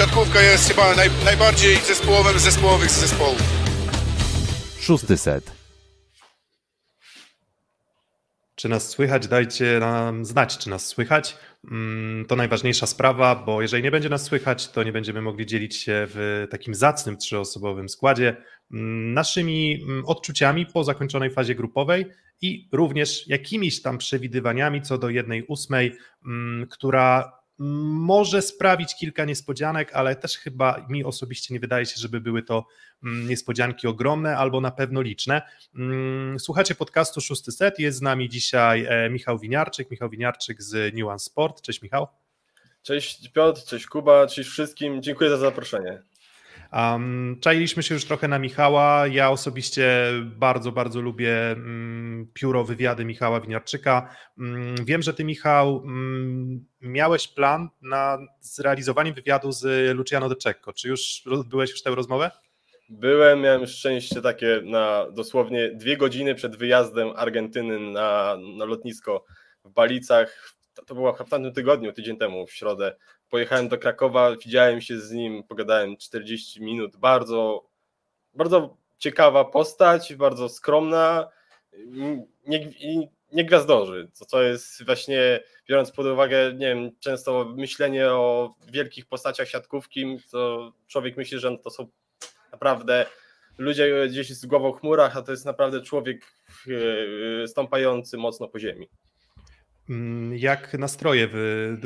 siatkówka jest chyba naj, najbardziej zespołowym z zespołowych zespołów. Szósty set. Czy nas słychać? Dajcie nam znać, czy nas słychać. Mm, to najważniejsza sprawa, bo jeżeli nie będzie nas słychać, to nie będziemy mogli dzielić się w takim zacnym trzyosobowym składzie mm, naszymi mm, odczuciami po zakończonej fazie grupowej i również jakimiś tam przewidywaniami co do jednej ósmej, która może sprawić kilka niespodzianek, ale też chyba mi osobiście nie wydaje się, żeby były to mm, niespodzianki ogromne albo na pewno liczne. Mm, słuchacie podcastu Szósty Set, jest z nami dzisiaj e, Michał Winiarczyk, Michał Winiarczyk z Nuance Sport. Cześć Michał. Cześć Piotr, cześć Kuba, cześć wszystkim, dziękuję za zaproszenie. Um, czailiśmy się już trochę na Michała. Ja osobiście bardzo, bardzo lubię um, pióro wywiady Michała Winiarczyka. Um, wiem, że ty, Michał, mm, miałeś plan na zrealizowanie wywiadu z Luciano De Cecco. Czy już byłeś już tę rozmowę? Byłem, miałem szczęście takie na dosłownie dwie godziny przed wyjazdem Argentyny na, na lotnisko w Balicach. To, to było w tamtym tygodniu, tydzień temu, w środę pojechałem do Krakowa, widziałem się z nim, pogadałem 40 minut, bardzo, bardzo ciekawa postać, bardzo skromna, nie, nie gwiazdorzy, co, co jest właśnie, biorąc pod uwagę, nie wiem, często myślenie o wielkich postaciach siatkówki, to człowiek myśli, że to są naprawdę ludzie gdzieś z głową w chmurach, a to jest naprawdę człowiek e, stąpający mocno po ziemi. Mm, jak nastroje w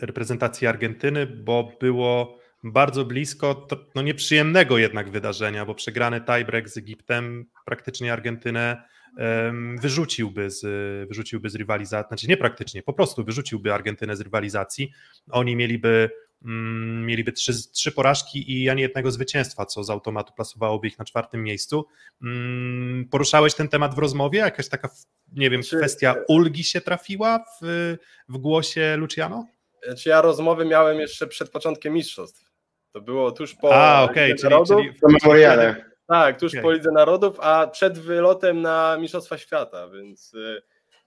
reprezentacji Argentyny, bo było bardzo blisko no nieprzyjemnego jednak wydarzenia, bo przegrany tiebreak z Egiptem praktycznie Argentynę wyrzuciłby z, wyrzuciłby z rywalizacji, znaczy nie praktycznie, po prostu wyrzuciłby Argentynę z rywalizacji. Oni mieliby mieliby trzy, trzy porażki i ani jednego zwycięstwa, co z automatu plasowałoby ich na czwartym miejscu. Mm, poruszałeś ten temat w rozmowie? Jakaś taka, nie wiem, czy, kwestia ulgi się trafiła w, w głosie Luciano? Czy ja rozmowy miałem jeszcze przed początkiem mistrzostw. To było tuż po a, okay, czyli, czyli w memoriale. Tak, tuż okay. po Lidze Narodów, a przed wylotem na Mistrzostwa Świata, więc yy,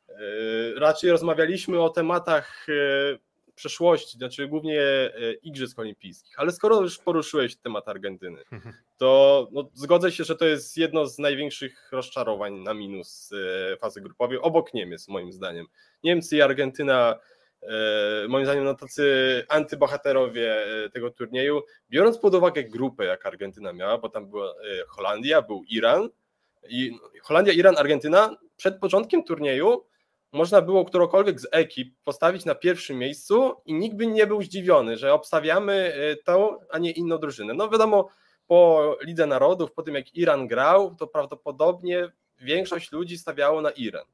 yy, raczej rozmawialiśmy o tematach yy, przeszłości, znaczy głównie e, Igrzysk Olimpijskich, ale skoro już poruszyłeś temat Argentyny, mhm. to no, zgodzę się, że to jest jedno z największych rozczarowań na minus e, fazy grupowej, obok Niemiec moim zdaniem. Niemcy i Argentyna e, moim zdaniem no, tacy antybohaterowie tego turnieju, biorąc pod uwagę grupę, jak Argentyna miała, bo tam była Holandia, był Iran i no, Holandia, Iran, Argentyna przed początkiem turnieju można było którąkolwiek z ekip postawić na pierwszym miejscu i nikt by nie był zdziwiony, że obstawiamy y, tą, a nie inną drużynę. No wiadomo, po Lidze Narodów, po tym jak Iran grał, to prawdopodobnie większość ludzi stawiało na Iran.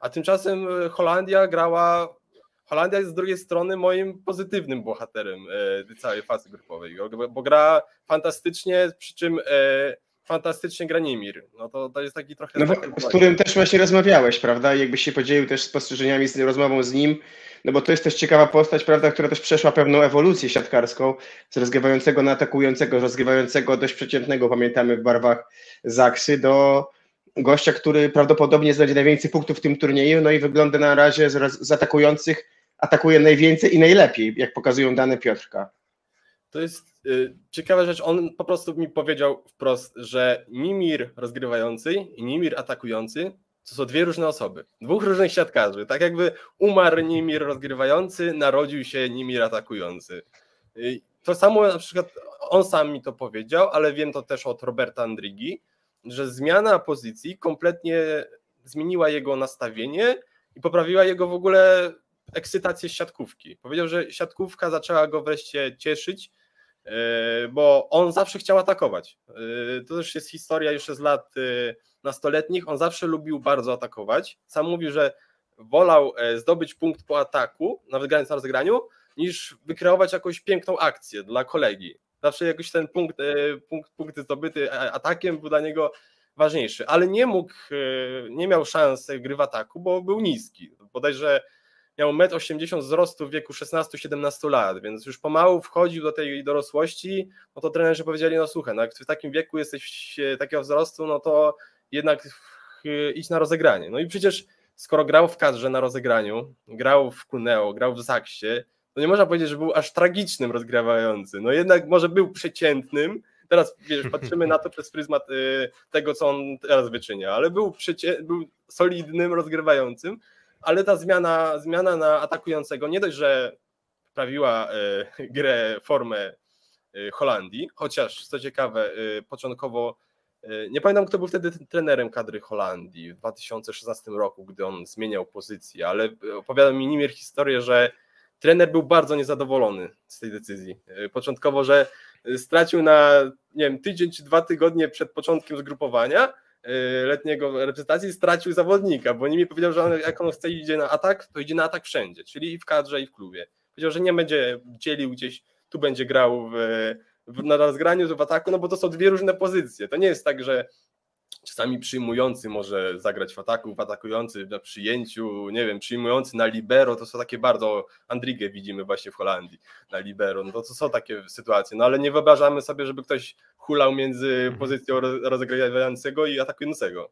A tymczasem y, Holandia grała. Holandia jest z drugiej strony moim pozytywnym bohaterem y, całej fazy grupowej, bo gra fantastycznie, przy czym fantastycznie gra Nimir. No to, to jest taki trochę... No, z którym też właśnie rozmawiałeś, prawda? I jakbyś się podzielił też spostrzeżeniami z rozmową z nim, no bo to jest też ciekawa postać, prawda, która też przeszła pewną ewolucję siatkarską z rozgrywającego na atakującego, rozgrywającego dość przeciętnego, pamiętamy w barwach Zaksy, do gościa, który prawdopodobnie znajdzie najwięcej punktów w tym turnieju, no i wygląda na razie z, z atakujących, atakuje najwięcej i najlepiej, jak pokazują dane Piotrka. To jest y, ciekawa rzecz. On po prostu mi powiedział wprost, że Nimir rozgrywający i Nimir atakujący to są dwie różne osoby. Dwóch różnych siatkarzy. Tak jakby umarł Nimir rozgrywający, narodził się Nimir atakujący. Y, to samo na przykład on sam mi to powiedział, ale wiem to też od Roberta Andrigi, że zmiana pozycji kompletnie zmieniła jego nastawienie i poprawiła jego w ogóle ekscytację z siatkówki. Powiedział, że siatkówka zaczęła go wreszcie cieszyć, bo on zawsze chciał atakować. E, to też jest historia jeszcze z lat e, nastoletnich. On zawsze lubił bardzo atakować. Sam mówił, że wolał zdobyć punkt po ataku, nawet grając na rozgraniu, niż wykreować jakąś piękną akcję dla kolegi. Zawsze jakoś ten punkt, punkt, punkt zdobyty atakiem był dla niego ważniejszy, ale nie mógł, nie miał szans gry w ataku, bo był niski. Bodajże miał 1,80 m wzrostu w wieku 16-17 lat, więc już pomału wchodził do tej dorosłości, no to trenerzy powiedzieli, no słuchaj, no jak w takim wieku jesteś takiego wzrostu, no to jednak idź na rozegranie. No i przecież skoro grał w kadrze na rozegraniu, grał w Kuneo, grał w Zaksie, to nie można powiedzieć, że był aż tragicznym rozgrywający. No jednak może był przeciętnym. Teraz wiesz, patrzymy na to przez pryzmat y, tego, co on teraz wyczynia, ale był, był solidnym rozgrywającym, ale ta zmiana, zmiana na atakującego nie dość, że poprawiła y, grę, formę y, Holandii, chociaż co ciekawe, y, początkowo nie pamiętam, kto był wtedy trenerem kadry Holandii w 2016 roku, gdy on zmieniał pozycję, ale opowiadał mi Nimir historię, że trener był bardzo niezadowolony z tej decyzji. Początkowo, że stracił na nie wiem, tydzień czy dwa tygodnie przed początkiem zgrupowania letniego reprezentacji, stracił zawodnika, bo Nimir powiedział, że on, jak on chce idzie na atak, to idzie na atak wszędzie, czyli i w kadrze, i w klubie. Powiedział, że nie będzie dzielił gdzieś, tu będzie grał w, w, na rozgraniu, w ataku, no bo to są dwie różne pozycje. To nie jest tak, że czasami przyjmujący może zagrać w ataku, w atakujący na przyjęciu, nie wiem, przyjmujący na libero, to są takie bardzo, Andrigę widzimy właśnie w Holandii na libero, no to, to są takie sytuacje, no ale nie wyobrażamy sobie, żeby ktoś hulał między pozycją roz- rozgrywającego i atakującego.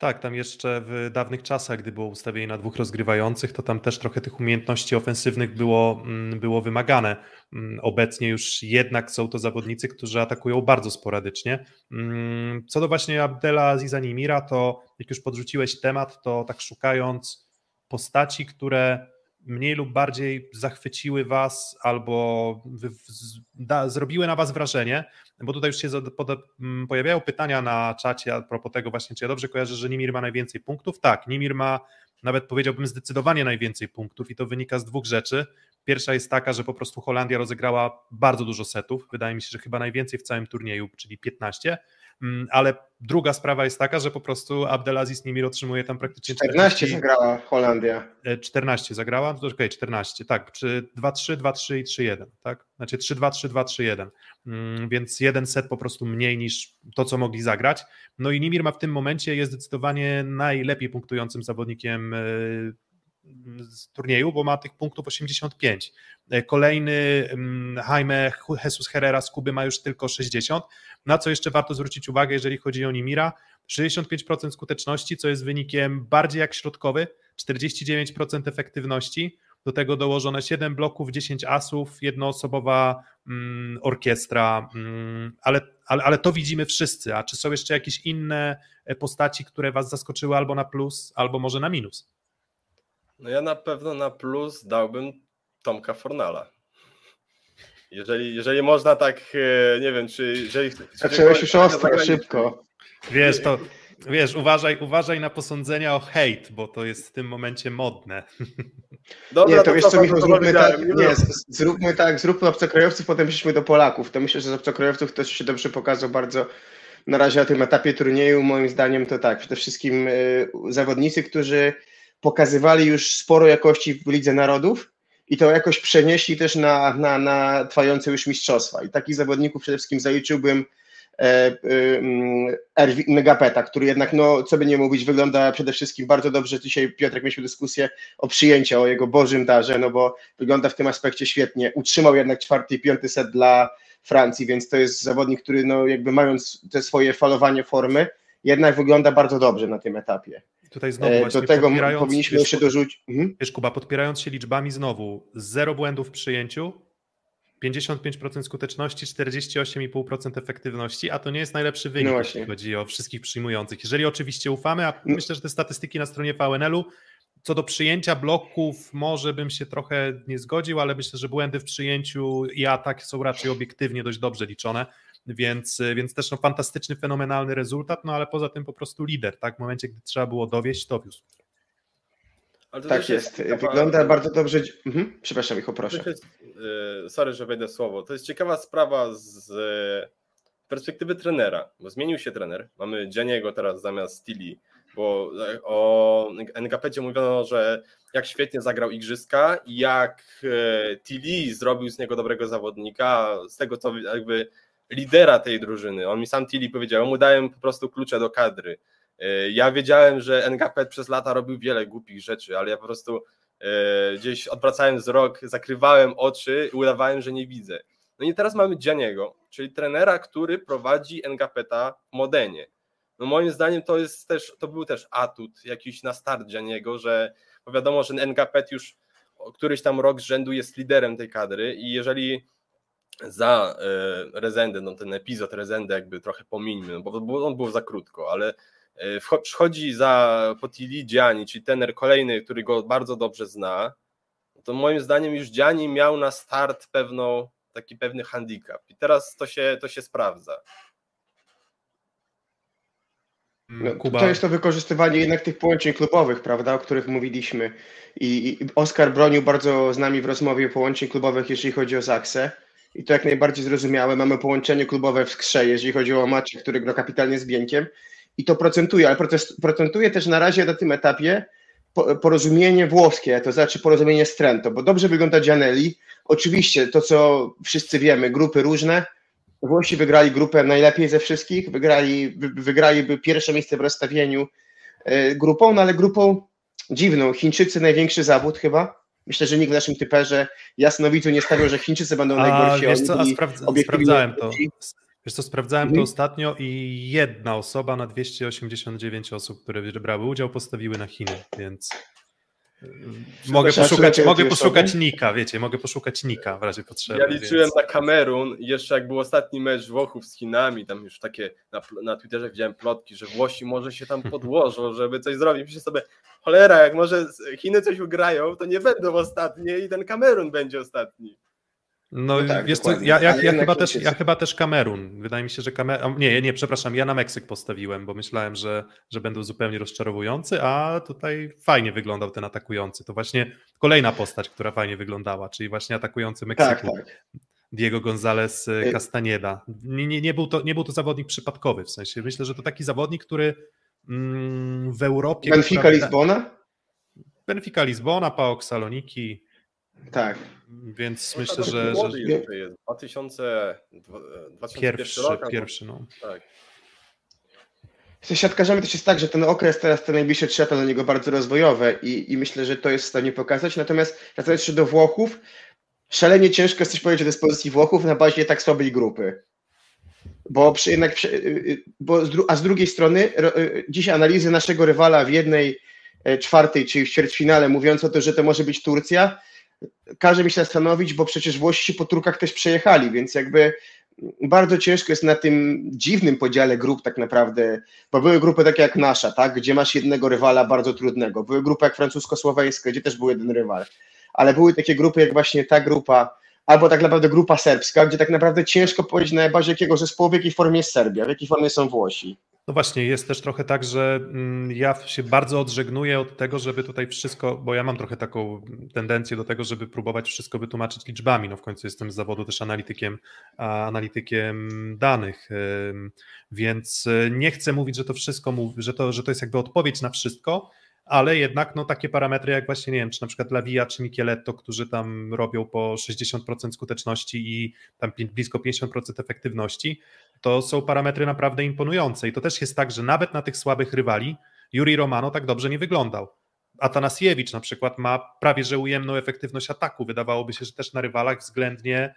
Tak, tam jeszcze w dawnych czasach, gdy było ustawienie na dwóch rozgrywających, to tam też trochę tych umiejętności ofensywnych było, mm, było wymagane. Mm, Obecnie już jednak są to zawodnicy, którzy atakują bardzo sporadycznie. Mm, Co do właśnie Abdela Aziza Nimira, to jak już podrzuciłeś temat, to tak szukając postaci, które mniej lub bardziej zachwyciły was albo da, zrobiły na was wrażenie, bo tutaj już się pojawiają pytania na czacie a propos tego właśnie, czy ja dobrze kojarzę, że Nimir ma najwięcej punktów? Tak, Nimir ma nawet powiedziałbym zdecydowanie najwięcej punktów i to wynika z dwóch rzeczy. Pierwsza jest taka, że po prostu Holandia rozegrała bardzo dużo setów, wydaje mi się, że chyba najwięcej w całym turnieju, czyli 15, Mm, ale druga sprawa jest taka, że po prostu Abdelaziz Nimir otrzymuje tam praktycznie 14 40 zagrała Holandia. E, 14 zagrała, to okej, 14, tak, czy 2-3, 2-3 i 3-1, tak? Znaczy 3-2, 3-2, 3-1, mm, więc jeden set po prostu mniej niż to, co mogli zagrać. No i Nimir ma w tym momencie, jest zdecydowanie najlepiej punktującym zawodnikiem e, z turnieju, bo ma tych punktów 85. E, Kolejny mm, Jaime Jesus Herrera z Kuby ma już tylko 60. Na co jeszcze warto zwrócić uwagę, jeżeli chodzi o Nimira? 65% skuteczności, co jest wynikiem bardziej jak środkowy, 49% efektywności, do tego dołożone 7 bloków, 10 asów, jednoosobowa mm, orkiestra, mm, ale, ale, ale to widzimy wszyscy. A czy są jeszcze jakieś inne e, postaci, które Was zaskoczyły albo na plus, albo może na minus? No ja na pewno na plus dałbym Tomka Fornala. Jeżeli, jeżeli można tak, e, nie wiem, czy jeżeli... Zacząłeś już ostro, szybko. Wiesz, to wiesz, uważaj, uważaj na posądzenia o hejt, bo to jest w tym momencie modne. Dobra, Nie, to wiesz co, Michał, to zróbmy tak, nie, z- zróbmy tak, zróbmy obcokrajowców, potem przejdźmy do Polaków. To myślę, że z obcokrajowców też się dobrze pokazał bardzo na razie na tym etapie turnieju. Moim zdaniem to tak, przede wszystkim y, zawodnicy, którzy pokazywali już sporo jakości w Lidze Narodów i to jakoś przenieśli też na, na, na trwające już mistrzostwa. I takich zawodników przede wszystkim zaliczyłbym e, e, Megapeta, który jednak, no co by nie mówić, wygląda przede wszystkim bardzo dobrze. Dzisiaj Piotrek mieliśmy dyskusję o przyjęciu, o jego bożym darze, no bo wygląda w tym aspekcie świetnie. Utrzymał jednak czwarty i piąty set dla Francji, więc to jest zawodnik, który no jakby mając te swoje falowanie formy, jednak wygląda bardzo dobrze na tym etapie. Tutaj znowu E, właśnie Do tego powinniśmy wiesz, jeszcze dorzucić. Mhm. Wiesz, Kuba, podpierając się liczbami znowu, zero błędów w przyjęciu, 55% skuteczności, 48,5% efektywności, a to nie jest najlepszy wynik, No jeśli chodzi o wszystkich przyjmujących. Jeżeli oczywiście ufamy, a No. myślę, że te statystyki na stronie VNL-u, co do przyjęcia bloków, może bym się trochę nie zgodził, ale myślę, że błędy w przyjęciu i atak są raczej obiektywnie dość dobrze liczone, więc, więc też no, fantastyczny, fenomenalny rezultat, no ale poza tym po prostu lider, tak? W momencie, gdy trzeba było dowieść, dowiózł. Ale to Tak jest. ciekawa- Wygląda bardzo dobrze. Mhm. Przepraszam, Michał, proszę. Jest, e, sorry, że wejdę słowo. To jest ciekawa sprawa z e, perspektywy trenera, bo zmienił się trener. Mamy Gianniego teraz zamiast Tilly, bo e, o NKP mówiono, że jak świetnie zagrał Igrzyska i jak Tilly zrobił z niego dobrego zawodnika, z tego co jakby lidera tej drużyny. On mi sam Tilly powiedział, mu dałem po prostu klucze do kadry. E, Ja wiedziałem, że NKP przez lata robił wiele głupich rzeczy, ale ja po prostu e, gdzieś odwracałem wzrok, zakrywałem oczy i udawałem, że nie widzę. No i teraz mamy Gianniego, czyli trenera, który prowadzi NKP-ta w Modenie. No moim zdaniem to jest też, to był też atut jakiś na start Gianniego, że wiadomo, że NKP już któryś tam rok z rzędu jest liderem tej kadry i jeżeli za e, Rezendę, no ten epizod Rezendę jakby trochę pomińmy, no bo on był za krótko, ale e, przychodzi za Potili Dziani, czyli tener kolejny, który go bardzo dobrze zna, to moim zdaniem już Dziani miał na start pewną, taki pewny handicap i teraz to się, to się sprawdza. No, Kuba. To jest to wykorzystywanie jednak tych połączeń klubowych, prawda, o których mówiliśmy. I, I Oskar bronił bardzo z nami w rozmowie połączeń klubowych, jeżeli chodzi o Zaksę. I to jak najbardziej zrozumiałe. Mamy połączenie klubowe w skrze, jeżeli chodzi o Macie, który gra kapitalnie z Bieńkiem. I to procentuje, ale procentuje też na razie na tym etapie porozumienie włoskie, to znaczy porozumienie z Trento, bo dobrze wygląda Gianelli. Oczywiście to, co wszyscy wiemy, grupy różne, Włosi wygrali grupę najlepiej ze wszystkich, wygrali, wy, wygraliby pierwsze miejsce w rozstawieniu e, grupą, no ale grupą dziwną. Chińczycy największy zawód chyba. Myślę, że nikt w naszym typerze jasnowidzu nie stawiał, że Chińczycy będą najgorsi. Wiesz co, a sprawdza, sprawdzałem to. Wiesz co, sprawdzałem to mhm. ostatnio i jedna osoba na 289 osób, które brały udział, postawiły na Chiny, więc Mogę poszukać, mogę poszukać Nika, wiecie, mogę poszukać Nika w razie potrzeby. Ja liczyłem więc... na Kamerun i jeszcze jak był ostatni mecz Włochów z Chinami, tam już takie na, na Twitterze widziałem plotki, że Włosi może się tam podłożą, żeby coś zrobić. Myślę sobie, cholera, jak może Chiny coś ugrają, to nie będą ostatnie i ten Kamerun będzie ostatni. No, no tak, wiesz co, ja, ja, ja chyba też, ja chyba też Kamerun. Wydaje mi się, że Kamerun. Nie, nie, przepraszam, ja na Meksyk postawiłem, bo myślałem, że, że będą zupełnie rozczarowujący, a tutaj fajnie wyglądał ten atakujący. To właśnie kolejna postać, która fajnie wyglądała, czyli właśnie atakujący Meksyku. Tak, tak. Diego González y, y- Castaneda. Nie, nie, nie, był to, nie był to zawodnik przypadkowy, w sensie myślę, że to taki zawodnik, który mm, w Europie. Benfica Lizbona? Benfica Lizbona, PAOK Saloniki. Tak. Więc no, myślę, że. że... Jest 2000, pierwszy, rok, pierwszy, no. Tak. Z siatkarzami też jest tak, że ten okres teraz, te najbliższe trzy lata dla niego bardzo rozwojowe i, i myślę, że to jest w stanie pokazać. Natomiast wracając jeszcze do Włochów, szalenie ciężko jest coś powiedzieć o dyspozycji Włochów na bazie tak słabej grupy. Bo przy, jednak, y, y, bo z, a z drugiej strony y, dziś analizy naszego rywala w jednej e, czwartej, czyli w ćwierćfinale, mówiąc o tym, że to może być Turcja, każe mi się zastanowić, bo przecież Włosi po Turkach też przejechali, więc jakby bardzo ciężko jest na tym dziwnym podziale grup tak naprawdę, bo były grupy takie jak nasza, tak, gdzie masz jednego rywala bardzo trudnego, były grupy jak francusko-słoweńskie, gdzie też był jeden rywal, ale były takie grupy jak właśnie ta grupa, albo tak naprawdę grupa serbska, gdzie tak naprawdę ciężko powiedzieć na bazie jakiego zespołu, w jakiej formie jest Serbia, w jakiej formie są Włosi. No właśnie, jest też trochę tak, że mm, ja się bardzo odżegnuję od tego, żeby tutaj wszystko, bo ja mam trochę taką tendencję do tego, żeby próbować wszystko wytłumaczyć liczbami. No w końcu jestem z zawodu też analitykiem, analitykiem danych, więc e, nie chcę mówić, że to wszystko, że to, że to jest jakby odpowiedź na wszystko, ale jednak no, takie parametry jak właśnie, nie wiem, czy na przykład Lawia czy Micheletto, którzy tam robią po 60% skuteczności i tam blisko 50% efektywności, to są parametry naprawdę imponujące i to też jest tak, że nawet na tych słabych rywali Juri Romano tak dobrze nie wyglądał. Atanasiewicz na przykład ma prawie że ujemną efektywność ataku, wydawałoby się, że też na rywalach względnie,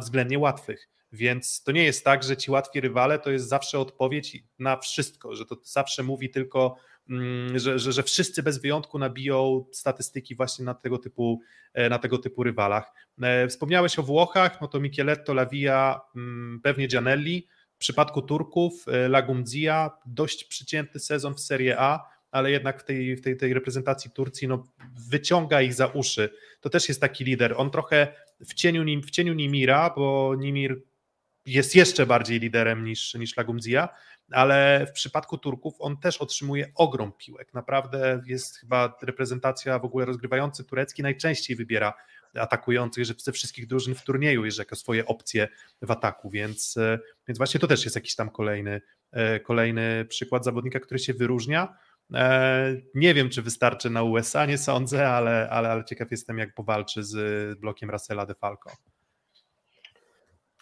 względnie łatwych. Więc to nie jest tak, że ci łatwi rywale to jest zawsze odpowiedź na wszystko, że to zawsze mówi tylko że, że, że wszyscy bez wyjątku nabiją statystyki właśnie na tego typu, e, na tego typu rywalach. E, wspomniałeś o Włochach, no to Micheletto, Lavia, mm, pewnie Gianelli. W przypadku Turków e, Lagumdzia, dość przycięty sezon w Serie A, ale jednak w tej, w tej, tej reprezentacji Turcji no, wyciąga ich za uszy. To też jest taki lider. On trochę w cieniu, w cieniu Nimira, bo Nimir jest jeszcze bardziej liderem niż, niż Lagumdzia, ale w przypadku Turków on też otrzymuje ogrom piłek. Naprawdę jest chyba reprezentacja w ogóle rozgrywający turecki najczęściej wybiera atakujących ze wszystkich drużyn w turnieju, jeżeli jako swoje opcje w ataku, więc, e, więc właśnie to też jest jakiś tam kolejny, e, kolejny przykład zawodnika, który się wyróżnia. E, nie wiem, czy wystarczy na USA, nie sądzę, ale, ale, ale ciekaw jestem, jak powalczy z blokiem Russella de Falco.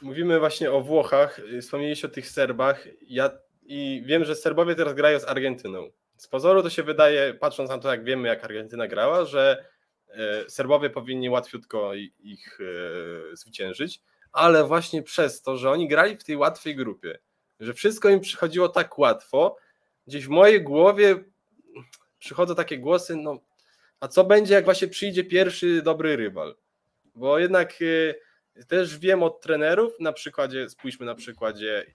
Mówimy właśnie o Włochach, wspomnieliście o tych Serbach. Ja i wiem, że Serbowie teraz grają z Argentyną. Z pozoru to się wydaje, patrząc na to, jak wiemy, jak Argentyna grała, że e, Serbowie powinni łatwiutko ich e, zwyciężyć, ale właśnie przez to, że oni grali w tej łatwej grupie, że wszystko im przychodziło tak łatwo, gdzieś w mojej głowie przychodzą takie głosy, no a co będzie, jak właśnie przyjdzie pierwszy dobry rywal? Bo jednak y, też wiem od trenerów, na przykładzie, spójrzmy na przykładzie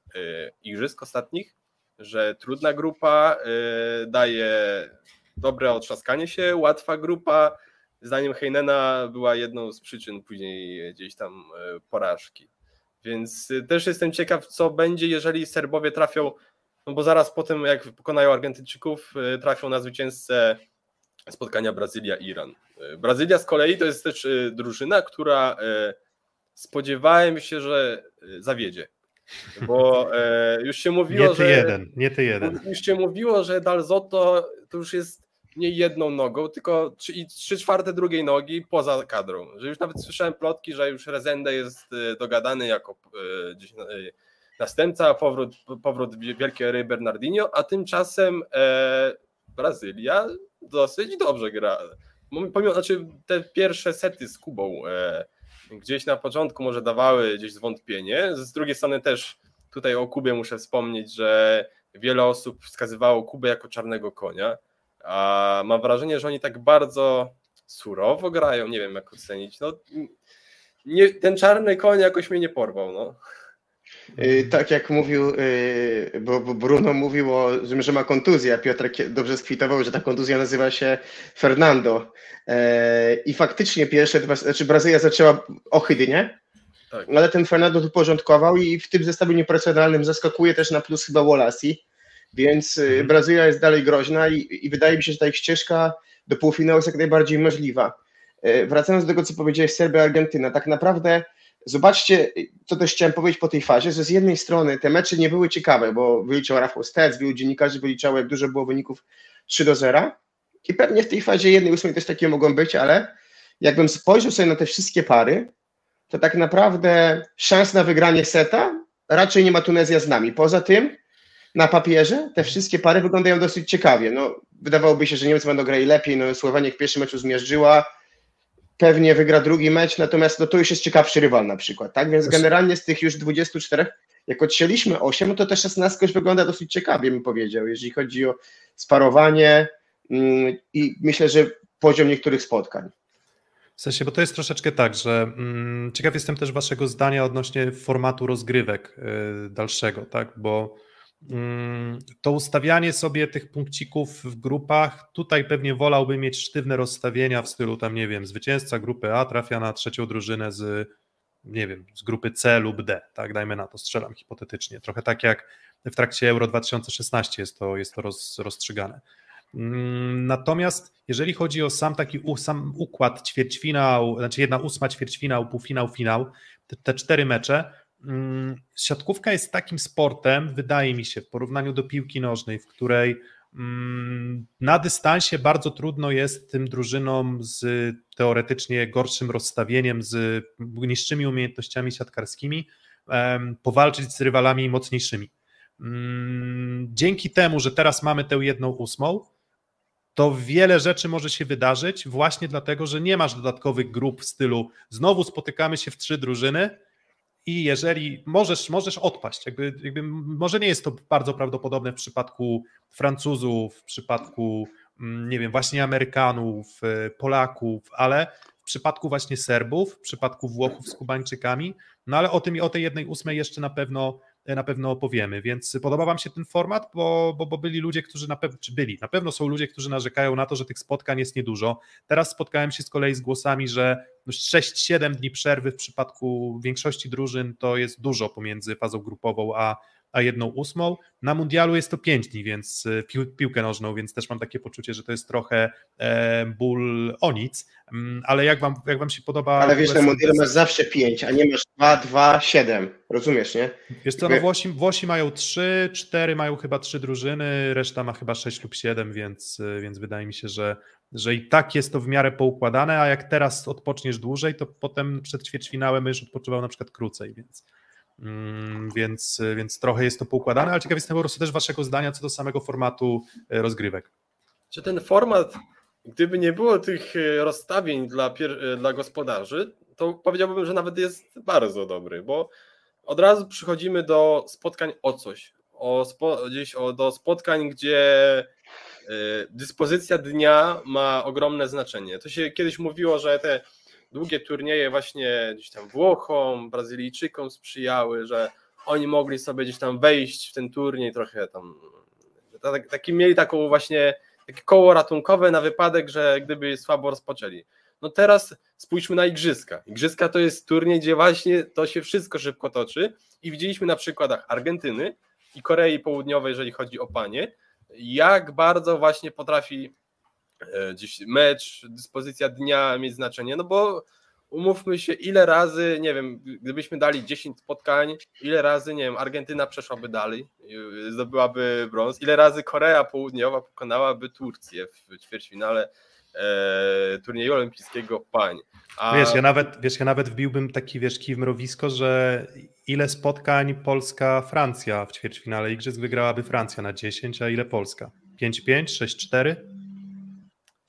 igrzysk ostatnich, że trudna grupa y, daje dobre otrzaskanie się, łatwa grupa, zdaniem Heinena była jedną z przyczyn później gdzieś tam y, porażki. Więc y, też jestem ciekaw, co będzie, jeżeli Serbowie trafią, no bo zaraz po tym, jak pokonają Argentyńczyków, trafią na zwycięzcę spotkania Brazylia-Iran. Brazylia z kolei to jest też drużyna, która spodziewałem się, że zawiedzie. Bo e, już się mówiło, Nie ty że jeden, nie ty jeden. już się mówiło, że Dalzotto to już jest nie jedną nogą, tylko trzy, i trzy czwarte drugiej nogi poza kadrą. Że już nawet słyszałem plotki, że już Rezende jest e, dogadany jako e, e, następca, powrót, powrót wielkiej Bernardinho, a tymczasem e, Brazylia dosyć dobrze gra. Pomimo, znaczy te pierwsze sety z Kubą e, gdzieś na początku może dawały gdzieś zwątpienie. Z drugiej strony też tutaj o Kubie muszę wspomnieć, że wiele osób wskazywało Kubę jako czarnego konia, a mam wrażenie, że oni tak bardzo surowo grają, nie wiem jak ocenić. No, nie, ten czarny koń jakoś mnie nie porwał. No. Y, Tak jak mówił, y, bo Bruno mówił o tym, że ma kontuzję, a Piotr dobrze skwitował, że ta kontuzja nazywa się Fernando. E, I faktycznie pierwsze dwa, znaczy Brazylia zaczęła ohydnie, Tak. ale ten Fernando tu porządkował i w tym zestawie nieprofesjonalnym zaskakuje też na plus chyba Wolasi, więc y, Mhm. Brazylia jest dalej groźna i, i wydaje mi się, że ta ich ścieżka do półfinału jest jak najbardziej możliwa. E, Wracając do tego, co powiedziałeś, Serbia, Argentyna, tak naprawdę zobaczcie, co też chciałem powiedzieć po tej fazie, że z jednej strony te mecze nie były ciekawe, bo wyliczał Rafał Stec, wielu dziennikarzy wyliczało, jak dużo było wyników 3 do 0 i pewnie w tej fazie jednej ósmej też takie mogą być, ale jakbym spojrzał sobie na te wszystkie pary, to tak naprawdę szans na wygranie seta raczej nie ma Tunezja z nami. Poza tym na papierze te wszystkie pary wyglądają dosyć ciekawie. No, wydawałoby się, że Niemcy będą grali lepiej, no Słowenia w pierwszym meczu zmierzyła, pewnie wygra drugi mecz, natomiast no, to już jest ciekawszy rywal na przykład, tak? Więc generalnie z tych już 24, jak odcięliśmy 8, no to ta 16 już wygląda dosyć ciekawie, bym powiedział, jeżeli chodzi o sparowanie mm, i myślę, że poziom niektórych spotkań. W sensie, bo to jest troszeczkę tak, że mm, ciekaw jestem też waszego zdania odnośnie formatu rozgrywek y, dalszego, tak, bo to ustawianie sobie tych punkcików w grupach, tutaj pewnie wolałbym mieć sztywne rozstawienia w stylu tam, nie wiem, zwycięzca grupy A trafia na trzecią drużynę z, nie wiem, z grupy C lub D, tak, dajmy na to, strzelam hipotetycznie, trochę tak jak w trakcie Euro 2016 jest to, jest to roz, rozstrzygane. Mm, Natomiast jeżeli chodzi o sam taki u, sam układ ćwierćfinał, znaczy jedna ósma ćwierćfinał, półfinał, finał, te, te cztery mecze, mm, siatkówka jest takim sportem, wydaje mi się, w porównaniu do piłki nożnej, w której mm, na dystansie bardzo trudno jest tym drużynom z teoretycznie gorszym rozstawieniem, z niższymi umiejętnościami siatkarskimi powalczyć z rywalami mocniejszymi. Mm, Dzięki temu, że teraz mamy tę jedną ósmą, to wiele rzeczy może się wydarzyć właśnie dlatego, że nie masz dodatkowych grup w stylu znowu spotykamy się w trzy drużyny i jeżeli możesz, możesz odpaść, jakby, jakby może nie jest to bardzo prawdopodobne w przypadku Francuzów, w przypadku mm, nie wiem, właśnie Amerykanów, y, Polaków, ale w przypadku właśnie Serbów, w przypadku Włochów z Kubańczykami, no ale o tym o tej jednej ósmej jeszcze na pewno na pewno opowiemy, więc podoba Wam się ten format, bo, bo, bo byli ludzie, którzy na pewno, czy byli, na pewno są ludzie, którzy narzekają na to, że tych spotkań jest niedużo. Teraz spotkałem się z kolei z głosami, że no 6-7 dni przerwy w przypadku większości drużyn to jest dużo pomiędzy fazą grupową a, a jedną ósmą. Na mundialu jest to 5 dni, więc y, pił, piłkę nożną, więc też mam takie poczucie, że to jest trochę e, ból o nic, Mm, ale jak wam, jak wam się podoba... Ale wiesz, na mundialu masz zawsze 5, a nie masz 2, 2, 7. Rozumiesz, nie? Wiesz co, no Włosi, Włosi mają trzy, cztery mają chyba trzy drużyny, reszta ma chyba sześć lub siedem, więc, więc wydaje mi się, że, że i tak jest to w miarę poukładane, a jak teraz odpoczniesz dłużej, to potem przed ćwierćfinałem będziesz odpoczywał na przykład krócej, więc, więc, więc trochę jest to poukładane, ale ciekaw jestem po prostu też waszego zdania co do samego formatu e, rozgrywek. Czy ten format, gdyby nie było tych e, rozstawień dla, e, dla gospodarzy, to powiedziałbym, że nawet jest bardzo dobry, bo od razu przychodzimy do spotkań o coś. o spo, gdzieś o, do spotkań, gdzie dyspozycja dnia ma ogromne znaczenie. To się kiedyś mówiło, że te długie turnieje właśnie gdzieś tam Włochom, Brazylijczykom sprzyjały, że oni mogli sobie gdzieś tam wejść w ten turniej trochę tam, taki mieli taką właśnie takie koło ratunkowe na wypadek, że gdyby słabo rozpoczęli. No teraz spójrzmy na Igrzyska. Igrzyska to jest turniej, gdzie właśnie to się wszystko szybko toczy i widzieliśmy na przykładach Argentyny i Korei Południowej, jeżeli chodzi o panie, jak bardzo właśnie potrafi gdzieś mecz, dyspozycja dnia mieć znaczenie, no bo umówmy się, ile razy, nie wiem, gdybyśmy dali 10 spotkań, ile razy, nie wiem, Argentyna przeszłaby dalej, zdobyłaby brąz, ile razy Korea Południowa pokonałaby Turcję w ćwierćfinale e, turnieju olimpijskiego pań. A... Wiesz, ja nawet, wiesz, ja nawet wbiłbym taki, wiesz, kij w mrowisko, że ile spotkań Polska-Francja w ćwierćfinale Igrzysk wygrałaby Francja na 10, a ile Polska? 5-5, 6-4?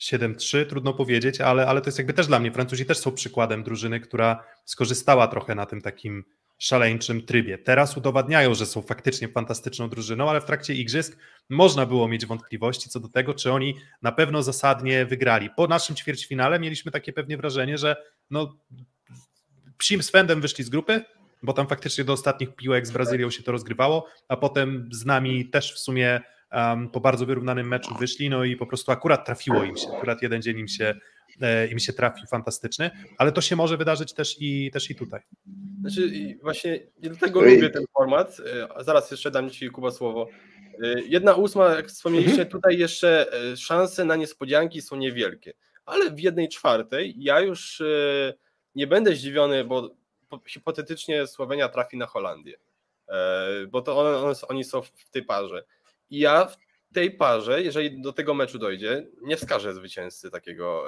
7-3, trudno powiedzieć, ale, ale to jest jakby też dla mnie, Francuzi też są przykładem drużyny, która skorzystała trochę na tym takim szaleńczym trybie. Teraz udowadniają, że są faktycznie fantastyczną drużyną, ale w trakcie igrzysk można było mieć wątpliwości co do tego, czy oni na pewno zasadnie wygrali. Po naszym ćwierćfinale mieliśmy takie pewnie wrażenie, że no, psim swędem wyszli z grupy, bo tam faktycznie do ostatnich piłek z Brazylią się to rozgrywało, a potem z nami też w sumie um, po bardzo wyrównanym meczu wyszli, no i po prostu akurat trafiło im się, akurat jeden dzień im się, e, im się trafił fantastyczny, ale to się może wydarzyć też i, też i tutaj. Znaczy właśnie dlatego lubię ten format, e, zaraz jeszcze dam Ci Kuba słowo. E, jedna ósma, jak wspomnieliście, mhm. tutaj jeszcze szanse na niespodzianki są niewielkie, ale w jednej czwartej ja już nie będę zdziwiony, bo hipotetycznie Słowenia trafi na Holandię, bo to one, one, oni są w tej parze. I ja w tej parze, jeżeli do tego meczu dojdzie, nie wskażę zwycięzcy takiego,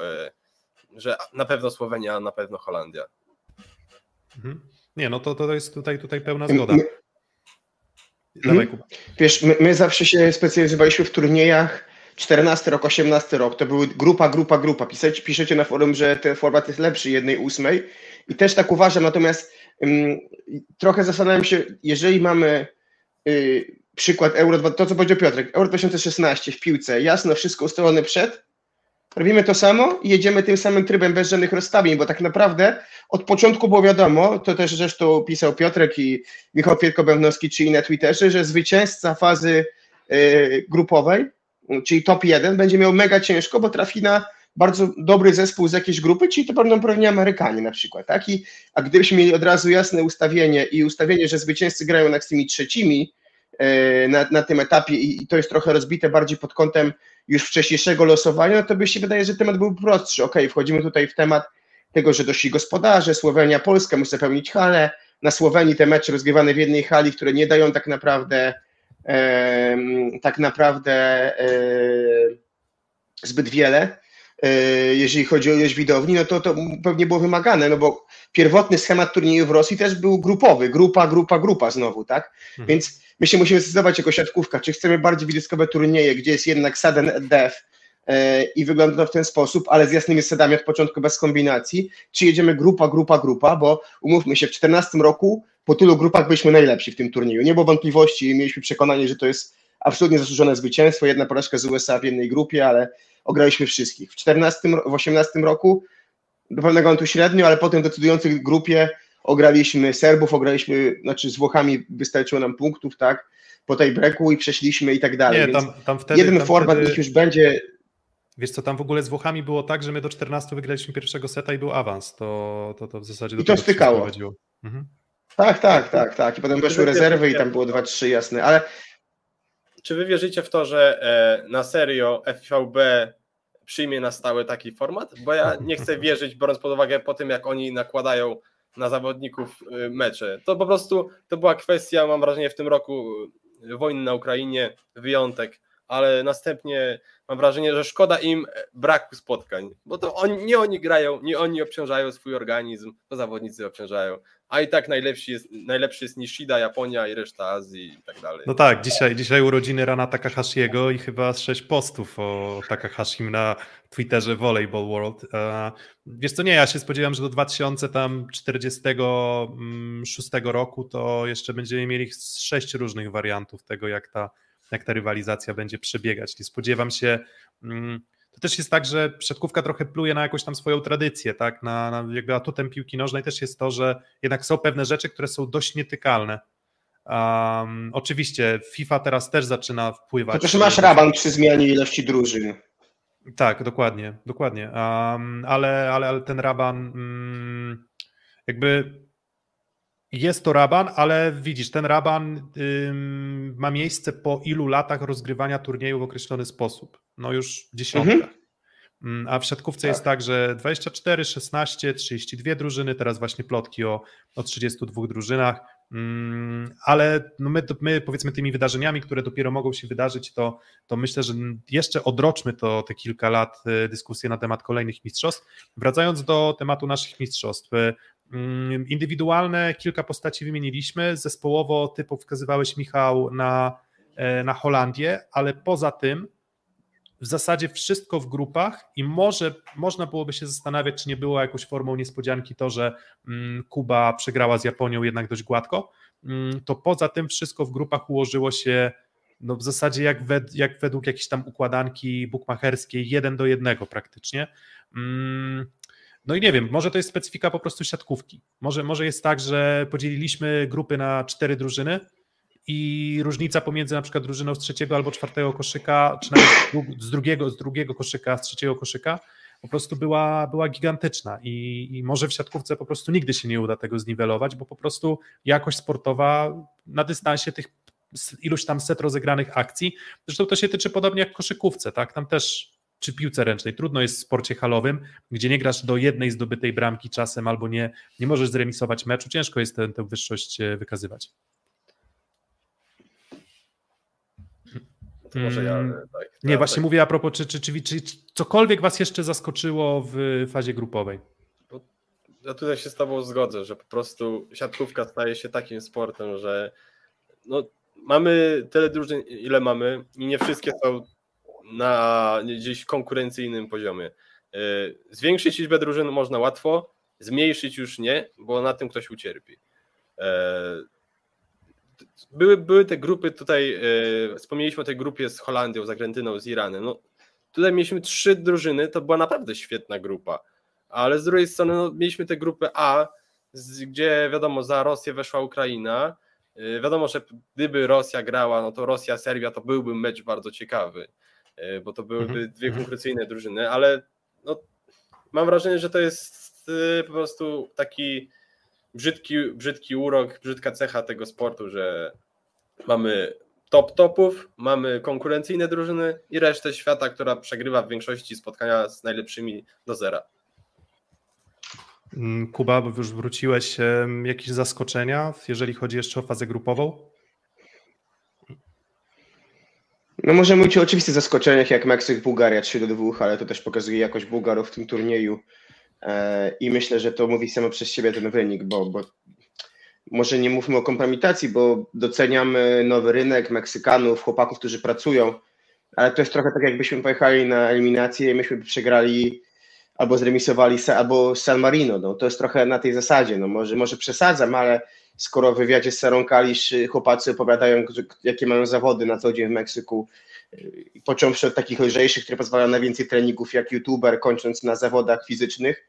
że na pewno Słowenia, na pewno Holandia. Mhm. Nie, no to, to jest tutaj, tutaj pełna zgoda. My, Dawaj, Kuba. Wiesz, my, my zawsze się specjalizowaliśmy w turniejach 14 rok, 18 rok, to były grupa, grupa, grupa. Piszecie, piszecie na forum, że ten format jest lepszy jednej ósmej i też tak uważam, natomiast um, trochę zastanawiam się, jeżeli mamy y, przykład Euro, to co powiedział Piotrek, Euro 2016 w piłce, jasno, wszystko ustalone przed, robimy to samo i jedziemy tym samym trybem bez żadnych rozstawień, bo tak naprawdę od początku było wiadomo, to też zresztą pisał Piotrek i Michał Kwietko-Bębnowski, czyli na Twitterze, że zwycięzca fazy y, grupowej, czyli top 1, będzie miał mega ciężko, bo trafi na bardzo dobry zespół z jakiejś grupy, czyli to będą pewnie Amerykanie na przykład, tak? I, a gdybyśmy mieli od razu jasne ustawienie i ustawienie, że zwycięzcy grają na z tymi trzecimi na, na tym etapie i, to jest trochę rozbite bardziej pod kątem już wcześniejszego losowania, no to by się wydaje, że temat był prostszy. Ok, wchodzimy tutaj w temat tego, że doszli gospodarze, Słowenia, Polska musi zapełnić halę. Na Słowenii te mecze rozgrywane w jednej hali, które nie dają tak naprawdę e, tak naprawdę e, zbyt wiele, e, jeżeli chodzi o ilość widowni, no to to pewnie było wymagane, no bo pierwotny schemat turnieju w Rosji też był grupowy, grupa, grupa, grupa znowu, tak? Hmm. Więc my się musimy zdecydować jako siatkówka, czy chcemy bardziej widokowe turnieje, gdzie jest jednak sudden death e, i wygląda to w ten sposób, ale z jasnymi sadami od początku bez kombinacji, czy jedziemy grupa, grupa, grupa, bo umówmy się, w 2014 roku po tylu grupach byliśmy najlepsi w tym turnieju. Nie było wątpliwości i mieliśmy przekonanie, że to jest absolutnie zasłużone zwycięstwo, jedna porażka z USA w jednej grupie, ale ograliśmy wszystkich. W 14, w 18 roku do pewnego momentu średnio, ale potem w decydującej grupie ograliśmy Serbów, ograliśmy, znaczy z Włochami wystarczyło nam punktów, tak, po tej breku i przeszliśmy i tak dalej. Nie, tam, tam wtedy, jeden tam format wtedy... już będzie. Wiesz co, tam w ogóle z Włochami było tak, że my do 14 wygraliśmy pierwszego seta i był awans. To, to, to w zasadzie do I to stykało. Mhm. Tak, tak, tak, tak. I potem weszły rezerwy i tam było 2-3 jasne, ale. Czy wy wierzycie w to, że e, na serio FVB przyjmie na stałe taki format? Bo ja nie chcę wierzyć, biorąc pod uwagę po tym, jak oni nakładają na zawodników y, mecze. To po prostu to była kwestia, mam wrażenie, w tym roku y, wojny na Ukrainie, wyjątek. Ale następnie mam wrażenie, że szkoda im braku spotkań, bo to nie oni grają, nie oni obciążają swój organizm, to zawodnicy obciążają, a i tak najlepszy jest, najlepszy jest Nishida, Japonia i reszta Azji i tak dalej. No tak, dzisiaj, dzisiaj urodziny Rana Takahashiego i chyba sześć postów o Takahashim na Twitterze Volleyball World. E, wiesz co, nie, ja się spodziewam, że do 2046 roku to jeszcze będziemy mieli sześć różnych wariantów tego, jak ta, jak ta rywalizacja będzie przebiegać. Nie spodziewam się... Mm, to też jest tak, że siatkówka trochę pluje na jakąś tam swoją tradycję, tak? Na, na jakby atutem piłki nożnej też jest to, że jednak są pewne rzeczy, które są dość nietykalne. Um, oczywiście FIFA teraz też zaczyna wpływać. Chociaż masz raban przy zmianie ilości drużyn. Tak, dokładnie, dokładnie. Um, ale, ale, ale ten raban um, jakby jest to raban, ale widzisz, ten raban ym, ma miejsce po ilu latach rozgrywania turnieju w określony sposób. No już w dziesiątkach. Mhm. A w siatkówce tak. jest tak, że 24, 16, 32 drużyny, teraz właśnie plotki o, o 32 drużynach, ale no my, my powiedzmy tymi wydarzeniami, które dopiero mogą się wydarzyć, to, to myślę, że jeszcze odroczmy to te kilka lat y, dyskusję na temat kolejnych mistrzostw. Wracając do tematu naszych mistrzostw, Mm, indywidualne kilka postaci wymieniliśmy, zespołowo typu wskazywałeś Michał na, e, na Holandię, ale poza tym w zasadzie wszystko w grupach i może można byłoby się zastanawiać, czy nie było jakąś formą niespodzianki to, że mm, Kuba przegrała z Japonią jednak dość gładko, mm, to poza tym wszystko w grupach ułożyło się no w zasadzie jak, wed, jak według jakiejś tam układanki bukmacherskiej, jeden do jednego praktycznie. No i nie wiem, może to jest specyfika po prostu siatkówki. Może, może jest tak, że podzieliliśmy grupy na cztery drużyny i różnica pomiędzy na przykład drużyną z trzeciego albo czwartego koszyka, czy nawet z drugiego, z drugiego koszyka, z trzeciego koszyka, po prostu była, była gigantyczna. I, i może w siatkówce po prostu nigdy się nie uda tego zniwelować, bo po prostu jakość sportowa na dystansie tych iluś tam set rozegranych akcji, zresztą to się tyczy podobnie jak koszykówce, tak, tam też czy piłce ręcznej. Trudno jest w sporcie halowym, gdzie nie grasz do jednej zdobytej bramki czasem albo nie, nie możesz zremisować meczu. Ciężko jest tę, tę wyższość e, wykazywać. To może ja, tak, nie, ja, właśnie tak. mówię a propos, czy, czy, czy, czy, cokolwiek Was jeszcze zaskoczyło w fazie grupowej? Ja tutaj się z Tobą zgodzę, że po prostu siatkówka staje się takim sportem, że no, mamy tyle drużyn, ile mamy i nie wszystkie są na gdzieś konkurencyjnym poziomie. E, zwiększyć liczbę drużyn można łatwo, zmniejszyć już nie, bo na tym ktoś ucierpi. E, były, były te grupy tutaj, e, wspomnieliśmy o tej grupie z Holandią, z Argentyną, z Iranem. No, tutaj mieliśmy trzy drużyny, to była naprawdę świetna grupa, ale z drugiej strony no, mieliśmy tę grupę A, gdzie wiadomo, za Rosję weszła Ukraina. Wiadomo, że gdyby Rosja grała, no to Rosja, Serbia to byłby mecz bardzo ciekawy. E, bo to byłyby mhm. dwie mhm. konkurencyjne drużyny, ale no, mam wrażenie, że to jest e, po prostu taki brzydki, brzydki urok, brzydka cecha tego sportu, że mamy top topów, mamy konkurencyjne drużyny i resztę świata, która przegrywa w większości spotkania z najlepszymi do zera. Mm, Kuba, bo już wróciłeś, jakieś zaskoczenia, jeżeli chodzi jeszcze o fazę grupową? No możemy mówić o oczywistych zaskoczeniach jak Meksyk, Bułgaria 3 do 2, ale to też pokazuje jakość Bułgarów w tym turnieju. E, i myślę, że to mówi samo przez siebie ten wynik, bo, bo może nie mówmy o kompromitacji, bo doceniamy nowy rynek Meksykanów, chłopaków, którzy pracują, ale to jest trochę tak jakbyśmy pojechali na eliminację i myśmy przegrali albo zremisowali albo San Marino, no to jest trochę na tej zasadzie, no może, może przesadzam, ale skoro w wywiadzie z Sarą Kalisz y, chłopacy opowiadają, jakie mają zawody na co dzień w Meksyku, y, począwszy od takich lżejszych, które pozwalają na więcej treningów jak youtuber, kończąc na zawodach fizycznych,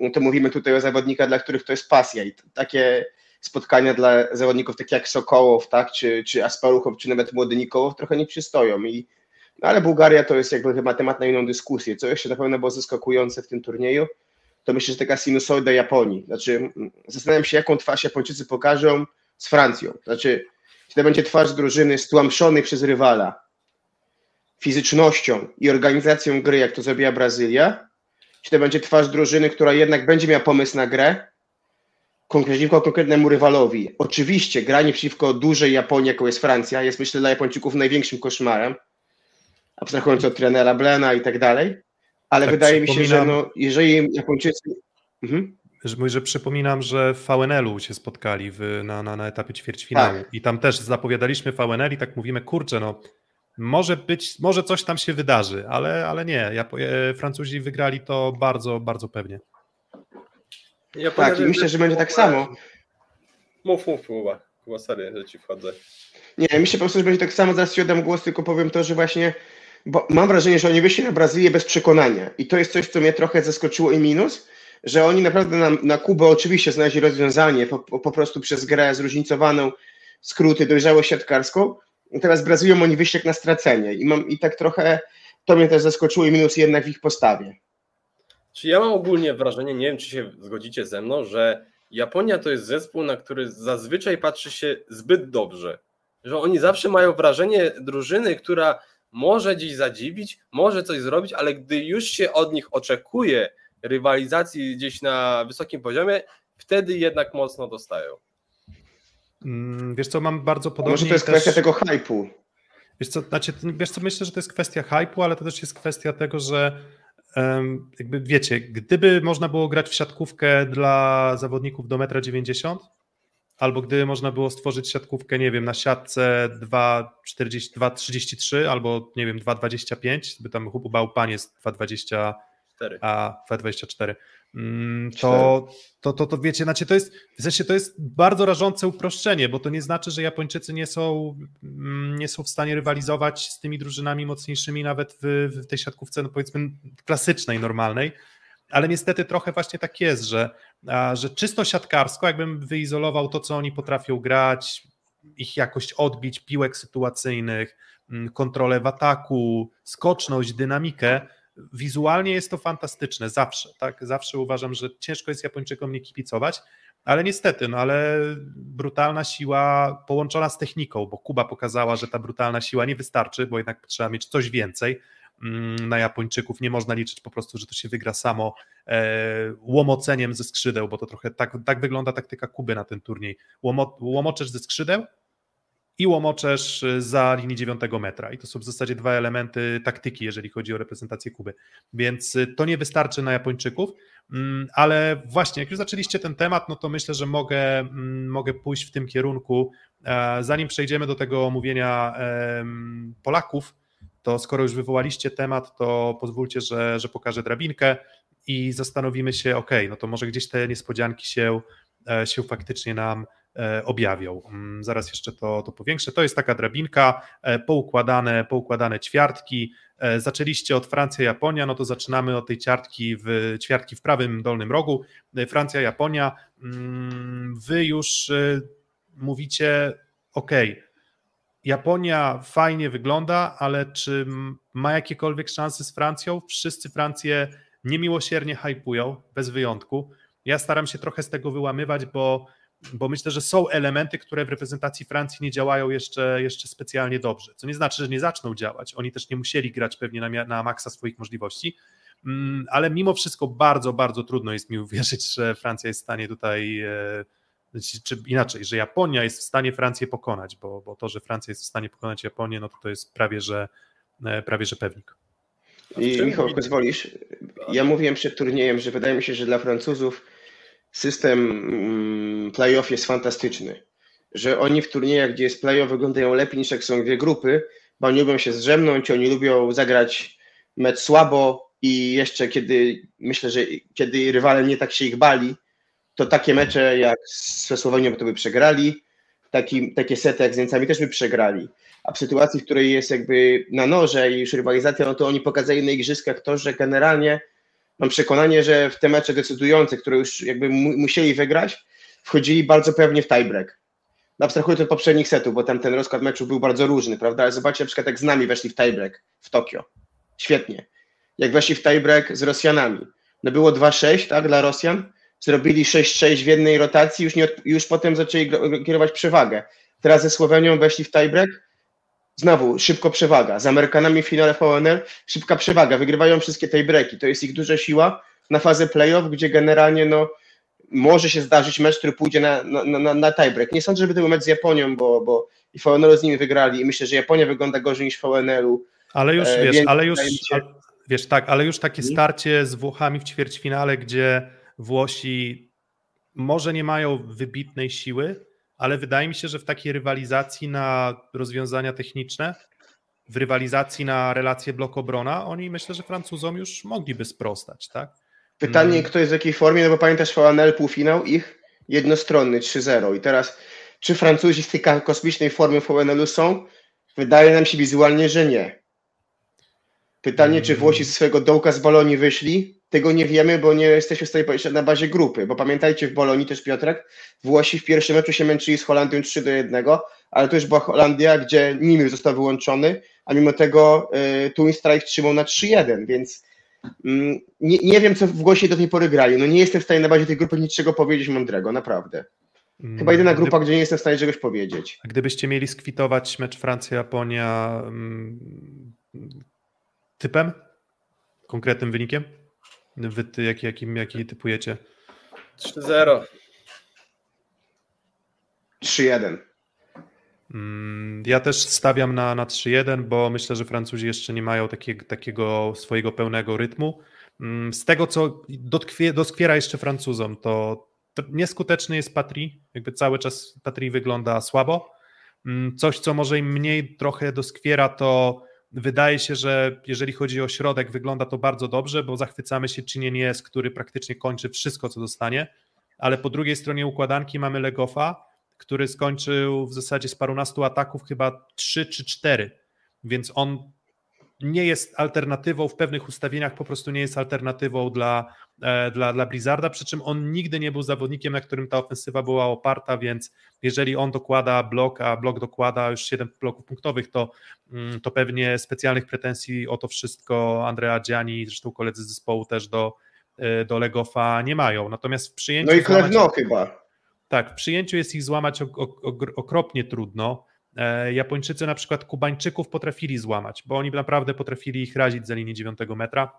no to mówimy tutaj o zawodnikach, dla których to jest pasja i takie spotkania dla zawodników takich jak Sokołow, tak, czy, czy Asparuchow, czy nawet młody Nikołow trochę nie przystoją i no ale Bułgaria to jest jakby chyba temat na inną dyskusję. Co jeszcze na pewno było zaskakujące w tym turnieju, to myślę, że taka sinusoida Japonii. Znaczy, zastanawiam się, jaką twarz Japończycy pokażą z Francją. Znaczy, czy to będzie twarz drużyny stłamszonej przez rywala fizycznością i organizacją gry, jak to zrobiła Brazylia, czy to będzie twarz drużyny, która jednak będzie miała pomysł na grę, przeciwko konkretnemu rywalowi. Oczywiście granie przeciwko dużej Japonii, jaką jest Francja, jest myślę dla Japończyków największym koszmarem, abstrahując od trenera Blena i tak dalej, ale Tak, wydaje mi się, że no, jeżeli Japończycy... Mhm. Że, mówię, że przypominam, że w VNL-u się spotkali w, na, na, na etapie ćwierćfinału Tak. i tam też zapowiadaliśmy VNL i tak mówimy, kurczę, no może być, może coś tam się wydarzy, ale, ale nie, Japo- e, Francuzi wygrali to bardzo, bardzo pewnie. Ja Tak, i myślę, że będzie tak samo. Mów, mów, Kuba. Kuba, sorry, że ci wchodzę. Nie, myślę po prostu, że będzie tak samo, zaraz ci oddam głos, tylko powiem to, że właśnie, bo mam wrażenie, że oni wyszli na Brazylię bez przekonania i to jest coś, co mnie trochę zaskoczyło i minus, że oni naprawdę na, na Kubę oczywiście znaleźli rozwiązanie po, po, prostu przez grę zróżnicowaną, skróty, dojrzałość siatkarską, teraz Brazylią oni wyszli jak na stracenie i mam i tak trochę, to mnie też zaskoczyło i minus jednak w ich postawie. Czy ja mam ogólnie wrażenie, nie wiem, czy się zgodzicie ze mną, że Japonia to jest zespół, na który zazwyczaj patrzy się zbyt dobrze. Że oni zawsze mają wrażenie drużyny, która może gdzieś zadziwić, może coś zrobić, ale gdy już się od nich oczekuje rywalizacji gdzieś na wysokim poziomie, wtedy jednak mocno dostają. Mm, Wiesz co, mam bardzo podobnie. może to jest też- kwestia tego hypu. Wiesz co, znaczy, wiesz co, myślę, że to jest kwestia hypu, ale to też jest kwestia tego, że jakby wiecie, gdyby można było grać w siatkówkę dla zawodników do 1,90 m, albo gdyby można było stworzyć siatkówkę, nie wiem, na siatce 2,40 2,33 albo nie wiem, 2,25, by tam Hubu Pan jest 2,20 Cztery. a 2,24. Mm, To, to, to, to wiecie, znaczy to jest, w sensie to jest bardzo rażące uproszczenie, bo to nie znaczy, że Japończycy nie są, mm, nie są w stanie rywalizować z tymi drużynami mocniejszymi nawet w, w tej siatkówce, no powiedzmy klasycznej, normalnej, ale niestety trochę właśnie tak jest, że, że czysto siatkarsko, jakbym wyizolował to, co oni potrafią grać, ich jakość odbić, piłek sytuacyjnych, mm, kontrolę w ataku, skoczność, dynamikę, wizualnie jest to fantastyczne, zawsze, tak? Zawsze uważam, że ciężko jest Japończykom nie kibicować, ale niestety, no ale brutalna siła połączona z techniką, bo Kuba pokazała, że ta brutalna siła nie wystarczy, bo jednak trzeba mieć coś więcej na Japończyków. Nie można liczyć po prostu, że to się wygra samo e, łomoceniem ze skrzydeł, bo to trochę tak, tak wygląda taktyka Kuby na ten turniej. Łomo, łomoczesz ze skrzydeł i łomoczesz za linii 9 metra. I to są w zasadzie dwa elementy taktyki, jeżeli chodzi o reprezentację Kuby. Więc y, to nie wystarczy na Japończyków, mm, ale właśnie, jak już zaczęliście ten temat, no to myślę, że mogę, mm, mogę pójść w tym kierunku. E, Zanim przejdziemy do tego omówienia Polaków, to skoro już wywołaliście temat, to pozwólcie, że, że pokażę drabinkę i zastanowimy się, ok, no to może gdzieś te niespodzianki się, e, się faktycznie nam e, objawią. Mm, Zaraz jeszcze to, to powiększę. To jest taka drabinka, e, poukładane, poukładane ćwiartki. Zaczęliście od Francja, Japonia, no to zaczynamy od tej ćwiartki w, ćwiartki w prawym dolnym rogu. Francja, Japonia. Mm, Wy już mówicie, ok, Japonia fajnie wygląda, ale czy ma jakiekolwiek szanse z Francją? Wszyscy Francję niemiłosiernie hypują, bez wyjątku. Ja staram się trochę z tego wyłamywać, bo, bo myślę, że są elementy, które w reprezentacji Francji nie działają jeszcze, jeszcze specjalnie dobrze. Co nie znaczy, że nie zaczną działać. Oni też nie musieli grać pewnie na, na maksa swoich możliwości, Mm, ale mimo wszystko bardzo, bardzo trudno jest mi uwierzyć, że Francja jest w stanie tutaj, e, czy inaczej, że Japonia jest w stanie Francję pokonać, bo, bo to, że Francja jest w stanie pokonać Japonię, no to to jest prawie, że e, prawie, że pewnik. W I Michał, widzi- pozwolisz? Ja mówiłem przed turniejem, że wydaje mi się, że dla Francuzów system mm, playoff jest fantastyczny. Że oni w turniejach, gdzie jest playoff, wyglądają lepiej niż jak są dwie grupy, bo oni lubią się zrzemnąć, oni lubią zagrać mecz słabo i jeszcze kiedy, myślę, że kiedy rywale nie tak się ich bali, to takie mecze jak ze Słowenią to by przegrali, taki, takie sety jak z Niemcami też by przegrali. A w sytuacji, w której jest jakby na noże i już rywalizacja, no to oni pokazali na igrzyskach to, że generalnie mam przekonanie, że w te mecze decydujące, które już jakby mu, musieli wygrać, wchodzili bardzo pewnie w tiebreak. No abstrahuję od poprzednich setów, bo tam ten rozkład meczu był bardzo różny, prawda? Ale zobaczcie na przykład jak z nami weszli w tiebreak w Tokio. Świetnie. Jak weszli w tiebreak z Rosjanami. No było 2-6, tak, dla Rosjan. Zrobili 6-6 w jednej rotacji, już, nie, już potem zaczęli kierować przewagę. Teraz ze Słowenią weszli w tiebreak, Znowu szybko przewaga. Z Amerykanami w finale VNL szybka przewaga. Wygrywają wszystkie tiebreaki. To jest ich duża siła na fazę playoff, gdzie generalnie no, może się zdarzyć mecz, który pójdzie na, na, na, na tiebreak. Nie sądzę, żeby to był mecz z Japonią, bo, bo i VNL z nimi wygrali i myślę, że Japonia wygląda gorzej niż VNL-u. Ale już E, wiesz, ale już, się- wiesz, tak, ale już takie Mhm. starcie z Włochami w ćwierćfinale, gdzie Włosi może nie mają wybitnej siły, ale wydaje mi się, że w takiej rywalizacji na rozwiązania techniczne, w rywalizacji na relacje blok-obrona, oni myślę, że Francuzom już mogliby sprostać, tak? Pytanie, Mm. kto jest w jakiej formie, no bo pamiętasz VNL półfinał ich jednostronny 3-0 i teraz czy Francuzi w tej kosmicznej formie VNL-u są? Wydaje nam się wizualnie, że nie. Pytanie, czy Mm. Włosi z swojego dołka z Bolonii wyszli? Tego nie wiemy, bo nie jesteśmy w stanie powiedzieć na bazie grupy, bo pamiętajcie w Bolonii też Piotrek, Włosi w pierwszym meczu się męczyli z Holandią 3 do 1, ale to już była Holandia, gdzie Nimir został wyłączony, a mimo tego y, Twin Strike trzymał na 3-1, więc mm, nie, nie wiem, co Włosi do tej pory grali. No nie jestem w stanie na bazie tej grupy niczego powiedzieć mądrego, naprawdę. Chyba jedyna grupa, gdzie nie jestem w stanie czegoś powiedzieć. A Gdybyście mieli skwitować mecz Francja-Japonia mm, typem? Konkretnym wynikiem? Wy, ty, jaki, jakim, jaki typujecie? 3-0. 3-1. Mm, Ja też stawiam na, na 3-1, bo myślę, że Francuzi jeszcze nie mają takiego, takiego swojego pełnego rytmu. Mm, Z tego, co dotkwie, doskwiera jeszcze Francuzom, to, to nieskuteczny jest Patry. Jakby cały czas Patry wygląda słabo. Mm, Coś, co może im mniej trochę doskwiera, to wydaje się, że jeżeli chodzi o środek, wygląda to bardzo dobrze, bo zachwycamy się Czynienies, który praktycznie kończy wszystko, co dostanie, ale po drugiej stronie układanki mamy Legofa, który skończył w zasadzie z parunastu ataków chyba 3 czy 4, więc on nie jest alternatywą w pewnych ustawieniach, po prostu nie jest alternatywą dla, e, dla, dla Blizzarda, przy czym on nigdy nie był zawodnikiem, na którym ta ofensywa była oparta, więc jeżeli on dokłada blok, a blok dokłada już 7 bloków punktowych, to, mm, to pewnie specjalnych pretensji o to wszystko Andrea Gianni, zresztą koledzy z zespołu też do, e, do Legofa nie mają. Natomiast w przyjęciu No i złamać- chyba. tak, w przyjęciu jest ich złamać ok- ok- ok- okropnie trudno. E, Japończycy na przykład Kubańczyków potrafili złamać, bo oni naprawdę potrafili ich razić za linii 9 metra.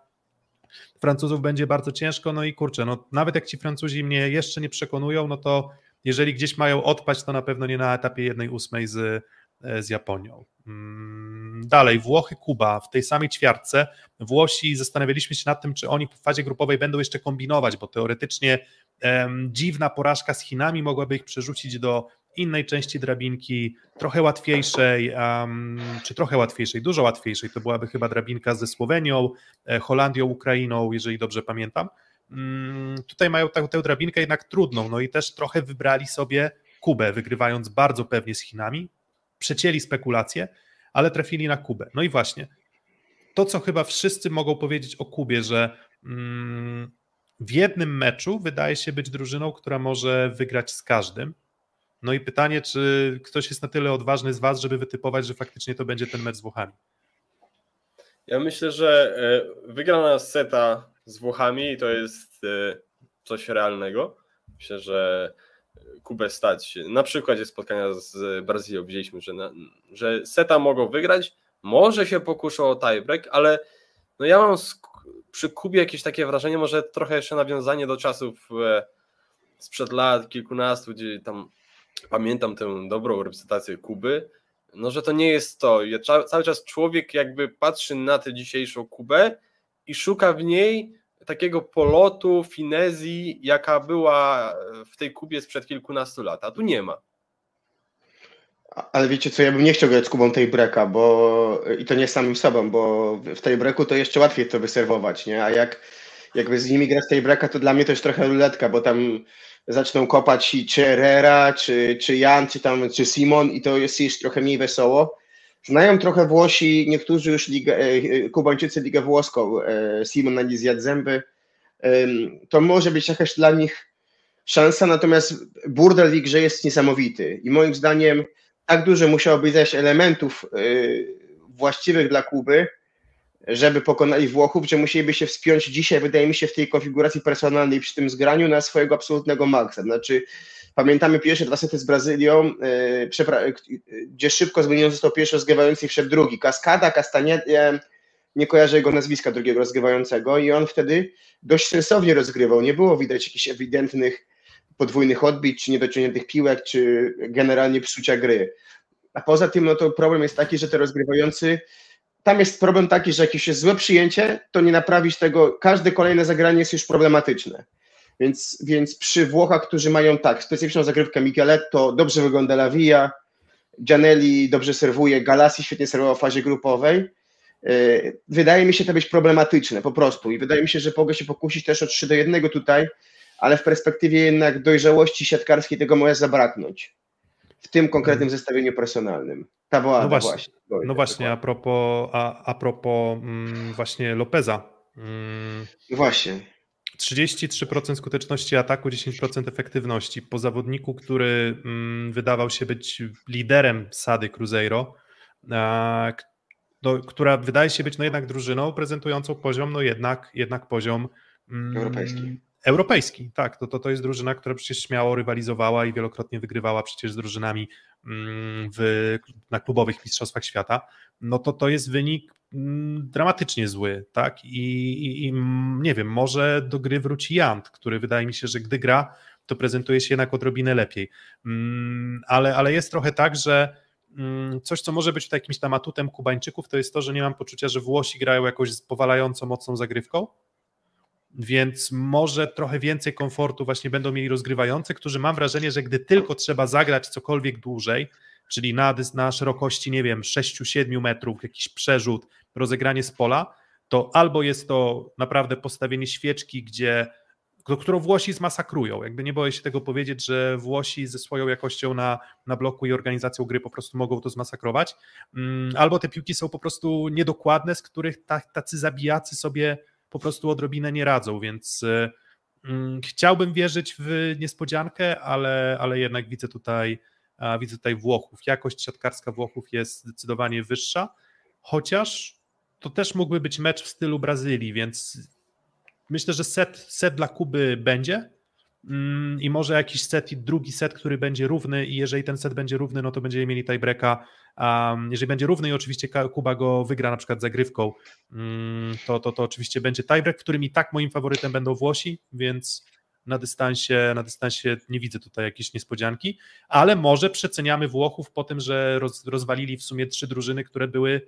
Francuzów będzie bardzo ciężko, no i kurczę, no nawet jak ci Francuzi mnie jeszcze nie przekonują, no to jeżeli gdzieś mają odpaść, to na pewno nie na etapie 1-8 z, e, z Japonią. Mm, Dalej, Włochy, Kuba w tej samej ćwiartce. Włosi zastanawialiśmy się nad tym, czy oni w fazie grupowej będą jeszcze kombinować, bo teoretycznie em, dziwna porażka z Chinami mogłaby ich przerzucić do innej części drabinki, trochę łatwiejszej, em, czy trochę łatwiejszej, dużo łatwiejszej. To byłaby chyba drabinka ze Słowenią, e, Holandią, Ukrainą, jeżeli dobrze pamiętam. Mm, Tutaj mają tę, tę drabinkę jednak trudną, no i też trochę wybrali sobie Kubę, wygrywając bardzo pewnie z Chinami, przecięli spekulacje, ale trafili na Kubę. No i właśnie, to co chyba wszyscy mogą powiedzieć o Kubie, że mm, w jednym meczu wydaje się być drużyną, która może wygrać z każdym. No i pytanie, czy ktoś jest na tyle odważny z Was, żeby wytypować, że faktycznie to będzie ten mecz z Włochami. Ja myślę, że e, wygrana seta z Włochami to jest e, coś realnego. Myślę, że Kubę stać. Na przykładzie spotkania z Brazylią widzieliśmy, że, na, że seta mogą wygrać. Może się pokuszą o tiebreak, ale no ja mam przy Kubie jakieś takie wrażenie, może trochę jeszcze nawiązanie do czasów e, sprzed lat kilkunastu, gdzie tam pamiętam tę dobrą reprezentację Kuby, no że to nie jest to. Ja, cały czas człowiek jakby patrzy na tę dzisiejszą Kubę i szuka w niej takiego polotu, finezji, jaka była w tej Kubie sprzed kilkunastu lat, a tu nie ma. Ale wiecie co, ja bym nie chciał grać z Kubą tej breka, bo i to nie samym sobą, bo w tej breku to jeszcze łatwiej to wyserwować, nie? A jak jakby z nimi grać tej breka, to dla mnie jest trochę ruletka, bo tam zaczną kopać i czy Herrera, czy, czy Jan, czy tam, czy Simon i to jest już trochę mniej wesoło. Znają trochę Włosi, niektórzy już e, e, Kubańczycy ligę włoską, e, Simon na nie zjadł zęby. To może być jakaś dla nich szansa, natomiast burdel w grze jest niesamowity i moim zdaniem tak dużo musiałoby zajść elementów y, właściwych dla Kuby, żeby pokonali Włochów, że musieliby się wspiąć dzisiaj, wydaje mi się, w tej konfiguracji personalnej przy tym zgraniu na swojego absolutnego maksa. Znaczy, pamiętamy pierwsze dwa sety z Brazylią, przepra- y, gdzie szybko zmieniony został pierwszy rozgrywający i wszedł drugi. Kaskada, Kastanie, nie, nie kojarzę jego nazwiska drugiego rozgrywającego i on wtedy dość sensownie rozgrywał. Nie było widać jakichś ewidentnych podwójnych odbić, czy niedociągniętych piłek, czy generalnie psucia gry. A poza tym, no to problem jest taki, że te rozgrywający tam jest problem taki, że jak już jest złe przyjęcie, to nie naprawić tego, każde kolejne zagranie jest już problematyczne. Więc, więc przy Włochach, którzy mają tak, specyficzną zagrywkę Micheletto, dobrze wygląda La Via, Gianelli dobrze serwuje, Galassi świetnie serwował w fazie grupowej, yy, wydaje mi się to być problematyczne po prostu i wydaje mi się, że mogę się pokusić też o 3 do 1 tutaj, ale w perspektywie jednak dojrzałości siatkarskiej tego może zabraknąć w tym konkretnym zestawieniu personalnym. No właśnie, właśnie. No właśnie, a propos, a, a propos mm, właśnie Lopeza. Mm, właśnie. 33% skuteczności ataku, 10% efektywności. Po zawodniku, który mm, wydawał się być liderem Sady Cruzeiro, a, no, która wydaje się być no jednak drużyną prezentującą poziom, no jednak, jednak poziom mm, europejski. Europejski, tak. To, to, to jest drużyna, która przecież śmiało rywalizowała i wielokrotnie wygrywała przecież z drużynami mm, w, na klubowych mistrzostwach świata. No to to jest wynik mm, dramatycznie zły, tak? I, i, i nie wiem, może do gry wróci Jant, który wydaje mi się, że gdy gra, to prezentuje się jednak odrobinę lepiej. Mm, ale, ale jest trochę tak, że coś, co może być jakimś tam atutem Kubańczyków, to jest to, że nie mam poczucia, że Włosi grają jakoś z powalająco mocną zagrywką, więc może trochę więcej komfortu właśnie będą mieli rozgrywający, którzy mam wrażenie, że gdy tylko trzeba zagrać cokolwiek dłużej, czyli na, na szerokości, nie wiem, 6-7 metrów, jakiś przerzut, rozegranie z pola, to albo jest to naprawdę postawienie świeczki, gdzie którą Włosi zmasakrują. Jakby nie boję się tego powiedzieć, że Włosi ze swoją jakością na, na bloku i organizacją gry po prostu mogą to zmasakrować. Mm, albo te piłki są po prostu niedokładne, z których tacy zabijacy sobie po prostu odrobinę nie radzą, więc y, mm, chciałbym wierzyć w niespodziankę, ale, ale jednak widzę tutaj, widzę tutaj Włochów. Jakość siatkarska Włochów jest zdecydowanie wyższa, chociaż to też mógłby być mecz w stylu Brazylii, więc myślę, że set, set dla Kuby będzie, i może jakiś set i drugi set, który będzie równy i jeżeli ten set będzie równy, no to będziemy mieli tiebreaka Um, jeżeli będzie równy i oczywiście Kuba go wygra na przykład zagrywką, um, to, to, to oczywiście będzie tiebreak, w którym i tak moim faworytem będą Włosi, więc na dystansie, na dystansie nie widzę tutaj jakiejś niespodzianki, ale może przeceniamy Włochów po tym, że roz, rozwalili w sumie trzy drużyny, które były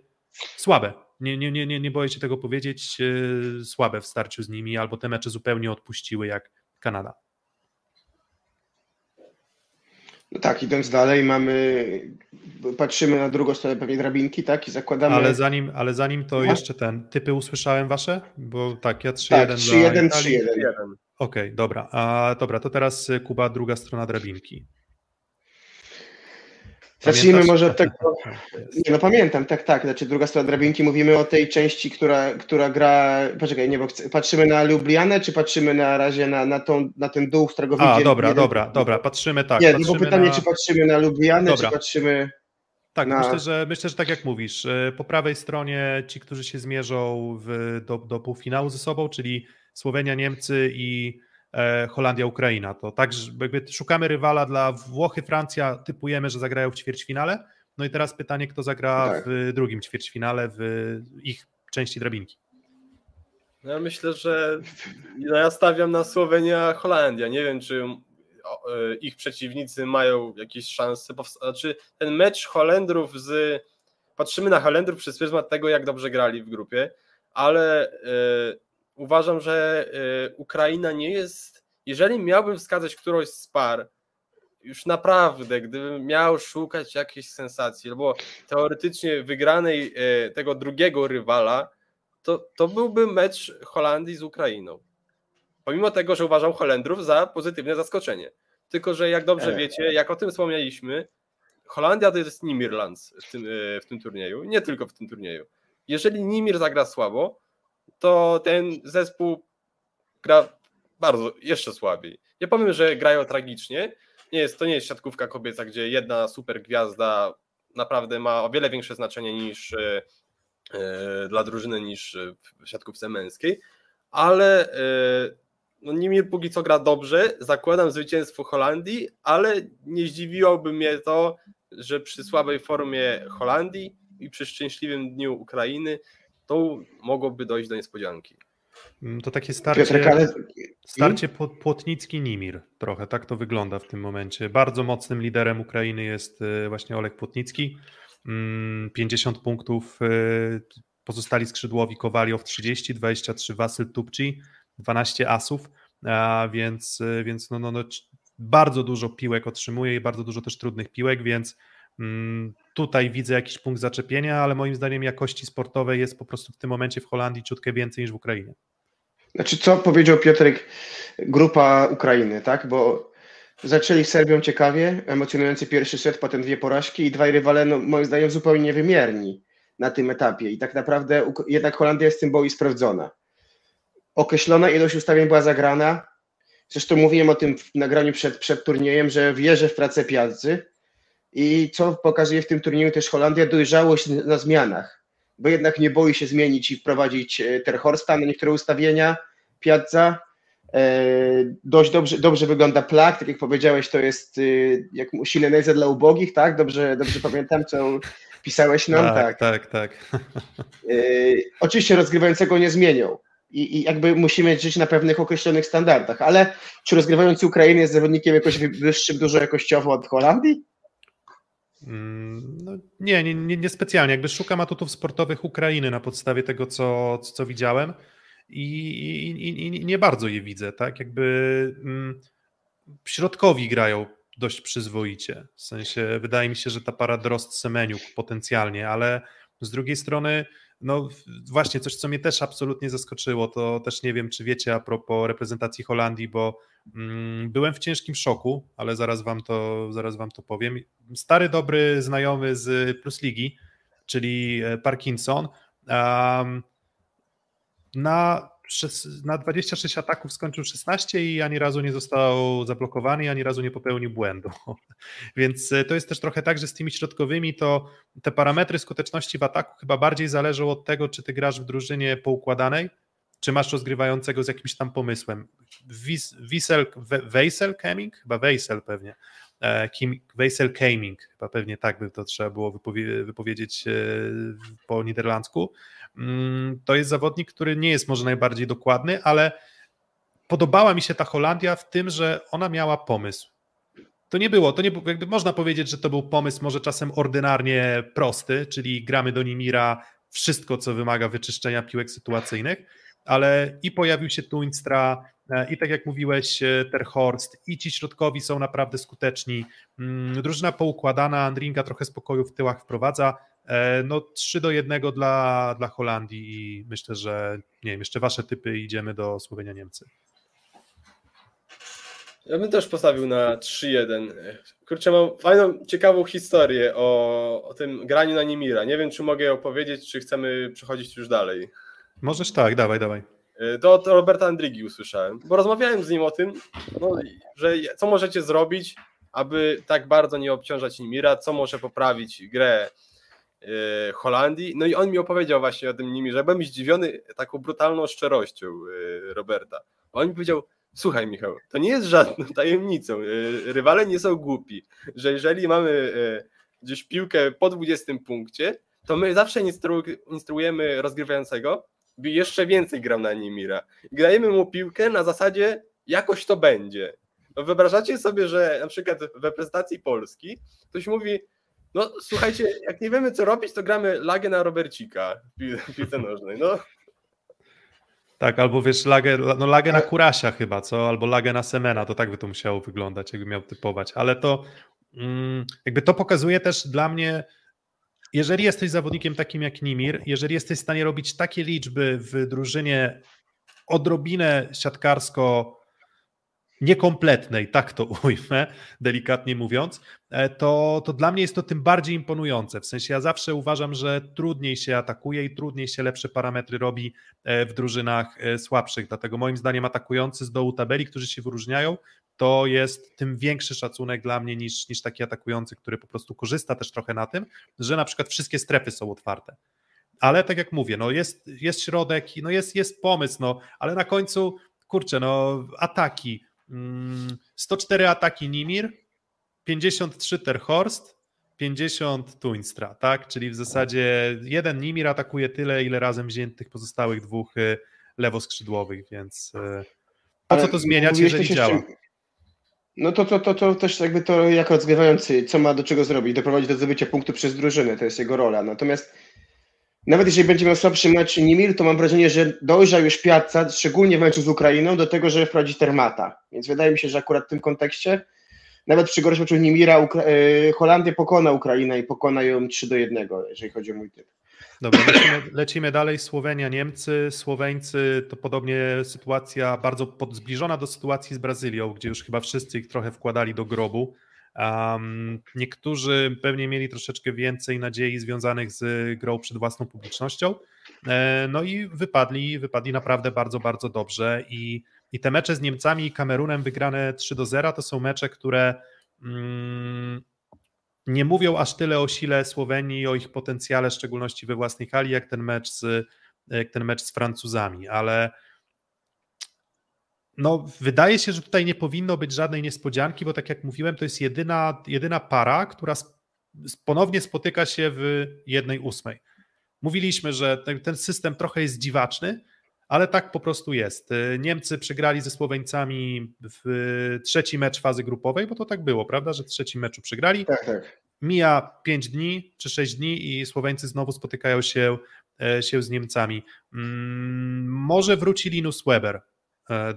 słabe. Nie, nie, nie, nie boję się tego powiedzieć, yy, słabe w starciu z nimi, albo te mecze zupełnie odpuściły jak Kanada. No tak, idąc dalej, mamy, patrzymy na drugą stronę pewnie drabinki, tak, i zakładamy... Ale zanim, ale zanim to no. jeszcze ten, typy usłyszałem wasze? Bo tak, ja 3-1 Tak, 3-1, 3-1. Okej, okay, dobra, a dobra, to teraz Kuba, druga strona drabinki. Zacznijmy może od tego. Nie, no pamiętam, tak, tak. Znaczy druga strona drabinki, mówimy o tej części, która, która gra. Poczekaj, nie, bo chcę, patrzymy na Lublianę, czy patrzymy na razie na, na, tą, na ten dół, którego A, dobra, jeden... dobra, dobra, patrzymy tak. Nie, patrzymy bo pytanie, na... czy patrzymy na Lublianę, dobra. czy patrzymy. Tak, na... myślę, że myślę, że tak jak mówisz, e, po prawej stronie ci, którzy się zmierzą w, do, do półfinału ze sobą, czyli Słowenia, Niemcy i E, Holandia, Ukraina. To tak, jakby szukamy rywala dla Włochy, Francja, typujemy, że zagrają w ćwierćfinale. No i teraz pytanie, kto zagra tak. w drugim ćwierćfinale w ich części drabinki. No ja myślę, że no ja stawiam na Słowenia, Holandia. Nie wiem, czy e, ich przeciwnicy mają jakieś szanse. Znaczy, ten mecz Holendrów z. Patrzymy na Holendrów przez pryzmat tego, jak dobrze grali w grupie, ale e, uważam, że y, Ukraina nie jest, jeżeli miałbym wskazać którąś z par, już naprawdę, gdybym miał szukać jakiejś sensacji, albo teoretycznie wygranej y, tego drugiego rywala, to, to byłby mecz Holandii z Ukrainą. Pomimo tego, że uważam Holendrów za pozytywne zaskoczenie. Tylko, że jak dobrze e. wiecie, jak o tym wspomnieliśmy, Holandia to jest Nimirlands w tym, w tym turnieju, nie tylko w tym turnieju. Jeżeli Nimir zagra słabo, to ten zespół gra bardzo, jeszcze słabiej. Nie powiem, że grają tragicznie. Nie jest, to nie jest siatkówka kobieca, gdzie jedna super gwiazda naprawdę ma o wiele większe znaczenie niż e, e, dla drużyny niż w siatkówce męskiej, ale e, no póki co gra dobrze, zakładam zwycięstwo Holandii, ale nie zdziwiłoby mnie to, że przy słabej formie Holandii i przy szczęśliwym dniu Ukrainy to mogłoby dojść do niespodzianki. Mm, to takie starcie, starcie Płotnicki-Nimir trochę, tak to wygląda w tym momencie. Bardzo mocnym liderem Ukrainy jest y, właśnie Olek Płotnicki. 50 mm, punktów, y, pozostali skrzydłowi Kowaliow 30, 23 Wasyl Tupci, 12 asów, a więc, więc no, no, no, bardzo dużo piłek otrzymuje i bardzo dużo też trudnych piłek, więc tutaj widzę jakiś punkt zaczepienia, ale moim zdaniem jakości sportowej jest po prostu w tym momencie w Holandii ciutkę więcej niż w Ukrainie. Znaczy, co powiedział Piotrek, grupa Ukrainy, tak? Bo zaczęli z Serbią ciekawie, emocjonujący pierwszy set, potem dwie porażki i dwaj rywale, no, moim zdaniem, zupełnie niewymierni na tym etapie. I tak naprawdę jednak Holandia jest tym boi sprawdzona. Określona ilość ustawień była zagrana. Zresztą mówiłem o tym w nagraniu przed, przed turniejem, że wierzę w pracę Piazzy i co pokazuje w tym turnieju też Holandia, dojrzałość na zmianach, bo jednak nie boi się zmienić i wprowadzić e, Terhorsta na niektóre ustawienia, Piazza. E, dość dobrze, dobrze wygląda plak, tak jak powiedziałeś, to jest e, jak Sineneza dla ubogich, tak? Dobrze, dobrze pamiętam, co pisałeś nam, tak. Tak, tak. tak. Oczywiście rozgrywającego nie zmienią, i, i jakby musimy żyć na pewnych określonych standardach. Ale czy rozgrywający Ukrainy jest zawodnikiem jakoś wyższym dużo jakościowo od Holandii? Mm, no, nie, nie, nie, nie specjalnie. Jakby szukam atutów sportowych Ukrainy na podstawie tego, co, co widziałem i, i, i nie bardzo je widzę. Tak, jakby mm, środkowi grają dość przyzwoicie. W sensie wydaje mi się, że ta para Drost Semeniuk potencjalnie, ale z drugiej strony no właśnie coś, co mnie też absolutnie zaskoczyło, to też nie wiem, czy wiecie a propos reprezentacji Holandii, bo mm, byłem w ciężkim szoku, ale zaraz wam to, zaraz wam to powiem. Stary, dobry znajomy z Plus Ligi, czyli e, Parkinson, um, na na 26 ataków skończył 16 i ani razu nie został zablokowany, ani razu nie popełnił błędu. Więc e, to jest też trochę tak, że z tymi środkowymi to te parametry skuteczności w ataku chyba bardziej zależą od tego, czy ty grasz w drużynie poukładanej, czy masz rozgrywającego z jakimś tam pomysłem. Wiesel, Weisel Keming? Chyba Weisel pewnie. E, Kim, Weisel Kaming, chyba pewnie tak by to trzeba było wypowie wypowiedzieć e, po niderlandzku. Mm, to jest zawodnik, który nie jest może najbardziej dokładny, ale podobała mi się ta Holandia w tym, że ona miała pomysł. To nie było, to nie jakby można powiedzieć, że to był pomysł może czasem ordynarnie prosty, czyli gramy do Nimira wszystko, co wymaga wyczyszczenia piłek sytuacyjnych, ale i pojawił się Tuinstra, e, i tak jak mówiłeś, e, Terhorst, i ci środkowi są naprawdę skuteczni. Mm, drużyna poukładana, Andringa trochę spokoju w tyłach wprowadza. E, no 3 do 1 dla, dla Holandii i myślę, że nie wiem, jeszcze wasze typy idziemy do Słowenia Niemcy. Ja bym też postawił na 3-1. Kurczę, mam fajną, ciekawą historię o, o tym graniu na Nimira. Nie wiem, czy mogę opowiedzieć, czy chcemy przechodzić już dalej. Możesz tak, dawaj, dawaj. E, to od Roberta Andrigi usłyszałem, bo rozmawiałem z nim o tym, no, że co możecie zrobić, aby tak bardzo nie obciążać Nimira, co może poprawić grę Holandii. No i on mi opowiedział właśnie o tym nimi, że byłem zdziwiony taką brutalną szczerością e, Roberta. On mi powiedział, słuchaj Michał, to nie jest żadną tajemnicą, e, rywale nie są głupi, że jeżeli mamy gdzieś piłkę po 20 punkcie, to my zawsze instru instruujemy rozgrywającego, by jeszcze więcej grał na Nimira. I dajemy mu piłkę na zasadzie jakoś to będzie. No wyobrażacie sobie, że na przykład w reprezentacji Polski ktoś mówi, no słuchajcie, jak nie wiemy co robić, to gramy lagę na Robercika w piłce nożnej. No. Tak, albo wiesz, lagę, no lagę na Kurasia chyba, co? Albo lagę na Semena, to tak by to musiało wyglądać, jakby miał typować. Ale to mm, jakby to pokazuje też dla mnie, jeżeli jesteś zawodnikiem takim jak Nimir, jeżeli jesteś w stanie robić takie liczby w drużynie odrobinę siatkarsko niekompletnej, tak to ujmę, delikatnie mówiąc, e, to, to dla mnie jest to tym bardziej imponujące. W sensie ja zawsze uważam, że trudniej się atakuje i trudniej się lepsze parametry robi e, w drużynach e, słabszych. Dlatego moim zdaniem atakujący z dołu tabeli, którzy się wyróżniają, to jest tym większy szacunek dla mnie niż, niż taki atakujący, który po prostu korzysta też trochę na tym, że na przykład wszystkie strefy są otwarte. Ale tak jak mówię, no jest, jest środek, no jest, jest pomysł, no, ale na końcu, kurczę, no ataki, 104 mm, ataki Nimir, 53 Terhorst, 50 Tuinstra, tak? Czyli w zasadzie jeden Nimir atakuje tyle, ile razem wziętych pozostałych dwóch y, lewoskrzydłowych, więc y, po co to zmieniać, jeżeli działa? No to, to, to, to też jakby to jako rozgrywający, co ma do czego zrobić, doprowadzić do zdobycia punktu przez drużynę, to jest jego rola. Natomiast Nawet jeżeli będzie miał słabszy mecz Nimir, to mam wrażenie, że dojrzał już Piazza, szczególnie w meczu z Ukrainą, do tego, żeby wprowadzić Termata. Więc wydaje mi się, że akurat w tym kontekście, nawet przy gorszym meczu Nimira, Ukra- e, Holandię pokona Ukraina i pokona ją 3 do 1, jeżeli chodzi o mój typ. Dobra, lecimy, lecimy dalej. Słowenia, Niemcy, Słoweńcy to podobnie sytuacja bardzo zbliżona do sytuacji z Brazylią, gdzie już chyba wszyscy ich trochę wkładali do grobu. Um, niektórzy pewnie mieli troszeczkę więcej nadziei związanych z grą przed własną publicznością. E, no i wypadli, wypadli naprawdę bardzo, bardzo dobrze. I, I te mecze z Niemcami i Kamerunem wygrane 3 do 0 to są mecze, które. Mm, nie mówią aż tyle o sile Słowenii i o ich potencjale, w szczególności we własnej hali, jak ten mecz z, jak ten mecz z Francuzami, ale no, wydaje się, że tutaj nie powinno być żadnej niespodzianki, bo tak jak mówiłem, to jest jedyna, jedyna para, która ponownie spotyka się w jednej ósmej. Mówiliśmy, że ten, system trochę jest dziwaczny, ale tak po prostu jest. Niemcy przegrali ze Słoweńcami w trzeci mecz fazy grupowej, bo to tak było, prawda, że w trzecim meczu przegrali. Tak, tak. Mija 5 dni czy 6 dni i Słoweńcy znowu spotykają się, się z Niemcami. Mm, może wróci Linus Weber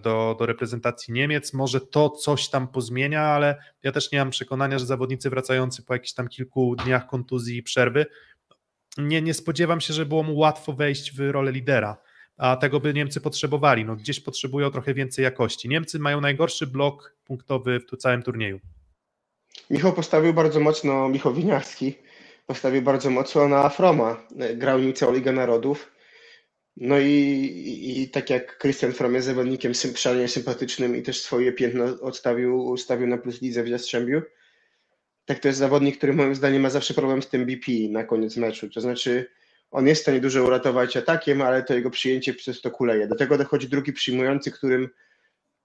do, do reprezentacji Niemiec, może to coś tam pozmienia, ale ja też nie mam przekonania, że zawodnicy wracający po jakichś tam kilku dniach kontuzji i przerwy, nie, nie spodziewam się, że było mu łatwo wejść w rolę lidera a tego by Niemcy potrzebowali. No, gdzieś potrzebują trochę więcej jakości. Niemcy mają najgorszy blok punktowy w całym turnieju. Michał postawił bardzo mocno, Michał Winiarski postawił bardzo mocno na Froma. Grał nim całą Ligę Narodów. No i, i, i tak jak Christian From jest zawodnikiem szalenie sympatycznym i też swoje piętno odstawił, ustawił na plus lidze w Jastrzębiu, tak to jest zawodnik, który moim zdaniem ma zawsze problem z tym BP na koniec meczu. To znaczy on jest w stanie dużo uratować atakiem, ale to jego przyjęcie przez to kuleje. Do tego dochodzi drugi przyjmujący, którym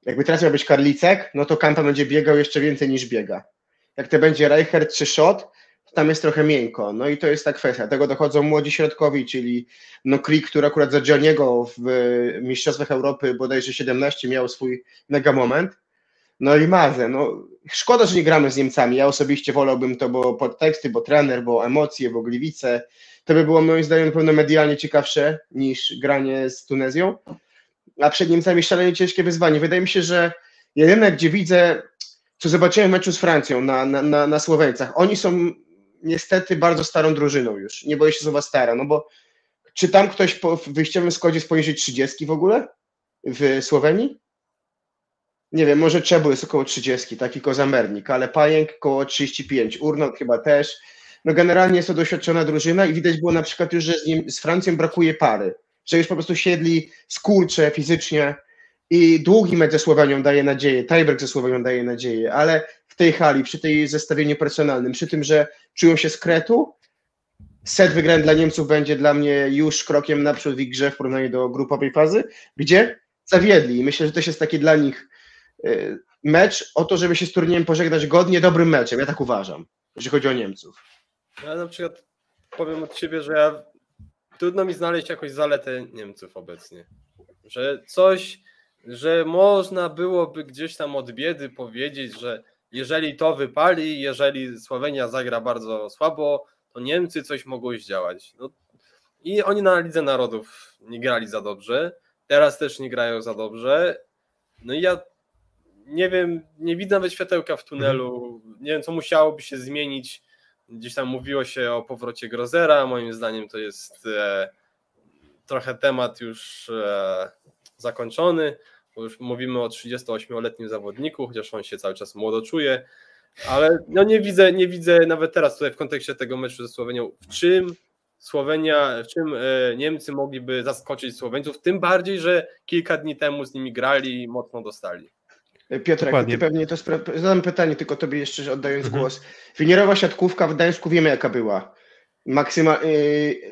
jakby teraz miał być Karlicek, no to Kampa będzie biegał jeszcze więcej niż biega. Jak to będzie Reichert czy Schott, to tam jest trochę miękko. No i to jest ta kwestia. Tego dochodzą młodzi środkowi, czyli no Krik, który akurat za Gianniego w Mistrzostwach Europy bodajże 17 miał swój mega moment. No i Mazę, no szkoda, że nie gramy z Niemcami. Ja osobiście wolałbym to, bo podteksty, bo trener, bo emocje, bo gliwice, to by było moim zdaniem na pewno medialnie ciekawsze niż granie z Tunezją. A przed Niemcami szalenie ciężkie wyzwanie. Wydaje mi się, że jedyne, gdzie widzę, co zobaczyłem w meczu z Francją na, na, na, na Słoweńcach, oni są niestety bardzo starą drużyną już. Nie boję się słowa stara, no bo czy tam ktoś po wyjściowym składzie jest poniżej 30 w ogóle w Słowenii? Nie wiem, może Czebu jest około 30, taki Kozamernik, ale Pajęk około 35, Urnot chyba też no generalnie jest to doświadczona drużyna i widać było na przykład już, że z, nim, z Francją brakuje pary, że już po prostu siedli skurcze fizycznie i długi mecz ze Słowenią daje nadzieję, tiebreak ze Słowenią daje nadzieję, ale w tej hali, przy tej zestawieniu personalnym, przy tym, że czują się z kretu, set wygrany dla Niemców będzie dla mnie już krokiem naprzód w ich grze w porównaniu do grupowej fazy, gdzie zawiedli i myślę, że to jest taki dla nich y, mecz o to, żeby się z turniejem pożegnać godnie, dobrym meczem, ja tak uważam, jeżeli chodzi o Niemców. Ja na przykład powiem od siebie, że ja trudno mi znaleźć jakąś zaletę Niemców obecnie. Że coś, że można byłoby gdzieś tam od biedy powiedzieć, że jeżeli to wypali, jeżeli Słowenia zagra bardzo słabo, to Niemcy coś mogą zdziałać. No, I oni na Lidze Narodów nie grali za dobrze, teraz też nie grają za dobrze. No i ja nie wiem, nie widzę nawet światełka w tunelu, nie wiem co musiałoby się zmienić, Gdzieś tam mówiło się o powrocie Grozera. Moim zdaniem to jest e, trochę temat już e, zakończony, bo już mówimy o 38-letnim zawodniku, chociaż on się cały czas młodo czuje. Ale no nie widzę, nie widzę nawet teraz tutaj w kontekście tego meczu ze Słowenią, w czym Słowenia, w czym e, Niemcy mogliby zaskoczyć Słoweńców, tym bardziej, że kilka dni temu z nimi grali i mocno dostali. Piotrek, Dokładnie. ty pewnie to spra- zadam pytanie tylko tobie jeszcze oddając mhm. głos. Winierowa siatkówka w Gdańsku wiemy jaka była. Maksyma,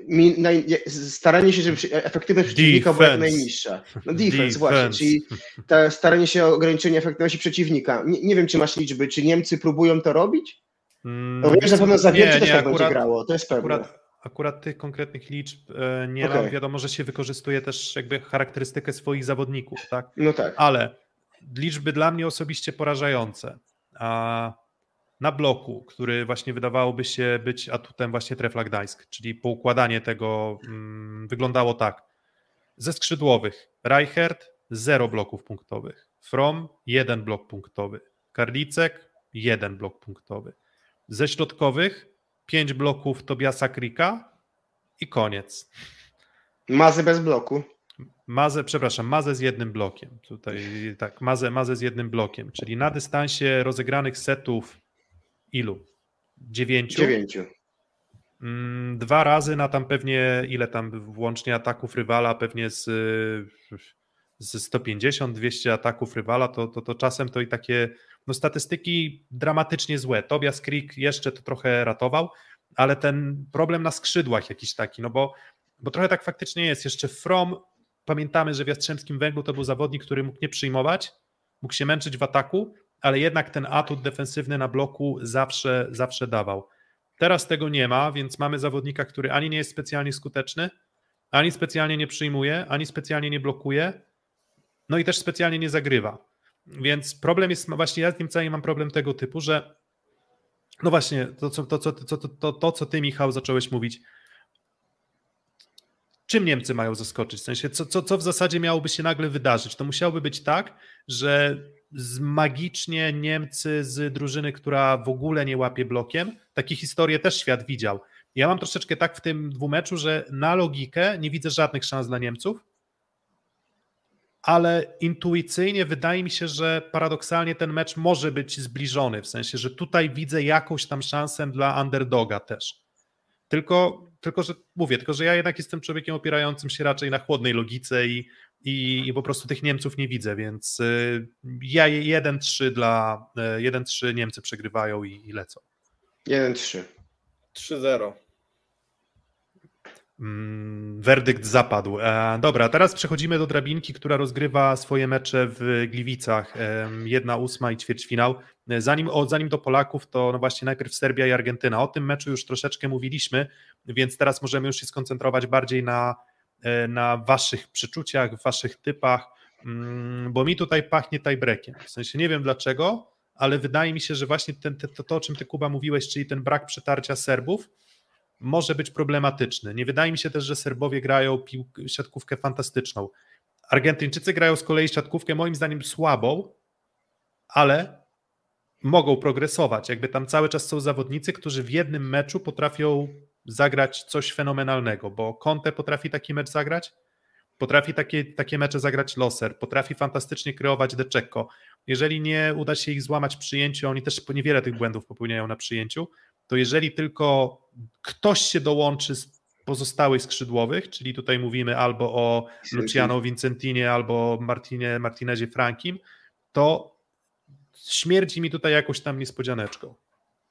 mi, naj, staranie się, żeby efektywność przeciwnika była jak najniższa. No defense, defense, właśnie, czyli ta staranie się o ograniczenie efektywności przeciwnika. Nie, nie wiem, czy masz liczby, czy Niemcy próbują to robić? Mm, no wiem, że na pewno za też tak będzie grało, to jest pewne. Akurat, akurat tych konkretnych liczb e, nie okay. mam. Wiadomo, że się wykorzystuje też jakby charakterystykę swoich zawodników, tak? No tak. Ale liczby dla mnie osobiście porażające. A na bloku, który właśnie wydawałoby się być atutem właśnie Trefla Gdańsk, czyli poukładanie tego mm, wyglądało tak. Ze skrzydłowych Reichert 0 bloków punktowych, From 1 blok punktowy, Karlicek 1 blok punktowy. Ze środkowych 5 bloków Tobiasa Krika i koniec. Mazy bez bloku. Mazę, przepraszam, Mazę z jednym blokiem. Tutaj tak, Mazę, Mazę z jednym blokiem, czyli na dystansie rozegranych setów ilu? Dziewięciu. Dziewięciu. Mm, Dwa razy na tam pewnie, ile tam włącznie ataków rywala, pewnie z, z 150-200 ataków rywala, to, to, to czasem to i takie no, statystyki dramatycznie złe. Tobias Creek jeszcze to trochę ratował, ale ten problem na skrzydłach jakiś taki, no bo, bo trochę tak faktycznie jest. Jeszcze From, pamiętamy, że w Jastrzębskim Węglu to był zawodnik, który mógł nie przyjmować, mógł się męczyć w ataku, ale jednak ten atut defensywny na bloku zawsze, zawsze dawał. Teraz tego nie ma, więc mamy zawodnika, który ani nie jest specjalnie skuteczny, ani specjalnie nie przyjmuje, ani specjalnie nie blokuje, no i też specjalnie nie zagrywa. Więc problem jest, właśnie ja z nim cały mam problem tego typu, że no właśnie, to, co, to, to, to, to, to, co ty, Michał, zacząłeś mówić, czym Niemcy mają zaskoczyć? W sensie, co, co, co w zasadzie miałoby się nagle wydarzyć? To musiałoby być tak, że magicznie Niemcy z drużyny, która w ogóle nie łapie blokiem, takie historie też świat widział. Ja mam troszeczkę tak w tym dwumeczu, że na logikę nie widzę żadnych szans dla Niemców, ale intuicyjnie wydaje mi się, że paradoksalnie ten mecz może być zbliżony, w sensie, że tutaj widzę jakąś tam szansę dla underdoga też. Tylko, tylko że mówię, tylko że ja jednak jestem człowiekiem opierającym się raczej na chłodnej logice i, i, i po prostu tych Niemców nie widzę, więc y, ja 1-3 dla 1-3 Niemcy przegrywają i, i lecą. 1-3. 3-0. Mm, werdykt zapadł. E, dobra, teraz przechodzimy do drabinki, która rozgrywa swoje mecze w Gliwicach. E, jedna ósma i ćwierćfinał. E, zanim, o, zanim do Polaków, to no właśnie najpierw Serbia i Argentyna. O tym meczu już troszeczkę mówiliśmy, więc teraz możemy już się skoncentrować bardziej na, na waszych przeczuciach, waszych typach, mm, bo mi tutaj pachnie tiebreakiem. W sensie nie wiem dlaczego, ale wydaje mi się, że właśnie ten, to, to, o czym ty Kuba mówiłeś, czyli ten brak przetarcia Serbów, może być problematyczny. Nie wydaje mi się też, że Serbowie grają pił- siatkówkę fantastyczną. Argentyńczycy grają z kolei siatkówkę moim zdaniem słabą, ale mogą progresować. Jakby tam cały czas są zawodnicy, którzy w jednym meczu potrafią zagrać coś fenomenalnego, bo Conte potrafi taki mecz zagrać, potrafi takie, takie mecze zagrać Loser, potrafi fantastycznie kreować Deczeko. Jeżeli nie uda się ich złamać przyjęciu, oni też niewiele tych błędów popełniają na przyjęciu, to jeżeli tylko ktoś się dołączy z pozostałych skrzydłowych, czyli tutaj mówimy albo o Luciano Vincentinie, albo Martinie, Martinezie Frankim, to śmierdzi mi tutaj jakąś tam niespodzianeczką.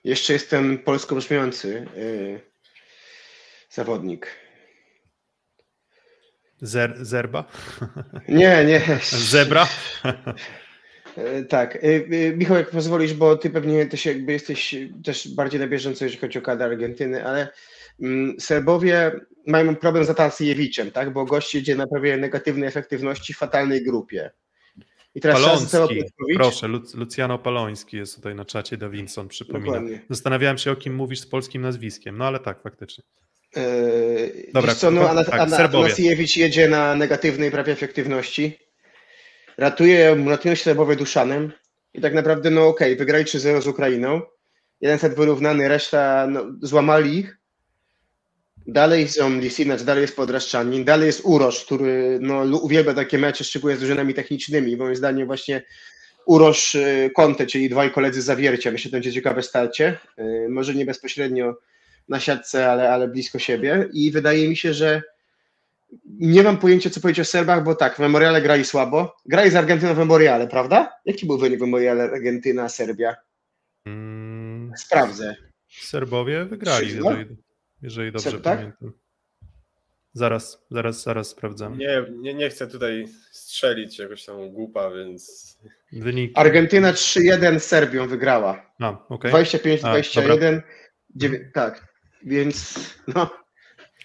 Jeszcze jest ten polsko brzmiący yy, zawodnik. Zer, zerba? Nie, nie. Zebra? E, Tak. E, e, Michał, jak pozwolisz, bo ty pewnie też jakby jesteś też bardziej na bieżąco, jeżeli chodzi o kadrę Argentyny, ale mm, Serbowie mają problem z Atasjewiczem, tak? Bo gość idzie na prawie negatywnej efektywności w fatalnej grupie. I teraz Paloński, proszę, Luc- Luciano Paloński jest tutaj na czacie, Davinson przypomina. Dokładnie. Zastanawiałem się, o kim mówisz z polskim nazwiskiem, no ale tak, faktycznie. Yy, Dobra, co, no, Ana- tak, Ana-. Atanasiewicz jedzie na negatywnej prawie efektywności. Ratuje, ratują się Serbowie Duszanem. I tak naprawdę, no okej, wygrali 3-0 z Ukrainą. Jeden set wyrównany, reszta no, złamali ich. Dalej są Lisinacz, dalej jest Podraszczanin, dalej jest Urosz, który no, uwielbia takie mecze, szczególnie z drużynami technicznymi. Moim zdaniem właśnie Urosz y, Conte, czyli dwaj koledzy zawiercia. Myślę, że to będzie ciekawe starcie. Y, Może nie bezpośrednio na siatce, ale, ale blisko siebie. I wydaje mi się, że nie mam pojęcia, co powiedzieć o Serbach, bo tak, w Memoriale grali słabo. Grali z Argentyną w Memoriale, prawda? Jaki był wynik w Memoriale Argentyna-Serbia? Mm, Sprawdzę. Serbowie wygrali, 3-0? Jeżeli, dobrze Serb, tak? pamiętam. Zaraz, zaraz, zaraz sprawdzam. Nie, nie, nie chcę tutaj strzelić jakoś tam głupa, więc Wynik. Argentyna 3-1 z Serbią wygrała. A, okej. 25-21. dziewię- Tak, więc no,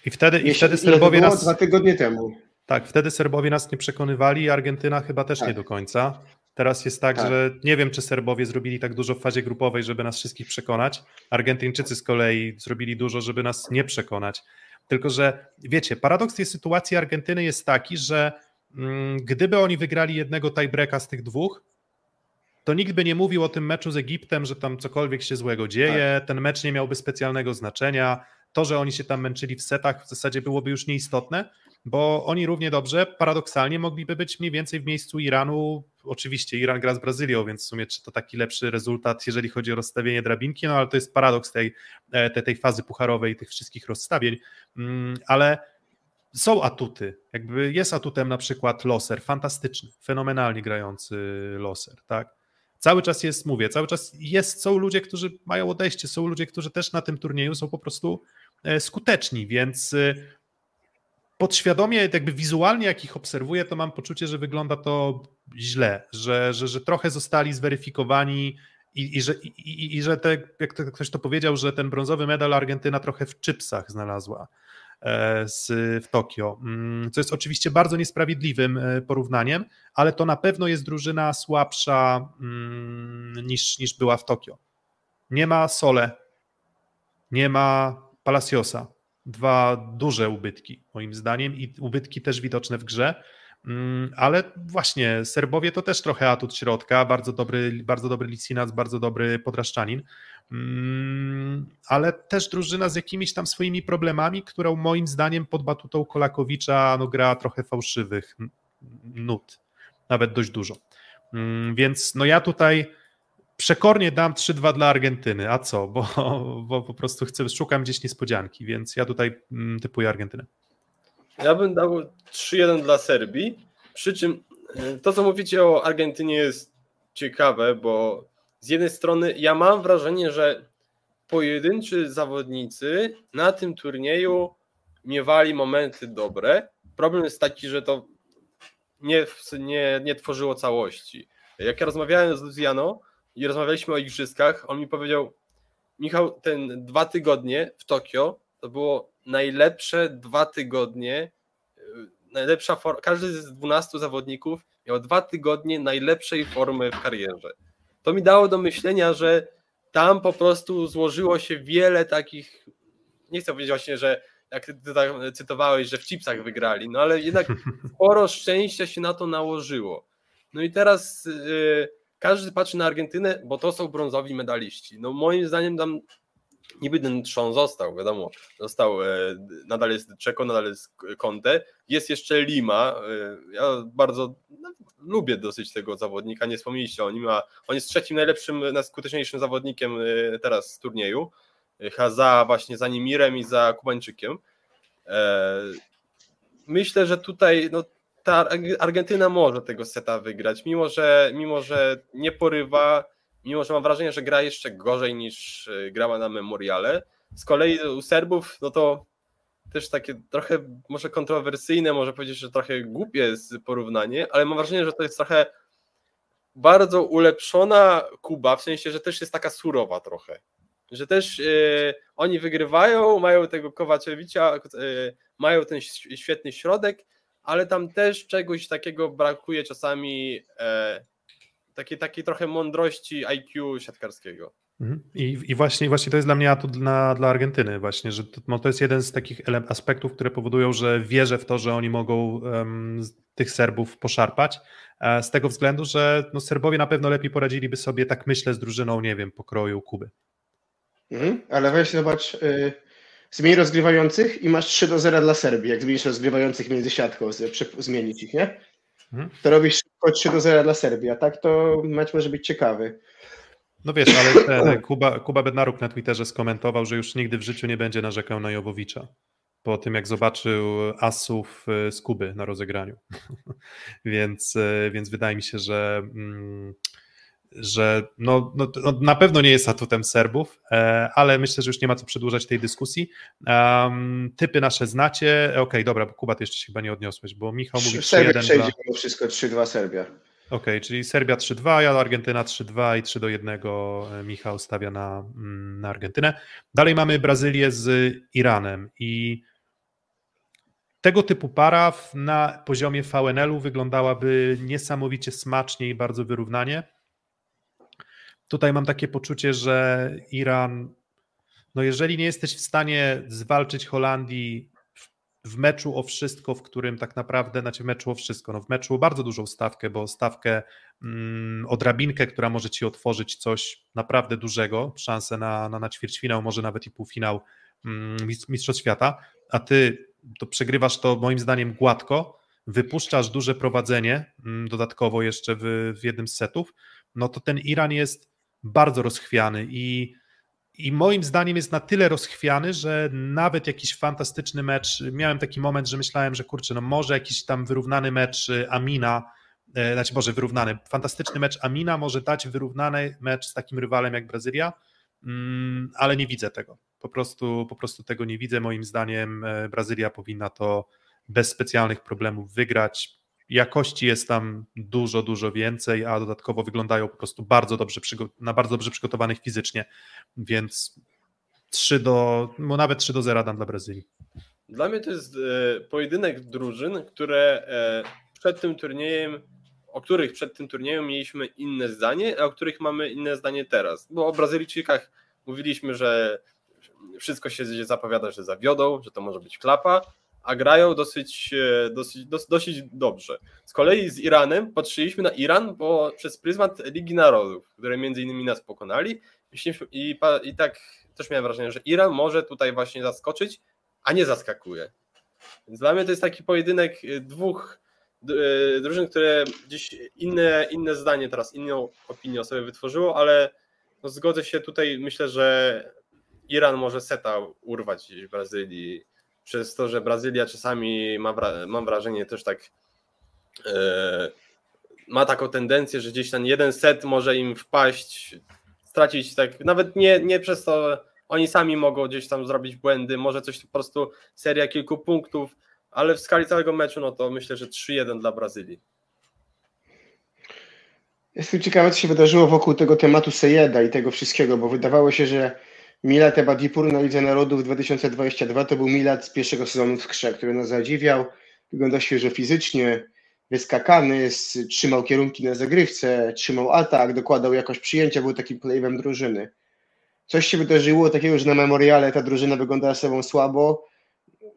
I wtedy, i wtedy Serbowie było? nas. Dwa tygodnie temu. Tak, wtedy Serbowie nas nie przekonywali, Argentyna chyba też Tak. nie do końca. Teraz jest tak, Tak. że nie wiem, czy Serbowie zrobili tak dużo w fazie grupowej, żeby nas wszystkich przekonać. Argentyńczycy z kolei zrobili dużo, żeby nas nie przekonać. Tylko, że wiecie, paradoks tej sytuacji Argentyny jest taki, że mm, gdyby oni wygrali jednego tiebreaka z tych dwóch, to nikt by nie mówił o tym meczu z Egiptem, że tam cokolwiek się złego dzieje, ten mecz nie miałby specjalnego znaczenia. To, że oni się tam męczyli w setach, w zasadzie byłoby już nieistotne, bo oni równie dobrze, paradoksalnie, mogliby być mniej więcej w miejscu Iranu. Oczywiście Iran gra z Brazylią, więc w sumie czy to taki lepszy rezultat, jeżeli chodzi o rozstawienie drabinki, no ale to jest paradoks tej, e, tej, tej fazy pucharowej, tych wszystkich rozstawień, Mm, ale są atuty. Jakby jest atutem na przykład loser, fantastyczny, fenomenalnie grający loser, tak? Cały czas jest, mówię, cały czas jest, są ludzie, którzy mają odejście, są ludzie, którzy też na tym turnieju są po prostu e, skuteczni, więc e, podświadomie, jakby wizualnie, jak ich obserwuję, to mam poczucie, że wygląda to źle, że, że, że trochę zostali zweryfikowani i, i, że, i, i że te, jak to, ktoś to powiedział, że ten brązowy medal Argentyna trochę w czypsach znalazła e, z, w Tokio, Mm, co jest oczywiście bardzo niesprawiedliwym e, porównaniem, ale to na pewno jest drużyna słabsza mm, niż, niż była w Tokio. Nie ma Sole, nie ma Palaciosa. Dwa duże ubytki, moim zdaniem, i ubytki też widoczne w grze. Mm, Ale właśnie Serbowie to też trochę atut środka, bardzo dobry, bardzo dobry Licinac, bardzo dobry Podraszczanin, Mm, ale też drużyna z jakimiś tam swoimi problemami, którą moim zdaniem pod batutą Kolakowicza no, gra trochę fałszywych nut, nawet dość dużo. Mm, Więc no ja tutaj przekornie dam 3-2 dla Argentyny, a co, bo, bo po prostu chcę, szukam gdzieś niespodzianki, więc ja tutaj mm, typuję Argentynę. Ja bym dał 3-1 dla Serbii. Przy czym e, to, co mówicie o Argentynie, jest ciekawe, bo z jednej strony ja mam wrażenie, że pojedynczy zawodnicy na tym turnieju miewali momenty dobre. Problem jest taki, że to nie, nie, nie tworzyło całości. Jak ja rozmawiałem z Luciano i rozmawialiśmy o igrzyskach, on mi powiedział: Michał, ten dwa tygodnie w Tokio to było najlepsze dwa tygodnie. yy, Najlepsza for... Każdy z 12 zawodników miał dwa tygodnie najlepszej formy w karierze. To mi dało do myślenia, że tam po prostu złożyło się wiele takich. Nie chcę powiedzieć właśnie, że jak ty tak cytowałeś, że w chipsach wygrali, no ale jednak sporo szczęścia się na to nałożyło. No i teraz yy, każdy patrzy na Argentynę, bo to są brązowi medaliści. No moim zdaniem tam niby ten trzon został, wiadomo, został, e, nadal jest Czeko, nadal jest Conte, jest jeszcze Lima, e, ja bardzo no, lubię dosyć tego zawodnika, nie wspomnieliście o nim, a on jest trzecim najlepszym, najskuteczniejszym zawodnikiem e, teraz z turnieju, za właśnie za Nimirem i za Kubańczykiem. Myślę, że tutaj no, ta Arg- Argentyna może tego seta wygrać, mimo że, mimo że nie porywa, mimo że mam wrażenie, że gra jeszcze gorzej niż e, grała na Memoriale. Z kolei u Serbów, no to też takie trochę może kontrowersyjne, może powiedzieć, że trochę głupie jest porównanie, ale mam wrażenie, że to jest trochę bardzo ulepszona Kuba, w sensie, że też jest taka surowa trochę. Że też e, oni wygrywają, mają tego Kowaczewicza, e, mają ten świetny środek, ale tam też czegoś takiego brakuje czasami, e, takiej, takiej trochę mądrości IQ siatkarskiego. Mhm. I, I właśnie, właśnie to jest dla mnie atut dla, dla Argentyny, właśnie, że to, no to jest jeden z takich aspektów, które powodują, że wierzę w to, że oni mogą z tych Serbów poszarpać. E, z tego względu, że no, Serbowie na pewno lepiej poradziliby sobie, tak myślę, z drużyną, nie wiem, pokroju Kuby. Mhm. Ale weź zobacz, y, zmień rozgrywających i masz 3 do 0 dla Serbii. Jak zmienisz rozgrywających między siatką, z- zmienić ich, nie? Mhm. To robisz szybko 3 do 0 dla Serbii, a tak to mecz może być ciekawy. No wiesz, ale ten, Kuba, Kuba Bednaruk na Twitterze skomentował, że już nigdy w życiu nie będzie narzekał na Jowowicza. Po tym, jak zobaczył asów e, z Kuby na rozegraniu. więc, e, więc wydaje mi się, że, mm, że no, no, no, na pewno nie jest atutem Serbów, e, ale myślę, że już nie ma co przedłużać tej dyskusji. Um, typy nasze znacie. Okej, dobra, bo Kuba, ty jeszcze się chyba nie odniosłeś, bo Michał mówi Serbia 3-1 przejdzie dla... mimo wszystko 3-2 Serbia. Okej, czyli Serbia 3-2, ja Argentyna 3-2 i 3 do 1 Michał stawia na, mm, na Argentynę. Dalej mamy Brazylię z Iranem i tego typu para na poziomie VNL-u wyglądałaby niesamowicie smacznie i bardzo wyrównanie. Tutaj mam takie poczucie, że Iran, no jeżeli nie jesteś w stanie zwalczyć Holandii w meczu o wszystko, w którym tak naprawdę, znaczy w meczu o wszystko, no w meczu o bardzo dużą stawkę, bo stawkę mm, o drabinkę, która może ci otworzyć coś naprawdę dużego, szansę na, na, na ćwierćfinał, może nawet i półfinał mm, Mistrzostw Świata, a ty to przegrywasz to moim zdaniem gładko, wypuszczasz duże prowadzenie mm, dodatkowo jeszcze w, w jednym z setów, no to ten Iran jest bardzo rozchwiany i i moim zdaniem jest na tyle rozchwiany, że nawet jakiś fantastyczny mecz, miałem taki moment, że myślałem, że kurczę, no może jakiś tam wyrównany mecz y, Amina, e, znaczy może wyrównany, fantastyczny mecz Amina może dać wyrównany mecz z takim rywalem jak Brazylia, mm, ale nie widzę tego. Po prostu, po prostu tego nie widzę. Moim zdaniem e, Brazylia powinna to bez specjalnych problemów wygrać jakości jest tam dużo, dużo więcej, a dodatkowo wyglądają po prostu bardzo dobrze, na bardzo dobrze przygotowanych fizycznie, więc 3 do, no nawet 3 do 0 dam dla Brazylii. Dla mnie to jest e, pojedynek drużyn, które e, przed tym turniejem, o których przed tym turniejem mieliśmy inne zdanie, a o których mamy inne zdanie teraz. Bo o Brazylijczykach mówiliśmy, że wszystko się zapowiada, że zawiodą, że to może być klapa, a grają dosyć, e, dosyć, dosyć dobrze. Z kolei z Iranem patrzyliśmy na Iran bo przez pryzmat Ligi Narodów, które między innymi nas pokonali i, i tak też miałem wrażenie, że Iran może tutaj właśnie zaskoczyć, a nie zaskakuje. Więc dla mnie to jest taki pojedynek e, dwóch e, drużyn, które gdzieś inne, inne zdanie teraz, inną opinię o sobie wytworzyło, ale no zgodzę się tutaj, myślę, że Iran może seta urwać w Brazylii przez to, że Brazylia czasami ma, mam wrażenie też tak e, ma taką tendencję, że gdzieś ten jeden set może im wpaść, stracić tak, nawet nie, nie przez to oni sami mogą gdzieś tam zrobić błędy, może coś po prostu seria kilku punktów, ale w skali całego meczu, no to myślę, że 3-1 dla Brazylii. Jestem ciekawy, co się wydarzyło wokół tego tematu Sejeda i tego wszystkiego, bo wydawało się, że Milat Ebadipur na Lidze Narodów 2022 to był Milat z pierwszego sezonu w Krze, który nas zadziwiał, wygląda świeżo fizycznie, wyskakany, trzymał kierunki na zagrywce, trzymał atak, dokładał jakość przyjęcia, był takim klejwem drużyny. Coś się wydarzyło takiego, że na memoriale ta drużyna wyglądała sobą słabo,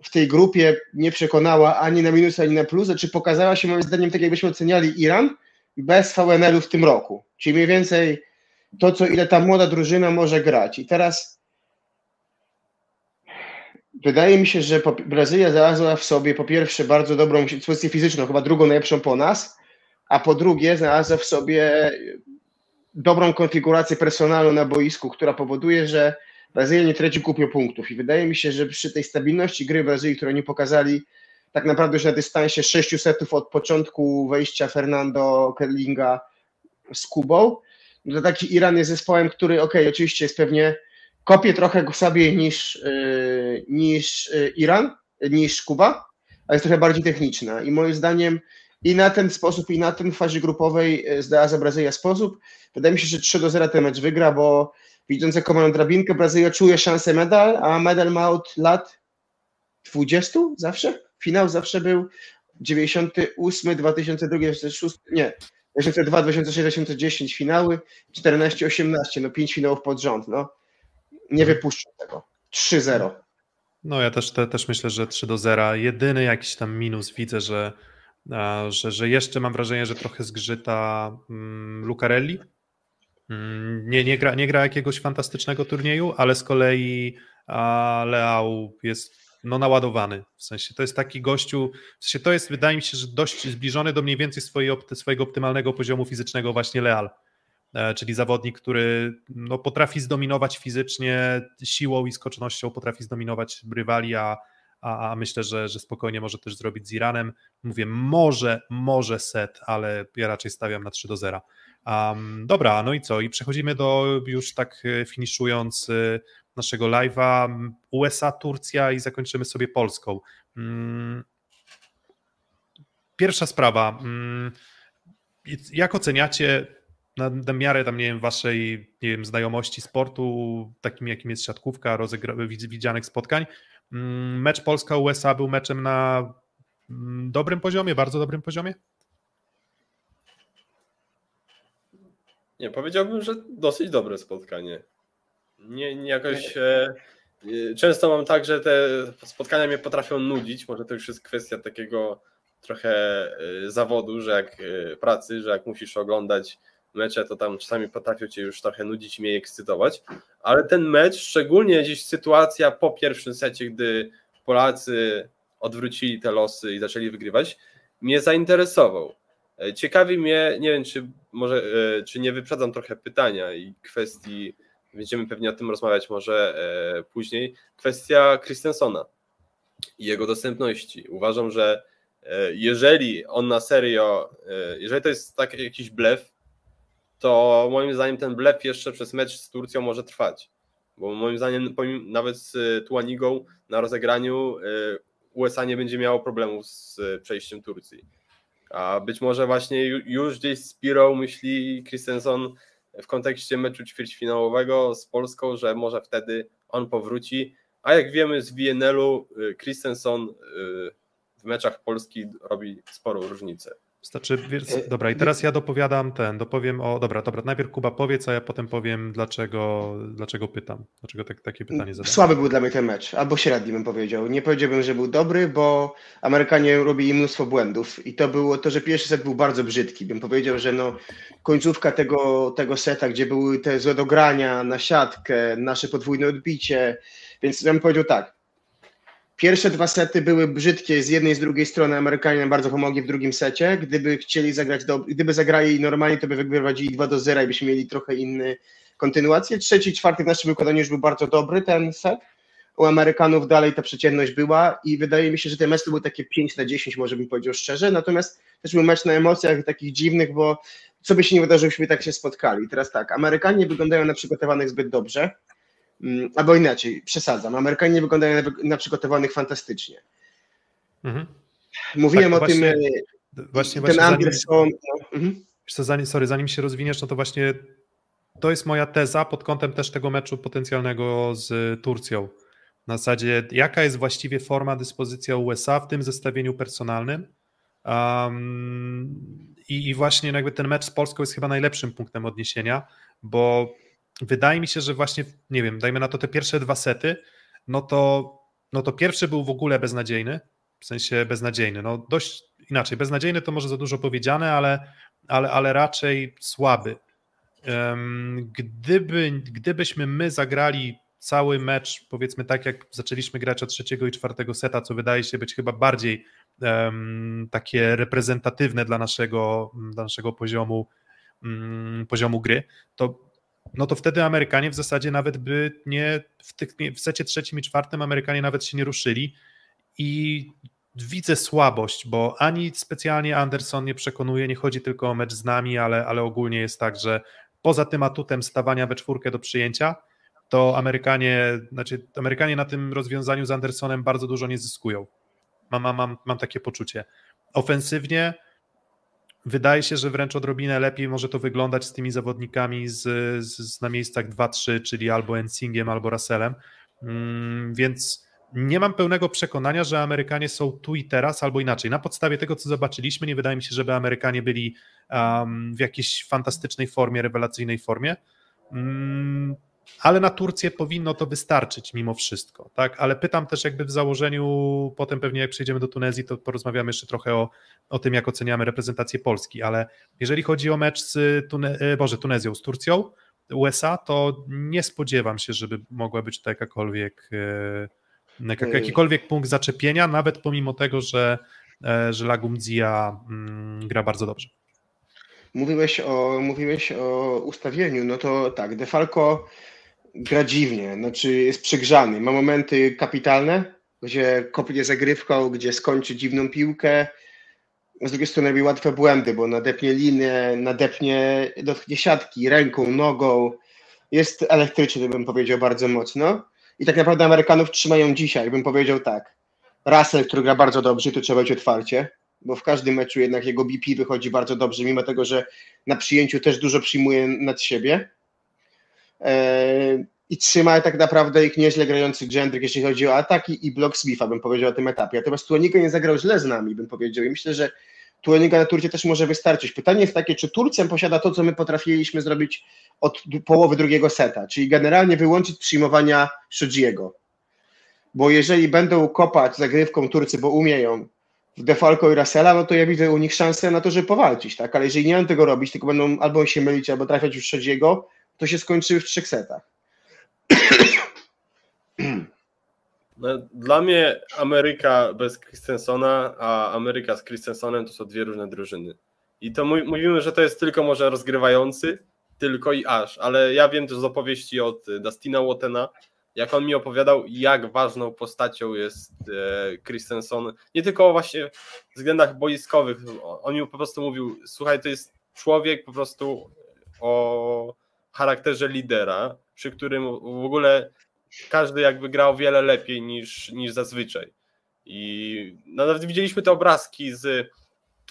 w tej grupie nie przekonała ani na minus, ani na plus, czy pokazała się moim zdaniem tak, jakbyśmy oceniali Iran bez VNL-u w tym roku. Czyli mniej więcej to, co ile ta młoda drużyna może grać. I teraz wydaje mi się, że Brazylia znalazła w sobie po pierwsze bardzo dobrą pozycję fizyczną, chyba drugą najlepszą po nas, a po drugie znalazła w sobie dobrą konfigurację personalu na boisku, która powoduje, że Brazylia nie traci kupio punktów. I wydaje mi się, że przy tej stabilności gry Brazylii, którą nie pokazali tak naprawdę już na dystansie sześciu setów od początku wejścia Fernando Kerlinga z Kubą, że taki Iran jest zespołem, który, ok, oczywiście jest pewnie kopie trochę słabiej niż, yy, niż yy, Iran, niż Kuba, ale jest trochę bardziej techniczna. I moim zdaniem i na ten sposób, i na ten fazie grupowej yy, zdała za Brazylia sposób. Wydaje mi się, że 3 do 0 ten mecz wygra, bo widząc jaką mają drabinkę, Brazylia czuje szansę medal, a medal ma od lat 20 zawsze. Finał zawsze był 98, 2002, 2006, nie, 2002, 2006, 2010 finały, 14, 18, no 5 finałów pod rząd, no. Nie wypuszczę tego. 3-0. No ja też, te, też myślę, że 3 do 0. Jedyny jakiś tam minus widzę, że, że, że jeszcze mam wrażenie, że trochę zgrzyta um, Lucarelli. Um, nie, nie, gra, nie gra jakiegoś fantastycznego turnieju, ale z kolei a, Leał jest no, naładowany. W sensie to jest taki gościu, w sensie to jest, wydaje mi się, że dość zbliżony do mniej więcej swojej, swojego optymalnego poziomu fizycznego właśnie Leal. E, czyli zawodnik, który no, potrafi zdominować fizycznie siłą i skocznością, potrafi zdominować rywali, a, a, a, myślę, że, że spokojnie może też zrobić z Iranem. Mówię, może, może set, ale ja raczej stawiam na 3 do 0. Um, dobra, no i co? I przechodzimy do już tak e, finiszując e, naszego live'a USA, Turcja i zakończymy sobie Polską. Mm, pierwsza sprawa. Mm, jak oceniacie, na, miarę tam, nie wiem, waszej, nie wiem, znajomości sportu, takim jakim jest siatkówka, rozegra- widzianych spotkań. Mm, mecz Polska-USA był meczem na dobrym poziomie, bardzo dobrym poziomie? Nie, powiedziałbym, że dosyć dobre spotkanie. Nie, nie jakoś. E, e, często mam tak, że te spotkania mnie potrafią nudzić. Może to już jest kwestia takiego trochę e, zawodu, że jak e, pracy, że jak musisz oglądać mecze, to tam czasami potrafią cię już trochę nudzić i mnie ekscytować. Ale ten mecz, szczególnie gdzieś sytuacja po pierwszym secie, gdy Polacy odwrócili te losy i zaczęli wygrywać, mnie zainteresował. Ciekawi mnie, nie wiem, czy może, czy nie wyprzedzam trochę pytania i kwestii, będziemy pewnie o tym rozmawiać może e, później, kwestia Christensona i jego dostępności. Uważam, że jeżeli on na serio, jeżeli to jest taki jakiś blef, to moim zdaniem ten blef jeszcze przez mecz z Turcją może trwać. Bo moim zdaniem nawet z Tuanigą na rozegraniu USA nie będzie miało problemów z przejściem Turcji. A być może właśnie już gdzieś Spiro myśli Christensen w kontekście meczu ćwierćfinałowego z Polską, że może wtedy on powróci. A jak wiemy z WNL-u, y, Christensen y, w meczach Polski robi sporą różnicę. Znaczy, e, dobra, i teraz ja dopowiadam ten, dopowiem o. Dobra, dobra, najpierw Kuba powiedz, a ja potem powiem, dlaczego, dlaczego pytam. Dlaczego tak, takie pytanie zadam. Słaby był dla mnie ten mecz, albo średni bym powiedział. Nie powiedziałbym, że był dobry, bo Amerykanie robili mnóstwo błędów. I to było to, że pierwszy set był bardzo brzydki. Bym powiedział, że no, końcówka tego, tego seta, gdzie były te złe dogrania na siatkę, nasze podwójne odbicie. Więc ja bym powiedział tak Pierwsze dwa sety były brzydkie z jednej i z drugiej strony. Amerykanie nam bardzo pomogli w drugim secie. Gdyby chcieli zagrać, do, gdyby zagrali normalnie, to by wygrywali 2 do 0 i byśmy mieli trochę inny kontynuację. Trzeci, czwarty w naszym wykonaniu już był bardzo dobry ten set. U Amerykanów dalej ta przeciętność była i wydaje mi się, że ten mecz to był takie 5 na 10, może bym powiedział szczerze. Natomiast też był mecz na emocjach takich dziwnych, bo co by się nie wydarzyło, byśmy tak się spotkali. Teraz tak, Amerykanie wyglądają na przygotowanych zbyt dobrze. Mm, albo inaczej, przesadzam. Amerykanie nie wyglądają na, na przygotowanych fantastycznie. Mhm. Mówiłem tak, o właśnie, tym. Właśnie, ten Anderson. No, mhm. zanim, sorry, zanim się rozwiniesz, no to właśnie to jest moja teza pod kątem też tego meczu potencjalnego z Turcją. Na zasadzie, jaka jest właściwie forma, dyspozycja USA w tym zestawieniu personalnym. Um, i, I właśnie jakby ten mecz z Polską jest chyba najlepszym punktem odniesienia, bo wydaje mi się, że właśnie, nie wiem, dajmy na to te pierwsze dwa sety, no to, no to pierwszy był w ogóle beznadziejny, w sensie beznadziejny, no dość inaczej, beznadziejny to może za dużo powiedziane, ale, ale, ale raczej słaby. Gdyby, gdybyśmy my zagrali cały mecz, powiedzmy tak jak zaczęliśmy grać od trzeciego i czwartego seta, co wydaje się być chyba bardziej um, takie reprezentatywne dla naszego, dla naszego poziomu, um, poziomu gry, to no to wtedy Amerykanie w zasadzie nawet by nie, w, tych, w secie trzecim i czwartym Amerykanie nawet się nie ruszyli i widzę słabość, bo ani specjalnie Anderson nie przekonuje, nie chodzi tylko o mecz z nami, ale, ale ogólnie jest tak, że poza tym atutem stawania we czwórkę do przyjęcia, to Amerykanie, znaczy Amerykanie na tym rozwiązaniu z Andersonem bardzo dużo nie zyskują. Mam, mam, mam, mam takie poczucie. Ofensywnie Wydaje się, że wręcz odrobinę lepiej może to wyglądać z tymi zawodnikami z, z na miejscach 2-3, czyli albo Ensingiem, albo Russellem. Mm, więc nie mam pełnego przekonania, że Amerykanie są tu i teraz, albo inaczej. Na podstawie tego, co zobaczyliśmy, nie wydaje mi się, żeby Amerykanie byli um, w jakiejś fantastycznej formie, rewelacyjnej formie. Um, ale na Turcję powinno to wystarczyć mimo wszystko, tak? Ale pytam też jakby w założeniu, potem pewnie jak przejdziemy do Tunezji, to porozmawiamy jeszcze trochę o, o tym, jak oceniamy reprezentację Polski, ale jeżeli chodzi o mecz z Tune, e, Boże, Tunezją, z Turcją, USA, to nie spodziewam się, żeby mogła być to jakakolwiek, e, jakikolwiek punkt zaczepienia, nawet pomimo tego, że, e, że Lagumdzija mm, gra bardzo dobrze. Mówiłeś o, mówiłeś o ustawieniu, no to tak, Defalco gra dziwnie, znaczy jest przegrzany. Ma momenty kapitalne, gdzie kopnie zagrywką, gdzie skończy dziwną piłkę. Z drugiej strony robi łatwe błędy, bo nadepnie linię, nadepnie, dotknie siatki ręką, nogą. Jest elektryczny, bym powiedział, bardzo mocno. I tak naprawdę Amerykanów trzymają dzisiaj, bym powiedział tak. Russell, który gra bardzo dobrze, tu trzeba być otwarcie. bo w każdym meczu jednak jego BP wychodzi bardzo dobrze, mimo tego, że na przyjęciu też dużo przyjmuje nad siebie. E, I trzyma tak naprawdę ich nieźle grający Gendryk, jeśli chodzi o ataki i blok Smitha, bym powiedział o tym etapie. Natomiast Tuaniga nie zagrał źle z nami, bym powiedział. I myślę, że Tuaniga na Turcie też może wystarczyć. Pytanie jest takie, czy Turcja posiada to, co my potrafiliśmy zrobić od połowy drugiego seta, czyli generalnie wyłączyć przyjmowania Shojiego. Bo jeżeli będą kopać zagrywką Turcy, bo umieją, w Defalco i Russella, no to ja widzę u nich szansę na to, żeby powalczyć, tak? Ale jeżeli nie będą tego robić, tylko będą albo się mylić, albo trafiać już Shojiego, to się skończy w trzech setach. No, dla mnie Ameryka bez Christensona, a Ameryka z Christensonem to są dwie różne drużyny. I to mówimy, że to jest tylko może rozgrywający, tylko i aż, ale ja wiem też z opowieści od Dustina Wattena, jak on mi opowiadał, jak ważną postacią jest e, Christensen, nie tylko właśnie w względach boiskowych, on mi po prostu mówił, słuchaj, to jest człowiek po prostu o charakterze lidera, przy którym w ogóle każdy jakby grał wiele lepiej niż, niż zazwyczaj. I no, nawet widzieliśmy te obrazki z,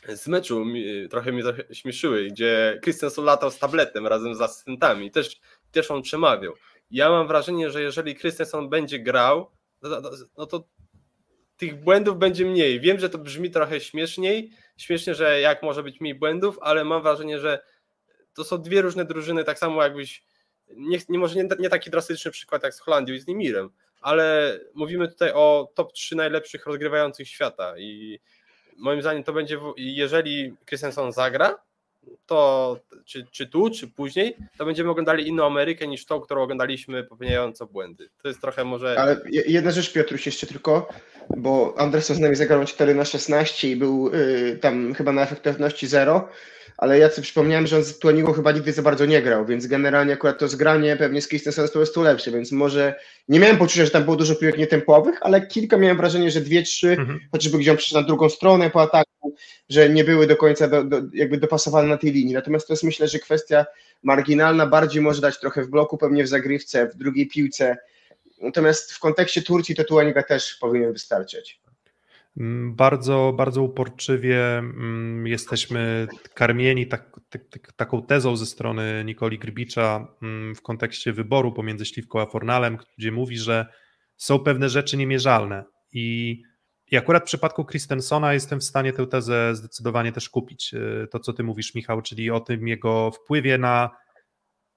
z meczu, trochę mnie śmieszyły, gdzie Christensen latał z tabletem razem z asystentami, też, też on przemawiał. Ja mam wrażenie, że jeżeli Christensen będzie grał, no, no, no to tych błędów będzie mniej. Wiem, że to brzmi trochę śmieszniej, śmiesznie, że jak może być mniej błędów, ale mam wrażenie, że to są dwie różne drużyny, tak samo jakbyś nie, nie może nie, nie, taki drastyczny przykład jak z Holandią i z Nimirem, ale mówimy tutaj o top 3 najlepszych rozgrywających świata i moim zdaniem to będzie, jeżeli Christensen zagra, to czy, czy tu, czy później, to będziemy oglądali inną Amerykę niż tą, którą oglądaliśmy popełniającą błędy. To jest trochę może... Ale jedna rzecz Piotruś jeszcze tylko, bo Anderson z nami zagrał 4 na 16 i był y, tam chyba na efektywności 0, ale ja sobie przypomniałem, że on z Tuanigo chyba nigdy za bardzo nie grał, więc generalnie akurat to zgranie pewnie z Christensenem jest po prostu lepsze, więc może nie miałem poczucia, że tam było dużo piłek nietempowych, ale kilka miałem wrażenie, że dwie, trzy, mhm. chociażby gdzie on przyszedł na drugą stronę po ataku, że nie były do końca do, do, jakby dopasowane na tej linii. Natomiast to jest myślę, że kwestia marginalna, bardziej może dać trochę w bloku, pewnie w zagrywce, w drugiej piłce. Natomiast w kontekście Turcji to Tuaniga też powinien wystarczyć. Mm, bardzo, bardzo uporczywie mm, jesteśmy karmieni tak, tak, tak, taką tezą ze strony Nikoli Grbicza mm, w kontekście wyboru pomiędzy Śliwką a Fornalem, gdzie mówi, że są pewne rzeczy niemierzalne i i akurat w przypadku Christensona jestem w stanie tę tezę zdecydowanie też kupić. Y, to, co ty mówisz, Michał, czyli o tym jego wpływie na.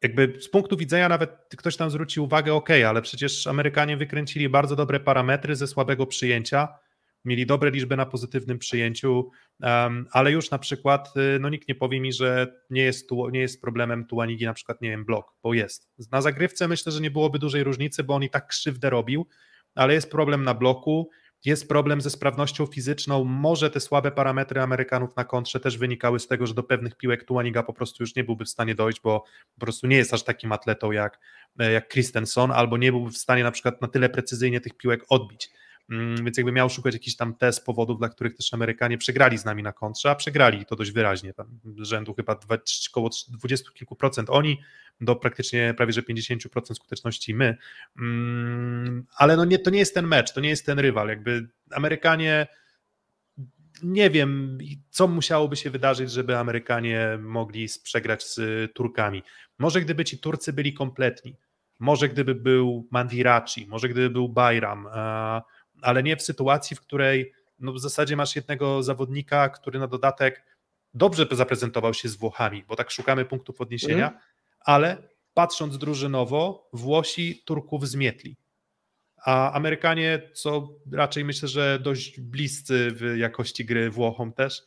Jakby z punktu widzenia nawet ktoś tam zwróci uwagę, ok, ale przecież Amerykanie wykręcili bardzo dobre parametry ze słabego przyjęcia, mieli dobre liczby na pozytywnym przyjęciu, um, ale już na przykład, y, no nikt nie powie mi, że nie jest, tu, nie jest problemem Tuanigi na przykład, nie wiem, blok, bo jest. Na zagrywce myślę, że nie byłoby dużej różnicy, bo on i tak krzywdę robił, ale jest problem na bloku, jest problem ze sprawnością fizyczną. Może te słabe parametry Amerykanów na kontrze też wynikały z tego, że do pewnych piłek Tuaniga po prostu już nie byłby w stanie dojść, bo po prostu nie jest aż takim atletą jak, jak Christensen, albo nie byłby w stanie na przykład na tyle precyzyjnie tych piłek odbić. Mm, więc jakby miał szukać jakichś tam test powodów, dla których też Amerykanie przegrali z nami na kontrze, a przegrali to dość wyraźnie, tam rzędu chyba około 20 kilku procent oni, do praktycznie prawie że 50% skuteczności my. Mm, ale no nie, to nie jest ten mecz, to nie jest ten rywal. Jakby Amerykanie nie wiem, co musiałoby się wydarzyć, żeby Amerykanie mogli przegrać z Turkami. Może gdyby ci Turcy byli kompletni, może gdyby był Mandiraci, może gdyby był Bayram, ale nie w sytuacji, w której no w zasadzie masz jednego zawodnika, który na dodatek dobrze zaprezentował się z Włochami, bo tak szukamy punktów odniesienia, mm ale patrząc drużynowo, Włosi Turków zmietli. A Amerykanie, co raczej myślę, że dość bliscy w jakości gry Włochom też,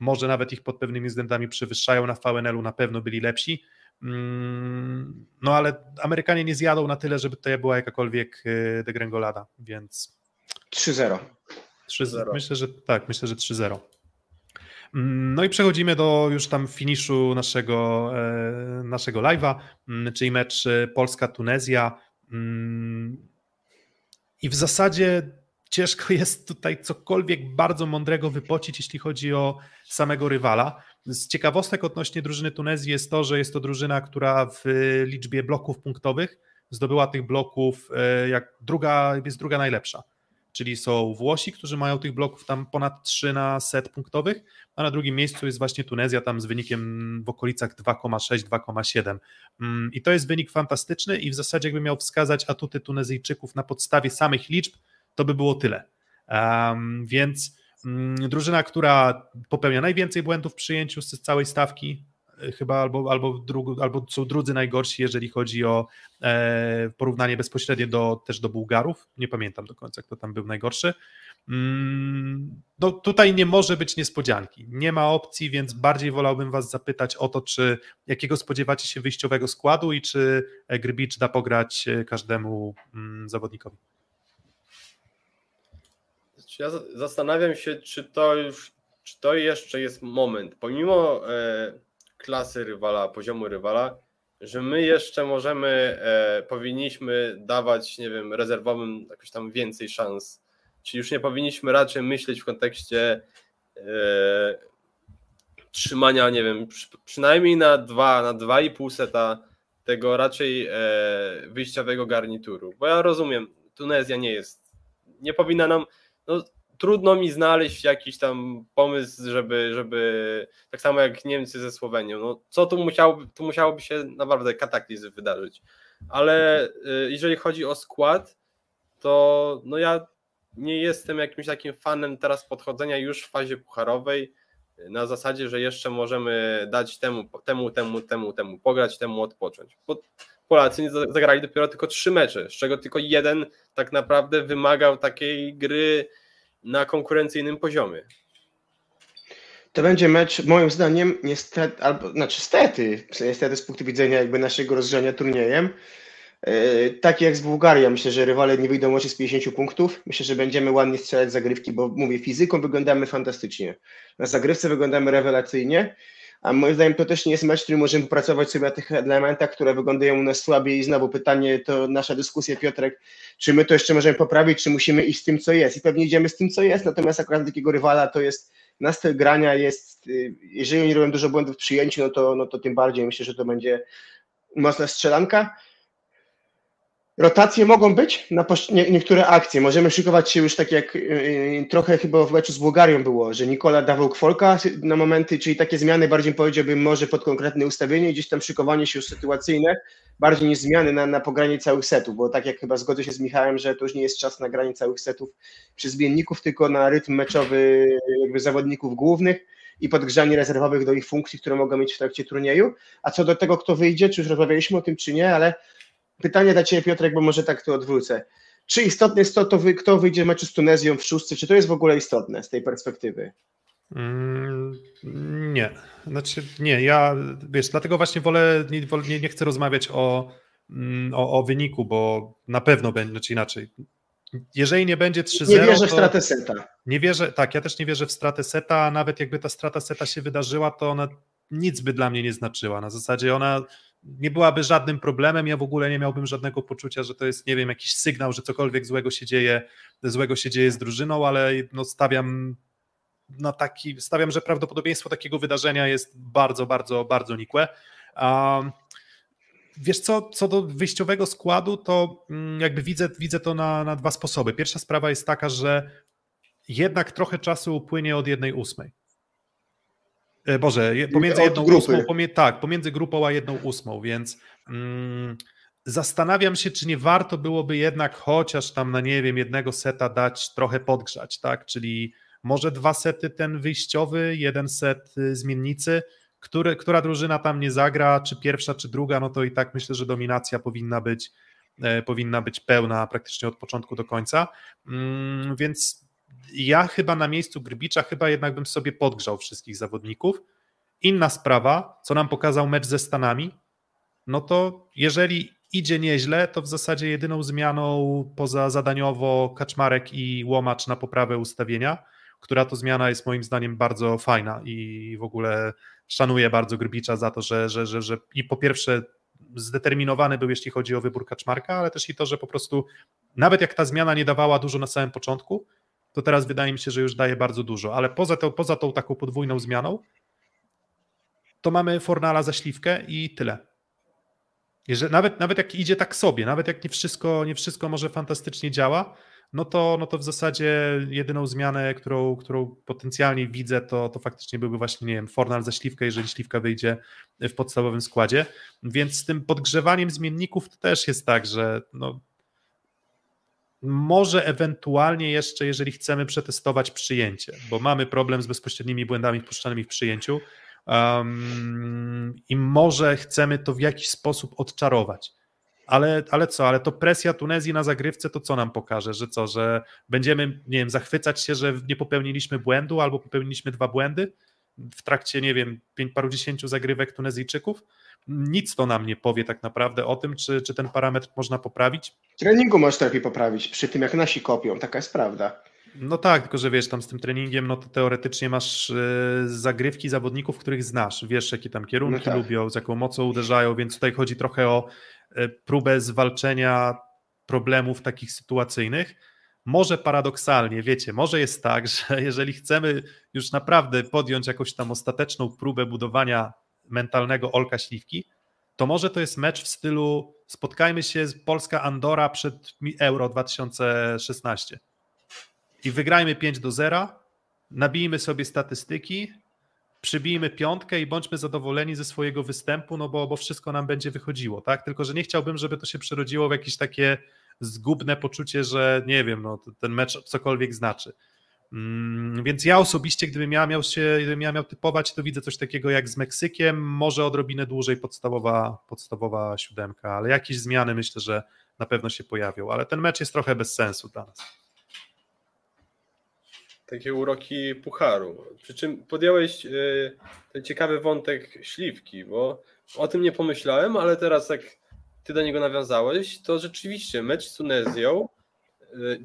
może nawet ich pod pewnymi względami przewyższają, na VNL-u na pewno byli lepsi, mm, no ale Amerykanie nie zjadą na tyle, żeby to była jakakolwiek e, degrengolada, więc... 3-0. Myślę, że tak, myślę, że 3-0. Mm, no i przechodzimy do już tam finiszu naszego, e, naszego live'a, mm, czyli mecz e, Polska-Tunezja. Mm, I w zasadzie ciężko jest tutaj cokolwiek bardzo mądrego wypocić, jeśli chodzi o samego rywala. Z ciekawostek odnośnie drużyny Tunezji jest to, że jest to drużyna, która w liczbie bloków punktowych zdobyła tych bloków e, jak druga, jest druga najlepsza czyli są Włosi, którzy mają tych bloków tam ponad 3 na set punktowych, a na drugim miejscu jest właśnie Tunezja tam z wynikiem w okolicach 2,6-2,7. Mm, I to jest wynik fantastyczny i w zasadzie jakby miał wskazać atuty Tunezyjczyków na podstawie samych liczb, to by było tyle. Um, więc um, drużyna, która popełnia najwięcej błędów w przyjęciu z całej stawki, chyba albo, albo, albo są drudzy najgorsi, jeżeli chodzi o e, porównanie bezpośrednie do, też do Bułgarów. Nie pamiętam do końca, kto tam był najgorszy. Mm, no, tutaj nie może być niespodzianki. Nie ma opcji, więc bardziej wolałbym Was zapytać o to, czy jakiego spodziewacie się wyjściowego składu i czy Grbicz da pograć e, każdemu mm, zawodnikowi. Ja zastanawiam się, czy to już, czy to jeszcze jest moment, pomimo e, klasy rywala, poziomu rywala, że my jeszcze możemy, e, powinniśmy dawać, nie wiem, rezerwowym jakoś tam więcej szans. Czy już nie powinniśmy raczej myśleć w kontekście e, trzymania, nie wiem, przy, przynajmniej na dwa, na dwa i pół seta tego raczej e, wyjściowego garnituru. Bo ja rozumiem, Tunezja nie jest, nie powinna nam, no, trudno mi znaleźć jakiś tam pomysł, żeby, żeby tak samo jak Niemcy ze Słowenią, no co tu musiałoby, tu musiałoby się naprawdę kataklizm wydarzyć, ale y, jeżeli chodzi o skład, to no ja nie jestem jakimś takim fanem teraz podchodzenia już w fazie pucharowej na zasadzie, że jeszcze możemy dać temu, temu, temu, temu, temu pograć, temu odpocząć. Bo Polacy zagrali dopiero tylko trzy mecze, z czego tylko jeden tak naprawdę wymagał takiej gry na konkurencyjnym poziomie. To będzie mecz, moim zdaniem, niestety, albo znaczy stety, niestety z punktu widzenia jakby naszego rozgrzania turniejem, yy, tak jak z Bułgarią, myślę, że rywale nie wyjdą oczy z 50 punktów. Myślę, że będziemy ładnie strzelać zagrywki, bo mówię, fizyką wyglądamy fantastycznie. Na zagrywce wyglądamy rewelacyjnie. A moim zdaniem to też nie jest mecz, który możemy popracować sobie na tych elementach, które wyglądają u nas słabiej. I znowu pytanie, to nasza dyskusja, Piotrek, czy my to jeszcze możemy poprawić, czy musimy iść z tym, co jest. I pewnie idziemy z tym, co jest, natomiast akurat takiego rywala to jest na styl grania jest, y, jeżeli oni robią dużo błędów w przyjęciu, no to, no to tym bardziej myślę, że to będzie mocna strzelanka. Rotacje mogą być na nie, niektóre akcje. Możemy szykować się już tak jak yy, trochę chyba w meczu z Bułgarią było, że Nikola dawał kwolka na momenty, czyli takie zmiany bardziej powiedziałbym może pod konkretne ustawienie, gdzieś tam szykowanie się już sytuacyjne, bardziej niż zmiany na, na pogranie całych setów, bo tak jak chyba zgodzę się z Michałem, że to już nie jest czas na granie całych setów przy zmienników, tylko na rytm meczowy jakby zawodników głównych i podgrzanie rezerwowych do ich funkcji, które mogą mieć w trakcie turnieju. A co do tego, kto wyjdzie, czy już rozmawialiśmy o tym, czy nie, ale pytanie dla Ciebie, Piotrek, bo może tak to odwrócę. Czy istotne jest to, to wy, kto wyjdzie w meczu z Tunezją w szóstce? Czy to jest w ogóle istotne z tej perspektywy? Mm, nie. Znaczy, nie, ja wiesz, dlatego właśnie wolę, nie, nie chcę rozmawiać o, mm, o, o wyniku, bo na pewno będzie, znaczy inaczej. Jeżeli nie będzie 3-0. Nie wierzę w stratę seta. Nie wierzę, tak, ja też nie wierzę w stratę seta, a nawet jakby ta strata seta się wydarzyła, to ona nic by dla mnie nie znaczyła. Na zasadzie ona nie byłaby żadnym problemem, ja w ogóle nie miałbym żadnego poczucia, że to jest, nie wiem, jakiś sygnał, że cokolwiek złego się dzieje, złego się dzieje z drużyną, ale no stawiam na taki, stawiam, że prawdopodobieństwo takiego wydarzenia jest bardzo, bardzo, bardzo nikłe. Um, Wiesz co, co do wyjściowego składu, to mm, jakby widzę, widzę to na, na dwa sposoby. Pierwsza sprawa jest taka, że jednak trochę czasu upłynie od jednej ósmej. E, Boże, pomiędzy jedną ósmą, pomie, tak, pomiędzy grupą a jedną ósmą, więc mm, zastanawiam się, czy nie warto byłoby jednak chociaż tam na nie wiem, jednego seta dać trochę podgrzać, tak? Czyli może dwa sety ten wyjściowy, jeden set y, zmiennicy, który, która drużyna tam nie zagra, czy pierwsza, czy druga, no to i tak myślę, że dominacja powinna być, e, powinna być pełna praktycznie od początku do końca. Mm, więc ja chyba na miejscu Grbicza chyba jednak bym sobie podgrzał wszystkich zawodników. Inna sprawa, co nam pokazał mecz ze Stanami, no to jeżeli idzie nieźle, to w zasadzie jedyną zmianą poza zadaniowo Kaczmarek i Łomacz na poprawę ustawienia, która to zmiana jest moim zdaniem bardzo fajna i w ogóle szanuję bardzo Grbicza za to, że, że, że, że i po pierwsze zdeterminowany był, jeśli chodzi o wybór Kaczmarka, ale też i to, że po prostu nawet jak ta zmiana nie dawała dużo na samym początku, to teraz wydaje mi się, że już daje bardzo dużo, ale poza, to, poza tą taką podwójną zmianą, to mamy Fornala za śliwkę i tyle. Jeżeli, nawet, nawet jak idzie tak sobie, nawet jak nie wszystko, nie wszystko może fantastycznie działa, no to, no to w zasadzie jedyną zmianę, którą, którą potencjalnie widzę, to, to faktycznie byłby właśnie, nie wiem, Fornal za Śliwkę, jeżeli Śliwka wyjdzie w podstawowym składzie, więc z tym podgrzewaniem zmienników to też jest tak, że no, może ewentualnie jeszcze, jeżeli chcemy przetestować przyjęcie, bo mamy problem z bezpośrednimi błędami wpuszczanymi w przyjęciu um, i może chcemy to w jakiś sposób odczarować. Ale, ale co, ale to presja Tunezji na zagrywce to co nam pokaże, że co, że będziemy, nie wiem, zachwycać się, że nie popełniliśmy błędu albo popełniliśmy dwa błędy w trakcie, nie wiem, pięć, parudziesięciu zagrywek Tunezyjczyków? Nic to nam nie powie tak naprawdę o tym, czy, czy ten parametr można poprawić. Treningu możesz lepiej poprawić przy tym, jak nasi kopią, taka jest prawda. No tak, tylko że wiesz, tam z tym treningiem, no to teoretycznie masz yy, zagrywki zawodników, których znasz, wiesz, jakie tam kierunki no tak. lubią, z jaką mocą uderzają, więc tutaj chodzi trochę o yy, próbę zwalczenia problemów takich sytuacyjnych. Może paradoksalnie, wiecie, może jest tak, że jeżeli chcemy już naprawdę podjąć jakąś tam ostateczną próbę budowania mentalnego Olka Śliwki, to może to jest mecz w stylu spotkajmy się z Polska-Andora przed Euro 2016 i wygrajmy 5 do 0, nabijmy sobie statystyki, przybijmy piątkę i bądźmy zadowoleni ze swojego występu, no bo, bo wszystko nam będzie wychodziło, tak? Tylko, że nie chciałbym, żeby to się przerodziło w jakieś takie zgubne poczucie, że nie wiem, no, ten mecz cokolwiek znaczy. Mm, więc ja osobiście, gdybym ja miał się, gdybym ja miał typować, to widzę coś takiego jak z Meksykiem, może odrobinę dłużej podstawowa, podstawowa siódemka, ale jakieś zmiany myślę, że na pewno się pojawią, ale ten mecz jest trochę bez sensu dla nas. Takie uroki pucharu. Przy czym podjąłeś yy, ten ciekawy wątek śliwki, bo o tym nie pomyślałem, ale teraz jak ty do niego nawiązałeś, to rzeczywiście mecz z Tunezją Y,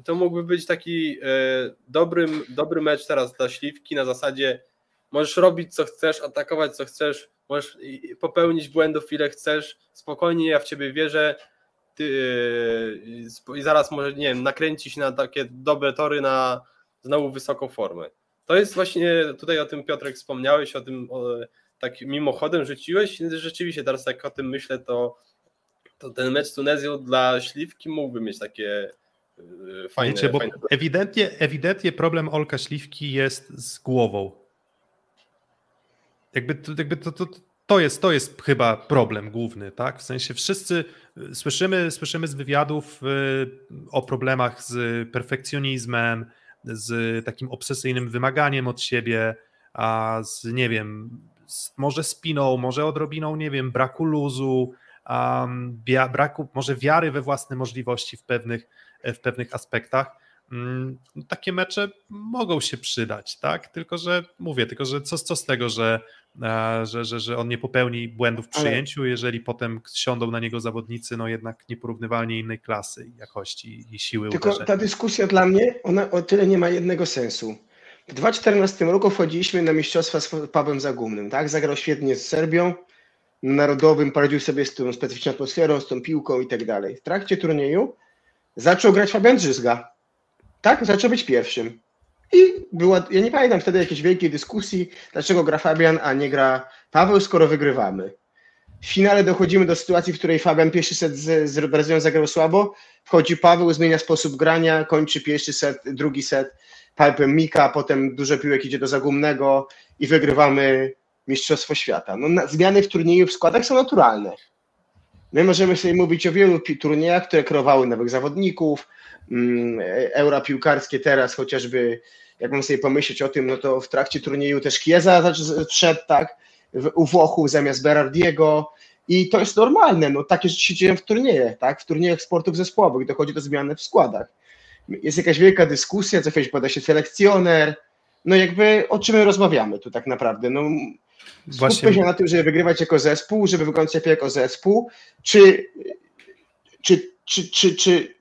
to mógłby być taki y, dobry, dobry mecz teraz dla Śliwki na zasadzie możesz robić co chcesz, atakować co chcesz, możesz popełnić błędów ile chcesz, spokojnie ja w ciebie wierzę ty, y, i zaraz może, nie wiem, nakręcić na takie dobre tory na znowu wysoką formę. To jest właśnie, tutaj o tym Piotrek wspomniałeś, o tym o, tak mimochodem rzuciłeś, rzeczywiście teraz jak o tym myślę, to, to ten mecz z Tunezją dla Śliwki mógłby mieć takie Yy, fajne, Wiecie, bo ewidentnie, ewidentnie problem Olka Śliwki jest z głową. Jakby, to, jakby to, to, to, jest, to jest chyba problem główny, tak? W sensie wszyscy yy, słyszymy, słyszymy z wywiadów yy, o problemach z perfekcjonizmem, z takim obsesyjnym wymaganiem od siebie, a z nie wiem, z, może spiną, może odrobiną, nie wiem, braku luzu, um, braku może wiary we własne możliwości w pewnych w pewnych aspektach. Mm, takie mecze mogą się przydać, tak? Tylko, że mówię, tylko, że co, co z tego, że, e, że, że, że on nie popełni błędów w przyjęciu, jeżeli potem siądą na niego zawodnicy, no jednak nieporównywalnie innej klasy, jakości i siły Tylko uderzenia. ta dyskusja dla mnie, ona o tyle nie ma jednego sensu. W 2014 roku wchodziliśmy na mistrzostwa z Pawłem Zagumnym, tak? Zagrał świetnie z Serbią, narodowym, poradził sobie z tą specyficzną atmosferą, z tą piłką i tak dalej. W trakcie turnieju zaczął grać Fabian Drzyzga. Tak? Zaczął być pierwszym. I była, ja nie pamiętam wtedy jakiejś wielkiej dyskusji, dlaczego gra Fabian, a nie gra Paweł, skoro wygrywamy. W finale dochodzimy do sytuacji, w której Fabian pierwszy set z, z Brazylią zagrał słabo, wchodzi Paweł, zmienia sposób grania, kończy pierwszy set, drugi set pipe'em Mika, potem dużo piłek idzie do Zagumnego i wygrywamy Mistrzostwo Świata. No, zmiany w turnieju w składach są naturalne. My możemy sobie mówić o wielu turniejach, które kreowały nowych zawodników, mm, eura piłkarskie teraz chociażby, jak mam sobie pomyśleć o tym, no to w trakcie turnieju też Chiesa wszedł, tak, u Włochów zamiast Berardiego. I to jest normalne, no takie rzeczy się dzieją w turniejach, tak, w turniejach sportów zespołowych dochodzi do zmiany w składach. Jest jakaś wielka dyskusja, co chwilę poda się selekcjoner, no jakby o czym my rozmawiamy tu tak naprawdę, no Właśnie... Skupmy się na tym, żeby wygrywać jako zespół, żeby wyglądać lepiej jako zespół. Czy, czy, czy, czy, czy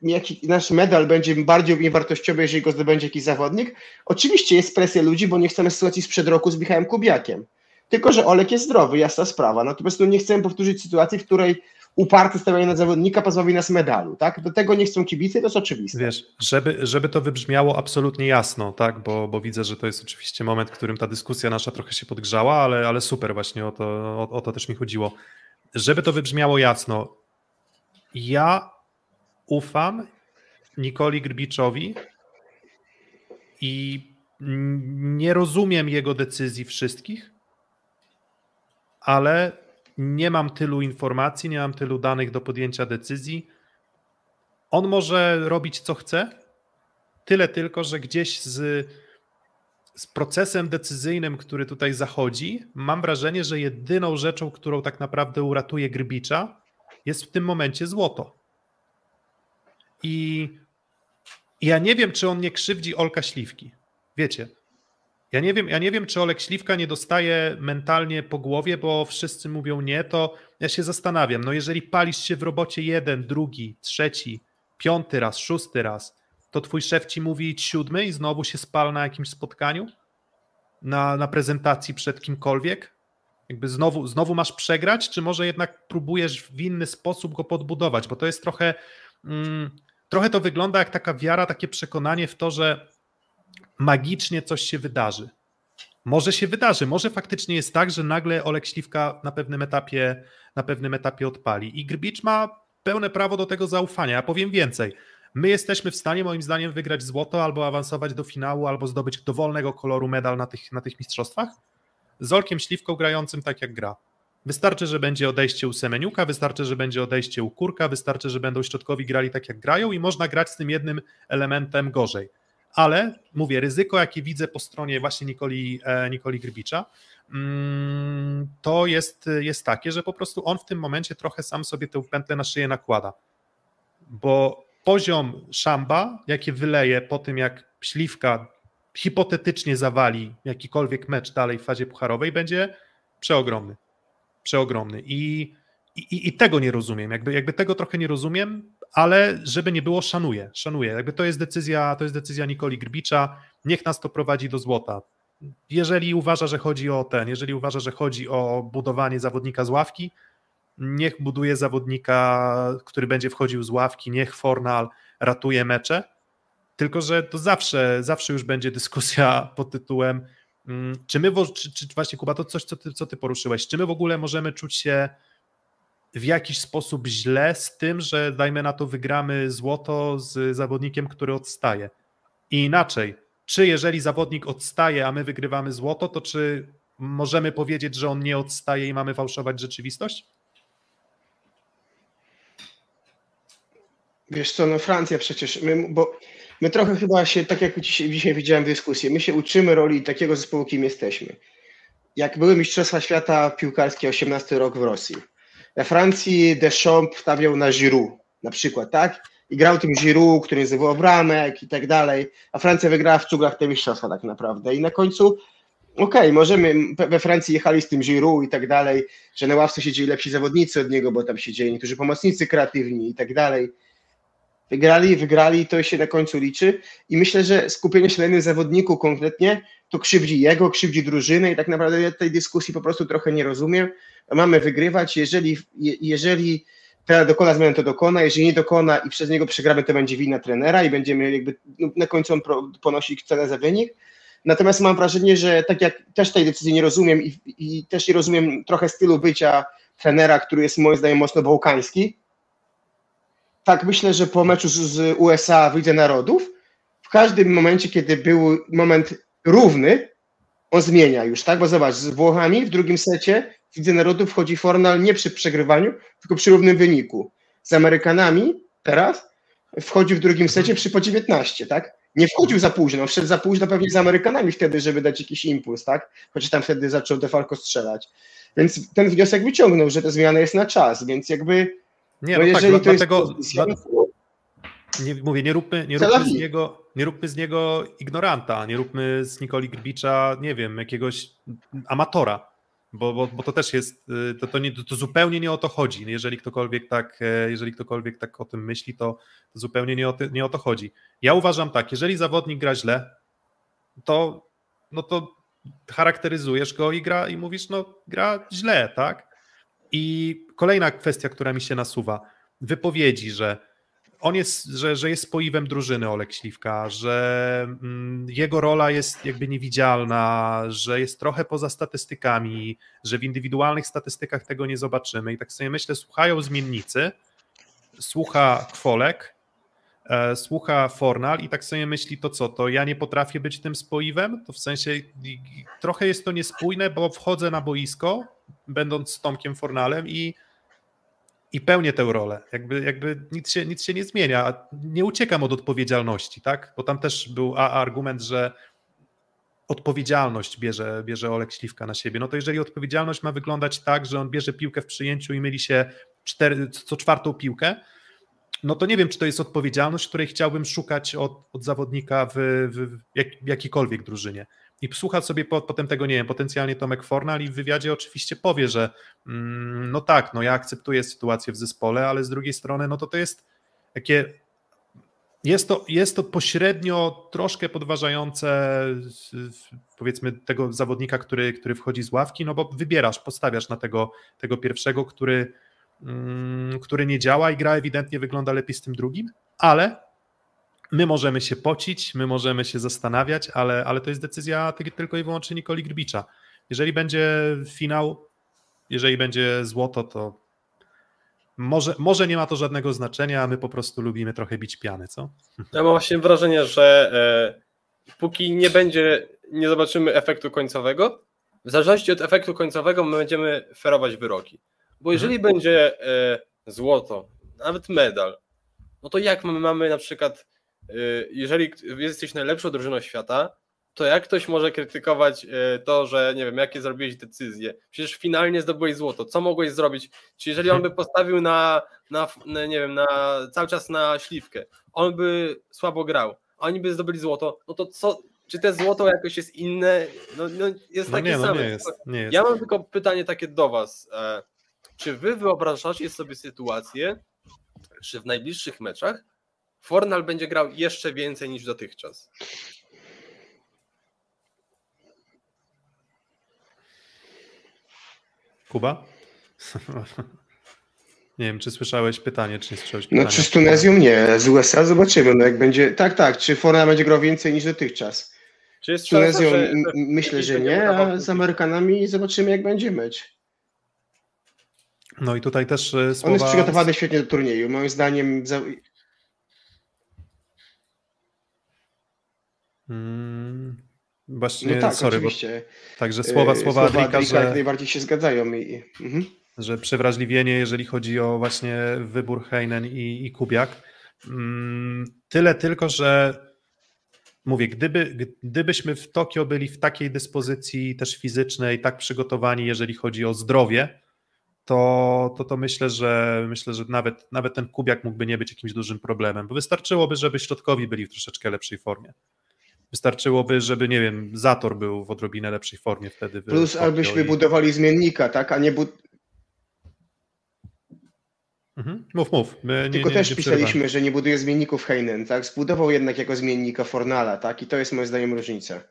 nasz medal będzie bardziej wartościowy, jeżeli go zdobędzie jakiś zawodnik? Oczywiście jest presja ludzi, bo nie chcemy sytuacji sprzed roku z Michałem Kubiakiem. Tylko, że Olek jest zdrowy, jasna sprawa. Natomiast no, nie chcemy powtórzyć sytuacji, w której uparte stawianie na zawodnika pozbawi nas medalu, tak? Do tego nie chcą kibice, to jest oczywiste. Wiesz, żeby, żeby to wybrzmiało absolutnie jasno, tak? Bo, bo widzę, że to jest oczywiście moment, w którym ta dyskusja nasza trochę się podgrzała, ale, ale super właśnie o to, o, o to też mi chodziło. Żeby to wybrzmiało jasno, ja ufam Nikoli Grbiczowi i nie rozumiem jego decyzji wszystkich, ale nie mam tylu informacji, nie mam tylu danych do podjęcia decyzji. On może robić co chce, tyle tylko, że gdzieś z, z procesem decyzyjnym, który tutaj zachodzi, mam wrażenie, że jedyną rzeczą, którą tak naprawdę uratuje Grbicza, jest w tym momencie złoto. I ja nie wiem, czy on nie krzywdzi Olka Śliwki. Wiecie, ja nie wiem, ja nie wiem, czy Olek Śliwka nie dostaje mentalnie po głowie, bo wszyscy mówią nie, to ja się zastanawiam. No jeżeli palisz się w robocie jeden, drugi, trzeci, piąty raz, szósty raz, to twój szef ci mówi siódmy i znowu się spal na jakimś spotkaniu, na, na prezentacji przed kimkolwiek. Jakby znowu, znowu masz przegrać, czy może jednak próbujesz w inny sposób go podbudować, bo to jest trochę, mm, trochę to wygląda jak taka wiara, takie przekonanie w to, że magicznie coś się wydarzy. Może się wydarzy, może faktycznie jest tak, że nagle Olek Śliwka na pewnym etapie, na pewnym etapie odpali. I Grbicz ma pełne prawo do tego zaufania. Ja powiem więcej. My jesteśmy w stanie, moim zdaniem, wygrać złoto albo awansować do finału, albo zdobyć dowolnego koloru medal na tych, na tych mistrzostwach z Olkiem Śliwką grającym tak jak gra. Wystarczy, że będzie odejście u Semeniuka, wystarczy, że będzie odejście u Kurka, wystarczy, że będą środkowi grali tak jak grają i można grać z tym jednym elementem gorzej ale mówię, ryzyko, jakie widzę po stronie właśnie Nikoli, e, Nikoli Grbicza, mm, to jest, jest takie, że po prostu on w tym momencie trochę sam sobie tę pętlę na szyję nakłada. Bo poziom szamba, jakie wyleje po tym, jak śliwka hipotetycznie zawali jakikolwiek mecz dalej w fazie pucharowej, będzie przeogromny. Przeogromny. I, i, i tego nie rozumiem. Jakby, jakby tego trochę nie rozumiem, ale żeby nie było, szanuję, szanuję. Jakby to jest decyzja, to jest decyzja Nikoli Grbicza, niech nas to prowadzi do złota. Jeżeli uważa, że chodzi o ten, jeżeli uważa, że chodzi o budowanie zawodnika z ławki, niech buduje zawodnika, który będzie wchodził z ławki, niech Fornal ratuje mecze, tylko że to zawsze, zawsze już będzie dyskusja pod tytułem mm, czy my, czy, czy właśnie Kuba, to coś, co ty, co ty poruszyłeś, czy my w ogóle możemy czuć się w jakiś sposób źle z tym, że dajmy na to wygramy złoto z zawodnikiem, który odstaje. I inaczej, czy jeżeli zawodnik odstaje, a my wygrywamy złoto, to czy możemy powiedzieć, że on nie odstaje i mamy fałszować rzeczywistość? Wiesz co, no Francja przecież, my, bo my trochę chyba się, tak jak dzisiaj, dzisiaj widziałem w dyskusji, my się uczymy roli takiego zespołu, kim jesteśmy. Jak były Mistrzostwa Świata piłkarskie 18 rok w Rosji, we Francji Deschamps stawiał na Giroud na przykład, tak? I grał tym Giroud, który zdobył bramek i tak dalej, a Francja wygrała w cuglach te mistrzostwa tak naprawdę. I na końcu, okej, okay, możemy, we Francji jechali z tym Giroud i tak dalej, że na ławce siedzieli lepsi zawodnicy od niego, bo tam siedzieli niektórzy pomocnicy kreatywni i tak dalej. Wygrali, wygrali, to się na końcu liczy i myślę, że skupienie się na jednym zawodniku konkretnie to krzywdzi jego, krzywdzi drużynę i tak naprawdę ja tej dyskusji po prostu trochę nie rozumiem. Mamy wygrywać, jeżeli, jeżeli teraz dokona zmiany, to dokona, jeżeli nie dokona i przez niego przegramy, to będzie wina trenera i będziemy jakby, no, na końcu on cenę za wynik. Natomiast mam wrażenie, że tak jak też tej decyzji nie rozumiem i, i też nie rozumiem trochę stylu bycia trenera, który jest moim zdaniem mocno bałkański, tak myślę, że po meczu z, z USA w Lidze Narodów, w każdym momencie, kiedy był moment równy, on zmienia już, tak? Bo zobacz, z Włochami w drugim secie w Lidze Narodów wchodzi Fornal nie przy przegrywaniu, tylko przy równym wyniku. Z Amerykanami teraz wchodzi w drugim secie przy po 19, tak? Nie wchodził za późno, wszedł za późno pewnie z Amerykanami wtedy, żeby dać jakiś impuls, tak? Chociaż tam wtedy zaczął Defalco strzelać. Więc ten wniosek wyciągnął, że ta zmiana jest na czas, więc jakby nie, no, no tak, jeżeli to dlatego, jest dla, nie, mówię, nie róbmy, nie, róbmy z niego, nie róbmy z niego ignoranta, nie róbmy z Nikoli Grbicza, nie wiem, jakiegoś amatora, bo, bo, bo to też jest, y, to, to, nie, to zupełnie nie o to chodzi. Jeżeli ktokolwiek tak, e, jeżeli ktokolwiek tak o tym myśli, to, to zupełnie nie o, ty, nie o to chodzi. Ja uważam tak, jeżeli zawodnik gra źle, to, no to charakteryzujesz go i gra i mówisz, no gra źle, tak? I kolejna kwestia, która mi się nasuwa, wypowiedzi, że on jest, że, że jest spoiwem drużyny Olek Śliwka, że mm, jego rola jest jakby niewidzialna, że jest trochę poza statystykami, że w indywidualnych statystykach tego nie zobaczymy. I tak sobie myślę, słuchają zmiennicy, słucha Kwolek, e, słucha Fornal i tak sobie myśli, to co, to ja nie potrafię być tym spoiwem? To w sensie trochę jest to niespójne, bo wchodzę na boisko, będąc z Tomkiem Fornalem i, i pełnię tę rolę. Jakby, jakby nic, się, nic się nie zmienia. Nie uciekam od odpowiedzialności, tak? Bo tam też był argument, że odpowiedzialność bierze, bierze Olek Śliwka na siebie. No to jeżeli odpowiedzialność ma wyglądać tak, że on bierze piłkę w przyjęciu i myli się cztery, co czwartą piłkę, no to nie wiem, czy to jest odpowiedzialność, której chciałbym szukać od, od zawodnika w, w jak, jakiejkolwiek drużynie. I słucha sobie po, potem tego, nie wiem, potencjalnie Tomek Fornal i w wywiadzie oczywiście powie, że mm, no tak, no ja akceptuję sytuację w zespole, ale z drugiej strony, no to to jest takie jest to, jest to pośrednio troszkę podważające powiedzmy tego zawodnika, który, który wchodzi z ławki, no bo wybierasz, postawiasz na tego, tego pierwszego, który, mm, który nie działa i gra ewidentnie wygląda lepiej z tym drugim, ale my możemy się pocić, my możemy się zastanawiać, ale, ale to jest decyzja tylko i wyłącznie Nikoli Grbicza. Jeżeli będzie finał, jeżeli będzie złoto, to może, może nie ma to żadnego znaczenia, a my po prostu lubimy trochę bić piany, co? Ja mam właśnie wrażenie, że e, póki nie będzie, nie zobaczymy efektu końcowego, w zależności od efektu końcowego my będziemy ferować wyroki. Bo jeżeli mhm. będzie e, złoto, nawet medal, no to jak my mamy na przykład, jeżeli jesteś najlepszą drużyną świata, to jak ktoś może krytykować e, to, że nie wiem, jakie zrobiłeś decyzje? Przecież finalnie zdobyłeś złoto. Co mogłeś zrobić? Czy jeżeli on by postawił na, na, na nie wiem, na cały czas na śliwkę, on by słabo grał, a oni by zdobyli złoto, no to co, czy te złoto jakoś jest inne? No, no jest no takie nie, no same. Nie jest, nie jest. Ja mam tylko pytanie takie do was. E, czy wy wyobrażacie sobie sytuację, że w najbliższych meczach Fornal będzie grał jeszcze więcej niż dotychczas? Kuba? Nie wiem, czy słyszałeś pytanie, czy nie słyszałeś pytania. No, czy z Tunezją nie, z USA zobaczymy. No, jak będzie, tak, tak, czy Forna będzie grał więcej niż dotychczas. Czy z Tunezją że, myślę, że nie, a z Amerykanami zobaczymy, jak będzie mecz. No i tutaj też słowa... E, On jest przygotowany świetnie do turnieju. Moim zdaniem. Hmm, Właśnie, no tak, sorry, oczywiście. Bo, także słowa, e, słowa, słowa Adrika, że, najbardziej się zgadzają. I, mhm. Że przewrażliwienie, jeżeli chodzi o właśnie wybór Heinen i, i Kubiak. Mm, tyle tylko, że mówię, gdyby, gdybyśmy w Tokio byli w takiej dyspozycji też fizycznej, tak przygotowani, jeżeli chodzi o zdrowie, to, to, to myślę, że myślę, że nawet, nawet ten Kubiak mógłby nie być jakimś dużym problemem, bo wystarczyłoby, żeby środkowi byli w troszeczkę lepszej formie. Wystarczyłoby, żeby, nie wiem, Zator był w odrobinę lepszej formie wtedy. Plus abyśmy i... budowali zmiennika, tak, a nie... Bu... Mhm. Mów, mów. Nie, Tylko nie, też nie pisaliśmy, że nie buduje zmienników Heinen, tak? Zbudował jednak jako zmiennika Fornala, tak? I to jest moim zdaniem różnica.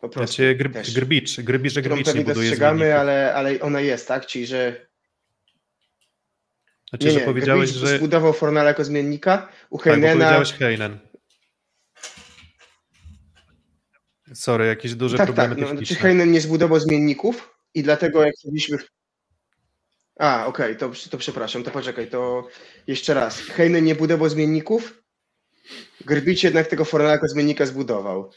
Po prostu. Znaczy, gr, Grbicz, Grbicz, że Grbicz nie buduje dostrzegamy, ale, ale ona jest, tak? Czyli, że znaczy, nie, nie, że powiedziałeś, Grbicz że... zbudował Fornala jako zmiennika, u Heinena... Tak, powiedziałeś Heinen. Sorry, jakieś duże tak, problemy tak, no, techniczne. Czy Heinen nie zbudował zmienników i dlatego jak chcieliśmy... A, okej, okay, to, to przepraszam, to poczekaj, to jeszcze raz. Heinen nie budował zmienników, Grbić jednak tego Fornala jako zmiennika zbudował.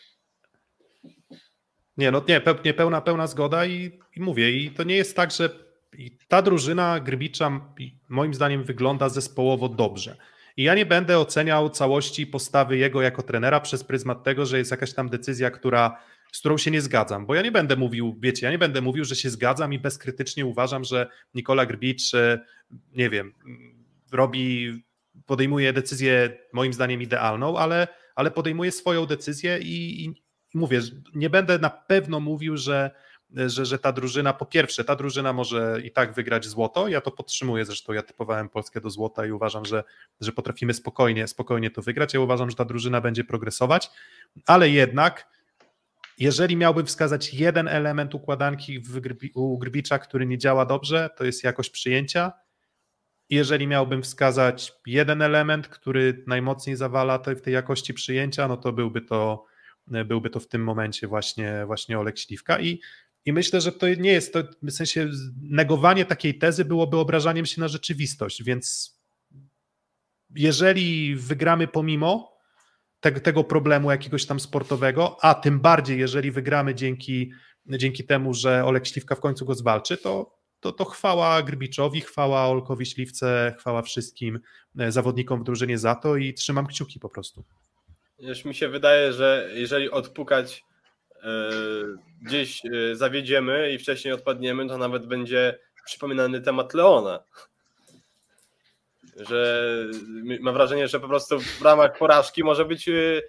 Nie, no nie, nie pełna, pełna zgoda i, i mówię, i to nie jest tak, że ta drużyna Grbicza moim zdaniem wygląda zespołowo dobrze. I ja nie będę oceniał całości postawy jego jako trenera przez pryzmat tego, że jest jakaś tam decyzja, która, z którą się nie zgadzam. Bo ja nie będę mówił, wiecie, ja nie będę mówił, że się zgadzam i bezkrytycznie uważam, że Nikola Grbicz, e, nie wiem, robi, podejmuje decyzję moim zdaniem idealną, ale, ale podejmuje swoją decyzję i, i mówię, nie będę na pewno mówił, że że, że ta drużyna, po pierwsze, ta drużyna może i tak wygrać złoto. Ja to podtrzymuję, zresztą ja typowałem Polskę do złota i uważam, że, że potrafimy spokojnie, spokojnie to wygrać. Ja uważam, że ta drużyna będzie progresować, ale jednak, jeżeli miałbym wskazać jeden element układanki u Grbicza, który nie działa dobrze, to jest jakość przyjęcia. Jeżeli miałbym wskazać jeden element, który najmocniej zawala w tej jakości przyjęcia, no to byłby to byłby to w tym momencie właśnie, właśnie Olek Śliwka i i myślę, że to nie jest, to w sensie negowanie takiej tezy byłoby obrażaniem się na rzeczywistość, więc jeżeli wygramy pomimo tego, tego problemu jakiegoś tam sportowego, a tym bardziej jeżeli wygramy dzięki, dzięki temu, że Olek Śliwka w końcu go zwalczy, to, to, to chwała Grbiczowi, chwała Olkowi Śliwce, chwała wszystkim e, zawodnikom w drużynie za to i trzymam kciuki po prostu. Już mi się wydaje, że jeżeli odpukać gdzieś e, zawiedziemy i wcześniej odpadniemy, to nawet będzie przypominany temat Leona. Że mam wrażenie, że po prostu w ramach porażki może być e,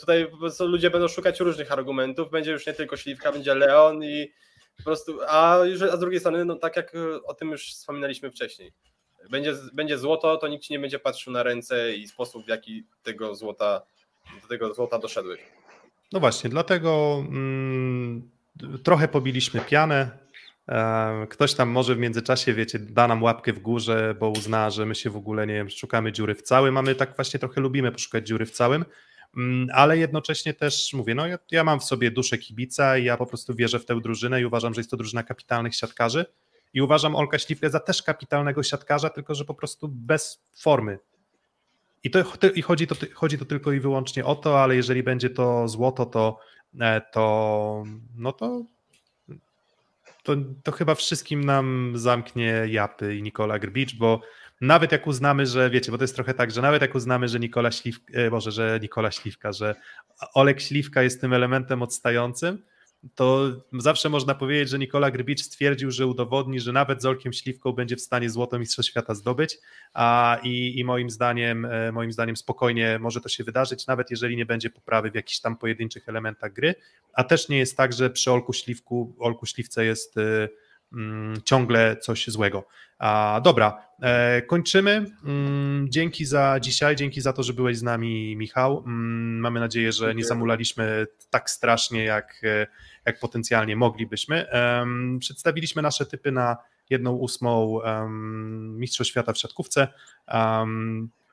tutaj po prostu ludzie będą szukać różnych argumentów. Będzie już nie tylko śliwka, będzie Leon i po prostu, a, a z drugiej strony, no tak jak o tym już wspominaliśmy wcześniej, będzie, będzie złoto, to nikt ci nie będzie patrzył na ręce i sposób, w jaki tego złota, do tego złota doszedłeś. No właśnie, dlatego mm, trochę pobiliśmy pianę. E, ktoś tam może w międzyczasie, wiecie, da nam łapkę w górze, bo uzna, że my się w ogóle, nie wiem, szukamy dziury w całym, a my tak właśnie trochę lubimy poszukać dziury w całym, mm, ale jednocześnie też mówię, no ja, ja mam w sobie duszę kibica i ja po prostu wierzę w tę drużynę i uważam, że jest to drużyna kapitalnych siatkarzy i uważam Olka Śliwkę za też kapitalnego siatkarza, tylko że po prostu bez formy. I, to, i chodzi, to, chodzi to tylko i wyłącznie o to, ale jeżeli będzie to złoto, to, e, to no to, to, to chyba wszystkim nam zamknie Japy i Nikola Grbicz, bo nawet jak uznamy, że wiecie, bo to jest trochę tak, że nawet jak uznamy, że Nikola Śliwka, e, może, że Nikola Śliwka, że Olek Śliwka jest tym elementem odstającym, to zawsze można powiedzieć, że Nikola Grbicz stwierdził, że udowodni, że nawet z Olkiem Śliwką będzie w stanie złoto Mistrza Świata zdobyć a, i, i moim zdaniem e, moim zdaniem spokojnie może to się wydarzyć, nawet jeżeli nie będzie poprawy w jakichś tam pojedynczych elementach gry, a też nie jest tak, że przy Olku Śliwku, Olku Śliwce jest y, ciągle coś złego. A, dobra, e, kończymy. Mm, dzięki za dzisiaj, dzięki za to, że byłeś z nami, Michał. Mm, mamy nadzieję, że nie zamulaliśmy tak strasznie, jak, e, jak potencjalnie moglibyśmy. Przedstawiliśmy nasze typy na jedną ósmą Mistrzostw Świata w siatkówce.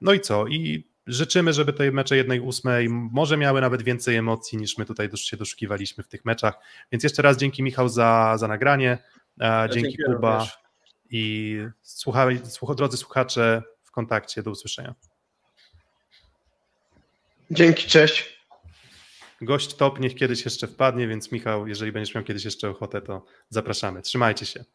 No i co? I życzymy, żeby te mecze jednej ósmej może miały nawet więcej emocji niż my tutaj się doszukiwaliśmy w tych meczach. Więc jeszcze raz dzięki Michał za, za nagranie. Dzięki Kuba również. i słuchaj, słuch, drodzy słuchacze w kontakcie. Do usłyszenia. Dzięki, cześć. Gość top niech kiedyś jeszcze wpadnie, więc Michał, jeżeli będziesz miał kiedyś jeszcze ochotę, to zapraszamy. Trzymajcie się.